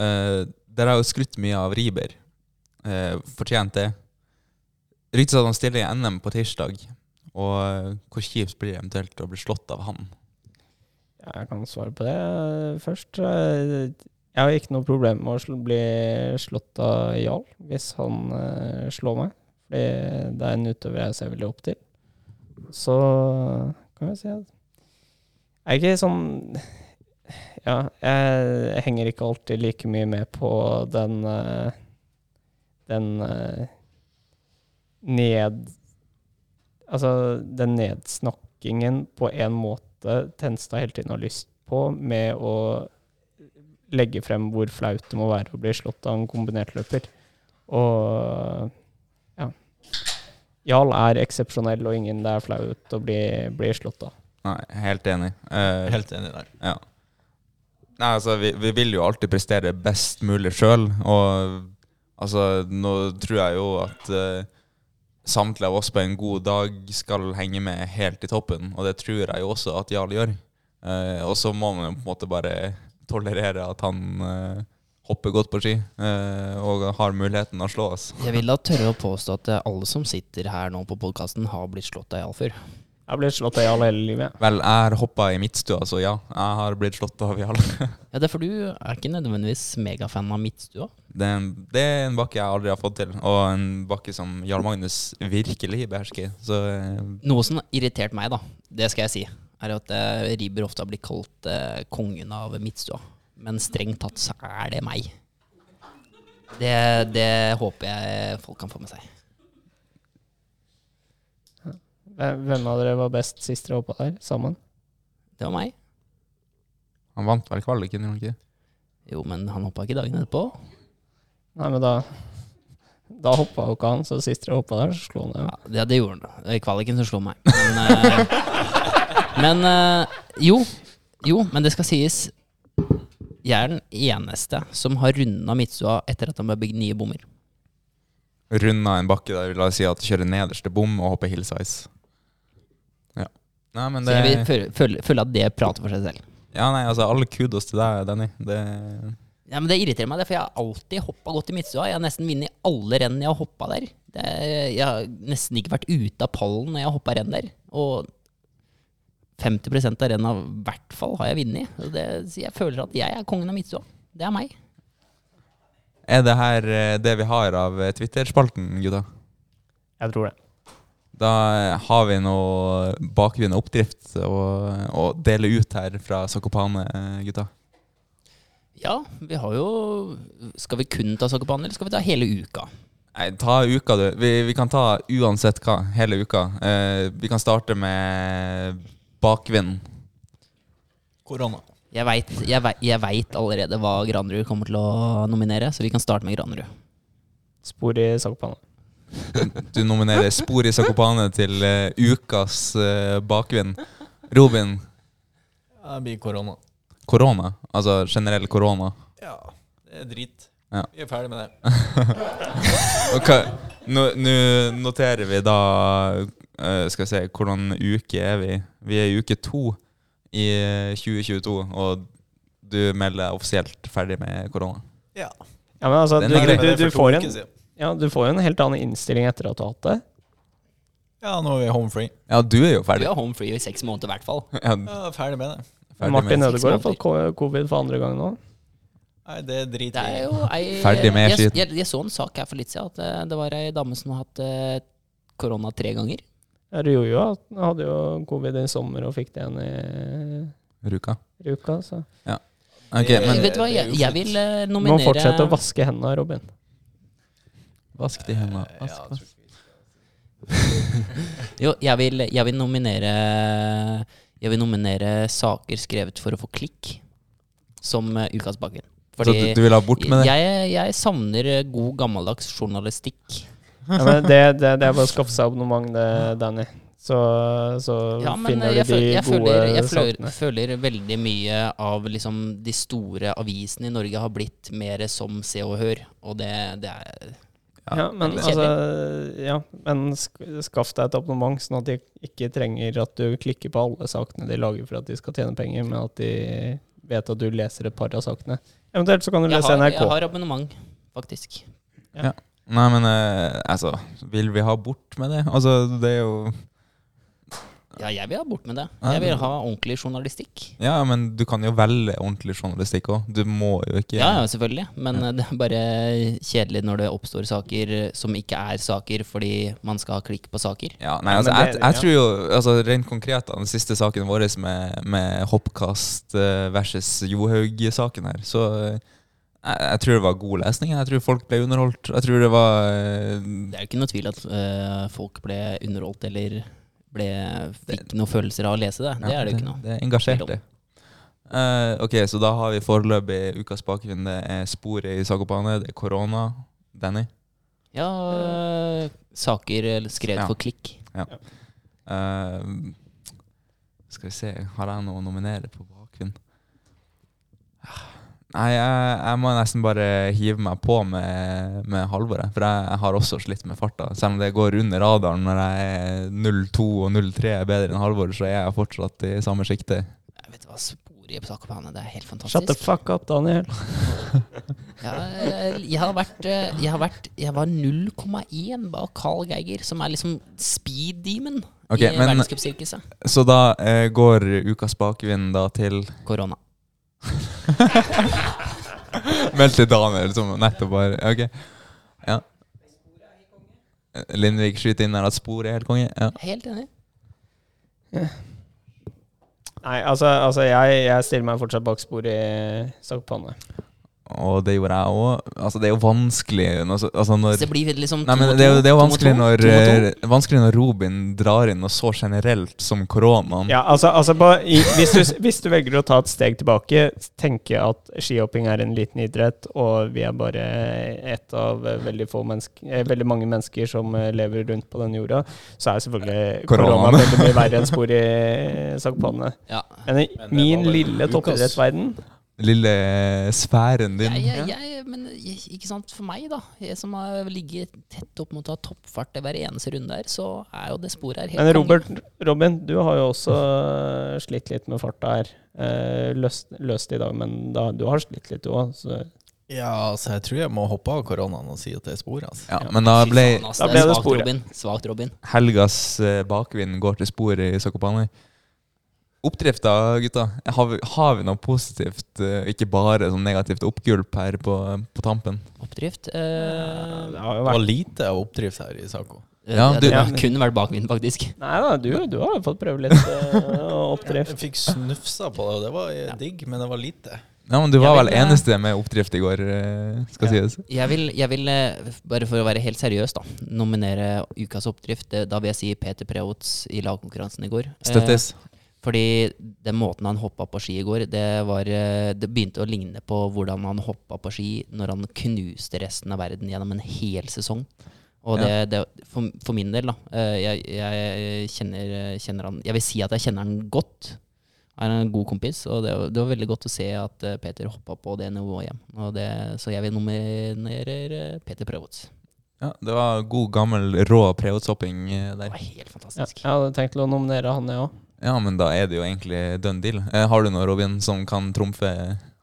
Speaker 3: uh, Dere har jo skrytt mye av Riber. Uh, fortjent det. Ryktes at han stiller i NM på tirsdag. Og eh, hvor kjipt blir det eventuelt å bli slått av han?
Speaker 2: Jeg kan svare på det først. Jeg har ikke noe problem med å bli slått av Jarl hvis han uh, slår meg. Fordi det er en utøver jeg ser veldig opp til. Så kan jeg si at jeg er ikke sånn Ja, jeg henger ikke alltid like mye med på den uh, Den uh, ned... Altså den nedsnakkingen på en måte Tenstad hele tiden har lyst på, med å legge frem hvor flaut det må være å bli slått av en kombinertløper. Og ja. Jarl er eksepsjonell, og ingen det er flaut å bli, bli slått av.
Speaker 3: Nei, helt enig. Eh,
Speaker 4: Helt enig der.
Speaker 3: Ja. Nei, altså, vi, vi vil jo alltid prestere best mulig sjøl, og altså, nå tror jeg jo at eh, samtlige av oss på en god dag skal henge med helt i toppen, og det tror jeg jo også at Jarl gjør. Eh, og så må man jo på en måte bare tolerere at han eh, hopper godt på ski, eh, og har muligheten å slå oss.
Speaker 1: Jeg vil da tørre å påstå at eh, alle som sitter her nå på podkasten, har blitt slått av Jarl før.
Speaker 2: Jeg har blitt slått av Jarl hele livet.
Speaker 3: Vel, jeg har hoppa i midtstua, så ja, jeg har blitt slått av Jarl.
Speaker 1: Ja, det er for du er ikke nødvendigvis megafan av midtstua.
Speaker 3: Det er, en, det er en bakke jeg aldri har fått til, og en bakke som Jarl Magnus virkelig behersker. Så
Speaker 1: Noe som har irritert meg, da, det skal jeg si, er at eh, Riber ofte har blitt kalt eh, kongen av midtstua. Men strengt tatt så er det meg. Det, det håper jeg folk kan få med seg.
Speaker 2: Hvem hvem av dere var best sist dere hoppa der, sammen?
Speaker 1: Det var meg.
Speaker 3: Han vant vel kvaliken, gjorde han ikke?
Speaker 1: Jo, men han hoppa ikke dagen etterpå.
Speaker 2: Nei, men da Da hoppa jo ikke han, så sist dere hoppa der, så slo han
Speaker 1: Ja, det, det gjorde han. I kvaliken så slo han meg. Men, eh, men eh, jo. Jo, men det skal sies. Jeg er den eneste som har runda Midtstua etter at han ble bygd nye bommer.
Speaker 3: Runda en bakke der, la oss si at kjøre nederste bom og hoppe hillsize. Ja. Nei, men
Speaker 1: Så
Speaker 3: det
Speaker 1: jeg vil føle, føle, føle at det prater for seg selv.
Speaker 3: Ja, nei, altså, alle kudos til deg, Danny. Det
Speaker 1: Ja, men Det irriterer meg, det, for jeg har alltid hoppa godt i Midtstua. Jeg har nesten vunnet alle renn jeg har hoppa der. Det, jeg har nesten ikke vært ute av pallen når jeg har hoppa renn der. Og 50% av renna i hvert fall har jeg vunnet. Så jeg føler at jeg er kongen av Midtstua. Det er meg.
Speaker 3: Er det her eh, det vi har av eh, Twitter-spalten, gutta?
Speaker 2: Jeg tror det.
Speaker 3: Da eh, har vi noe bakgrunn oppdrift å, å dele ut her fra Sakopane, gutta.
Speaker 1: Ja, vi har jo Skal vi kun ta Sakopane, eller skal vi ta hele uka?
Speaker 3: Nei, ta uka, du. Vi, vi kan ta uansett hva, hele uka. Eh, vi kan starte med bakvind.
Speaker 4: Korona.
Speaker 1: Jeg veit vet, allerede hva Granerud kommer til å nominere, så vi kan starte med Granerud.
Speaker 2: Spor i Sakopane.
Speaker 3: Du nominerer Spor i Sakopane til uh, ukas uh, bakvind. Robin,
Speaker 4: Ja, det blir korona.
Speaker 3: korona? Altså generell korona?
Speaker 4: Ja, det er drit.
Speaker 3: Ja.
Speaker 4: Vi er ferdig med det.
Speaker 3: Ok, Nå nå noterer vi da eh, Skal vi se, hvordan uke er vi? Vi er i uke to i eh, 2022, og du melder offisielt ferdig med korona.
Speaker 4: Ja.
Speaker 2: Ja, men altså, du, du, du, får en, ja, du får jo en helt annen innstilling etter at du har hatt det.
Speaker 4: Ja, nå er vi home free.
Speaker 3: Ja, du er jo ferdig.
Speaker 1: Vi er home free i seks måneder i hvert fall.
Speaker 3: Ja,
Speaker 4: Ja, ferdig med det.
Speaker 3: ferdig
Speaker 2: Martin. Ødegaard har fått covid for andre gang nå.
Speaker 4: Nei, det er drit
Speaker 1: Det er jo ei,
Speaker 3: Ferdig med
Speaker 1: jeg,
Speaker 3: skiten.
Speaker 1: jeg, jeg så en sak her for litt siden, at eh, det var ei dame som har hatt eh, korona tre ganger.
Speaker 2: Ja, jeg hadde jo covid i sommer og fikk det igjen i
Speaker 3: Ruka.
Speaker 2: Ruka Så.
Speaker 3: Ok, men
Speaker 1: Vet du hva, jeg, jeg vil nominere
Speaker 2: Du må fortsette å vaske hendene, Robin.
Speaker 3: vask de hendene.
Speaker 4: Ja,
Speaker 3: Vask, vask.
Speaker 1: Jo, jeg vil, jeg vil nominere Jeg vil nominere saker skrevet for å få klikk som Ukas Bakken.
Speaker 3: Fordi Så du, du vil ha bort med det?
Speaker 1: jeg, jeg savner eh, god gammeldags journalistikk.
Speaker 2: Ja, men det, det, det er bare å skaffe seg abonnement, det, Danny. Så, så
Speaker 1: Ja, men
Speaker 2: finner
Speaker 1: jeg,
Speaker 2: du de
Speaker 1: føler, jeg,
Speaker 2: gode
Speaker 1: føler, jeg føler,
Speaker 2: sakene.
Speaker 1: føler veldig mye av liksom de store avisene i Norge har blitt mer som Se og Hør, og det, det er
Speaker 2: Ja, men, altså, ja, men skaff deg et abonnement, sånn at de ikke trenger at du klikker på alle sakene de lager for at de skal tjene penger, men at de vet at du leser et par av sakene. Eventuelt så kan du
Speaker 1: jeg
Speaker 2: lese
Speaker 1: har,
Speaker 2: NRK.
Speaker 1: jeg har abonnement, faktisk.
Speaker 3: Nei, men eh, altså Vil vi ha bort med det? Altså, det er jo
Speaker 1: Ja, jeg vil ha bort med det. Jeg vil ha ordentlig journalistikk.
Speaker 3: Ja, men du kan jo velge ordentlig journalistikk òg. Du må jo ikke
Speaker 1: Ja, ja, selvfølgelig. Men eh, det er bare kjedelig når det oppstår saker som ikke er saker fordi man skal ha klikk på saker.
Speaker 3: Ja, nei, altså,
Speaker 2: men
Speaker 3: jeg,
Speaker 2: det-
Speaker 3: jeg
Speaker 2: ja.
Speaker 3: tror jo altså, Rent konkret, da, den siste saken vår med, med Hoppkast eh, versus Johaug-saken her, så eh, jeg, jeg tror det var god lesning. Jeg tror folk ble underholdt. Jeg tror det var eh,
Speaker 1: Det er jo ikke noe tvil at eh, folk ble underholdt eller ble, fikk noen følelser av å lese det. Det
Speaker 3: ja,
Speaker 1: er det jo ikke noe.
Speaker 3: Det er engasjerte. Uh, ok, så da har vi foreløpig ukas bakgrunn. Det er sporet i Sagopane, det er korona. Danny?
Speaker 1: Ja, eh, saker eh, skrevet
Speaker 3: Ja.
Speaker 1: for klikk.
Speaker 3: Eh, skal vi se, har jeg noe å nominere på bakgrunn? Nei, jeg, jeg må nesten bare hive meg på med, med Halvor. For jeg, jeg har også slitt med farta. Selv om det går under radaren når jeg er 0,2 og 0,3 er bedre enn Halvor, så er jeg fortsatt i samme sjikte.
Speaker 1: Jeg vet hva sporet på henne, det er helt fantastisk.
Speaker 2: Shut the fuck up, Daniel.
Speaker 1: Ja, jeg, jeg har vært eh, Jeg, har vært, jeg var 0,1 bak Carl Geiger, som er liksom speed demon
Speaker 3: okay,
Speaker 1: i
Speaker 3: men-
Speaker 1: verdenscupsirkuset.
Speaker 3: Så da eh, går ukas bakvind da til
Speaker 1: Korona.
Speaker 3: Meldt til Daniel, som nettopp bare Ok. Ja. Lindvik skyter inn her at sporet er helt konge. Ja.
Speaker 1: Helt enig.
Speaker 2: Nei, altså, altså jeg, jeg stiller meg fortsatt bak sporet i Sakopane.
Speaker 3: Og det gjorde jeg òg. Altså, det er jo vanskelig altså, når,
Speaker 1: Så det blir liksom
Speaker 3: Nei, men det, er jo- det er jo vanskelig når, eh, vanskelig når Robin drar inn noe så generelt som koronaen.
Speaker 2: Ja, altså, altså på, i, hvis, du, hvis du velger å ta et steg tilbake, tenke at skihopping er en liten idrett, og vi er bare ett av veldig, få menneske, eh, veldig mange mennesker som eh, lever rundt på denne jorda, så er selvfølgelig korona veldig mye verre enn spor i sakpanne.
Speaker 1: Ja.
Speaker 2: Men i
Speaker 4: Men
Speaker 2: min lille toppidrettsverden
Speaker 3: Lille sfæren din.
Speaker 1: Jeg, jeg, jeg, men ikke sant, for meg, da, jeg som har ligget tett opp mot å ha toppfart i hver eneste runde her, så er jo det sporet her helt
Speaker 2: Men. Robert, Robin, du har jo også eh, slitt litt med farta her. Eh, løst, løst i dag, men da, du har slitt litt du òg.
Speaker 4: Ja, altså, jeg tror jeg må hoppe av koronaen og si at det er spor. Altså.
Speaker 3: Ja, men da ble
Speaker 2: da
Speaker 1: det
Speaker 2: ble det sporet.
Speaker 1: Svakt, Robin.
Speaker 3: helgas eh, bakvind går til spor i Sokopani. Oppdrift da, gutta. Har vi, har vi noe positivt, eh, ikke bare sånn negativt oppgulp her på, på tampen?
Speaker 1: Oppdrift. Eh,
Speaker 2: Det har jo
Speaker 4: var
Speaker 2: vært
Speaker 4: lite av oppdrift her i Saco.
Speaker 3: Ja,
Speaker 1: det,
Speaker 3: du-
Speaker 1: det har kun vært bakvind, faktisk.
Speaker 2: Nei da, du, du har jo fått prøve litt uh, oppdrift.
Speaker 4: Jeg fikk snufsa på det, og det var eh, digg, men det var lite.
Speaker 3: Ja, men Du var vel
Speaker 1: eh,
Speaker 3: eneste med oppdrift i går, eh, skal
Speaker 4: Ja.
Speaker 3: sies.
Speaker 1: Jeg vil, jeg vil, eh, bare for å være helt seriøs, da, nominere ukas oppdrift. Da vil jeg si Peter Preots i lagkonkurransen i går. Eh,
Speaker 3: Støttes.
Speaker 1: Fordi den måten han hoppa på ski i går, det, var, eh, det begynte å ligne på hvordan han hoppa på ski når han knuste resten av verden gjennom en hel sesong. Og det,
Speaker 3: Ja.
Speaker 1: det, for, for min del, da eh, jeg, jeg kjenner, kjenner han Jeg vil si at jeg kjenner han godt. Han er en god kompis, og det, var- det var veldig godt å se at eh, Peter hoppa på det nivået hjem. Og det, så jeg vil nominere eh, Peter Prøvots.
Speaker 3: Ja, det var god, gammel, rå prehotshopping der.
Speaker 1: Det var helt
Speaker 2: Ja,
Speaker 1: fantastisk.
Speaker 2: jeg hadde tenkt å nominere han, jeg òg.
Speaker 3: Ja, men da er det jo egentlig done deal. Eh, har du noe, Robin, som kan trumfe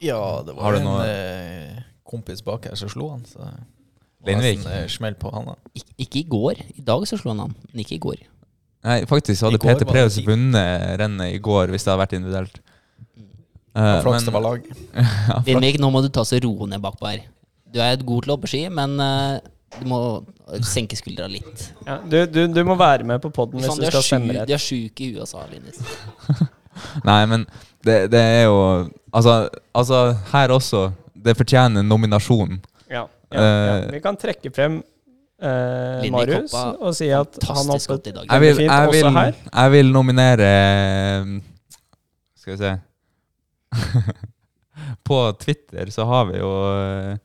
Speaker 4: Ja, det
Speaker 3: Har
Speaker 4: var
Speaker 3: du
Speaker 4: en
Speaker 3: noe-
Speaker 4: eh, kompis bak her som slo han. Så det var
Speaker 3: Lindvik?
Speaker 4: nesten, eh, smell på han da.
Speaker 1: Ik ikke i går. I dag så slo han han, men ikke i går.
Speaker 3: Nei, faktisk
Speaker 4: I
Speaker 3: hadde
Speaker 4: går
Speaker 3: Peter
Speaker 4: var det
Speaker 3: Preus vunnet rennet i går hvis det hadde vært individuelt. Eh,
Speaker 4: Ja, Flaks
Speaker 3: men-
Speaker 4: det var lag.
Speaker 1: Lindvik, nå må du ta så roe ned bakpå her. Du er god til å hoppe ski, men eh, du må senke skuldra litt.
Speaker 2: Ja, du, du, du må være med på poden hvis du
Speaker 1: du,
Speaker 2: skal stemme rett.
Speaker 1: De er sjuke i huet, altså, Linus.
Speaker 3: Nei, men det, det er jo altså, altså, her også. Det fortjener nominasjon.
Speaker 2: Ja, ja, ja.
Speaker 3: Eh,
Speaker 2: Vi kan trekke frem eh, Marius og si at han hoppet
Speaker 1: godt i dag.
Speaker 3: Jeg vil, jeg, vil, jeg vil nominere Skal vi se På Twitter så har vi jo eh,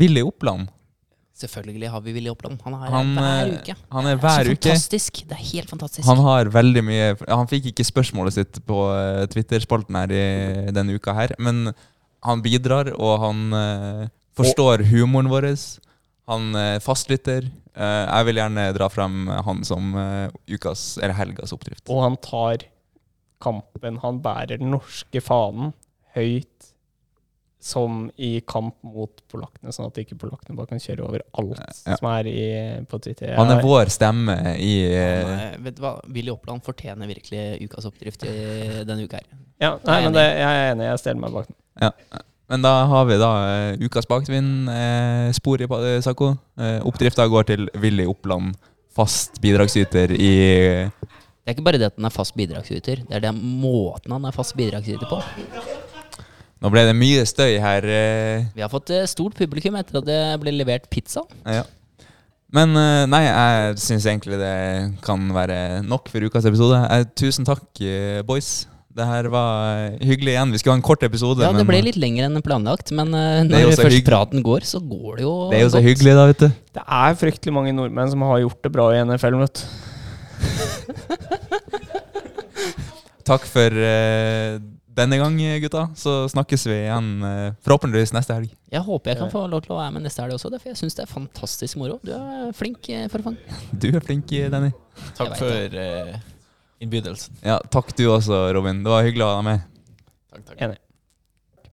Speaker 3: Willy Oppland.
Speaker 1: Selvfølgelig har vi Willy Oppland. Han er
Speaker 3: Han,
Speaker 1: hver
Speaker 3: eh,
Speaker 1: uke.
Speaker 3: Han er
Speaker 1: Det er
Speaker 3: hver
Speaker 1: så
Speaker 3: uke.
Speaker 1: fantastisk. Det er helt fantastisk.
Speaker 3: Han har veldig mye Han fikk ikke spørsmålet sitt på eh, Twitter-spalten her i denne uka her, men han bidrar, og han uh, forstår humoren vår. Han uh, fastlytter. Uh, jeg vil gjerne dra frem han som ukas, eller helgas oppdrift.
Speaker 2: Og han tar kampen. Han bærer den norske fanen høyt som i kamp mot polakkene, sånn at ikke polakkene bare kan kjøre over alt
Speaker 3: Ja.
Speaker 2: som er i, på Twitter.
Speaker 3: Han er
Speaker 2: Jeg-
Speaker 3: vår stemme i eh,
Speaker 1: Han er- vet du hva? Willy Oppland fortjener virkelig ukas oppdrift i denne uka her.
Speaker 2: Ja, nei, men det, jeg er enig. Jeg stiller meg bak den.
Speaker 3: Ja. Men da har vi da uh, ukas bakvind, eh, spor i pa- eh, Sako. Uh, oppdrifta går til Willy Oppland, fast bidragsyter i
Speaker 1: Det er ikke bare det at han er fast bidragsyter, det er den måten han er fast bidragsyter på.
Speaker 3: Nå ble det mye støy her. eh,
Speaker 1: Vi har fått eh, stort publikum etter at det ble levert pizza.
Speaker 3: ja. Men eh, nei, jeg syns egentlig det kan være nok for ukas episode. Tusen takk, boys. Det her var hyggelig igjen. Vi skulle ha en kort episode.
Speaker 1: Ja, det
Speaker 3: men
Speaker 1: ble litt lenger enn planlagt, men når først
Speaker 3: hygg-
Speaker 1: praten går, så går det jo
Speaker 3: det er jo så
Speaker 1: godt.
Speaker 3: hyggelig, da, vet du.
Speaker 2: Det er fryktelig mange nordmenn som har gjort det bra i NFL. Vet. du.
Speaker 3: Takk for eh, denne gang, gutta. Så snakkes vi igjen eh, forhåpentligvis neste helg.
Speaker 1: Jeg håper jeg kan få lov til å være med neste helg også, for jeg syns det er fantastisk moro. Du er flink, eh, for faen.
Speaker 3: Du er flink, Denny.
Speaker 4: Takk for eh, innbydelsen.
Speaker 3: Ja, takk du også, Robin. Det var hyggelig å ha deg med.
Speaker 4: Takk, takk.
Speaker 2: Enig.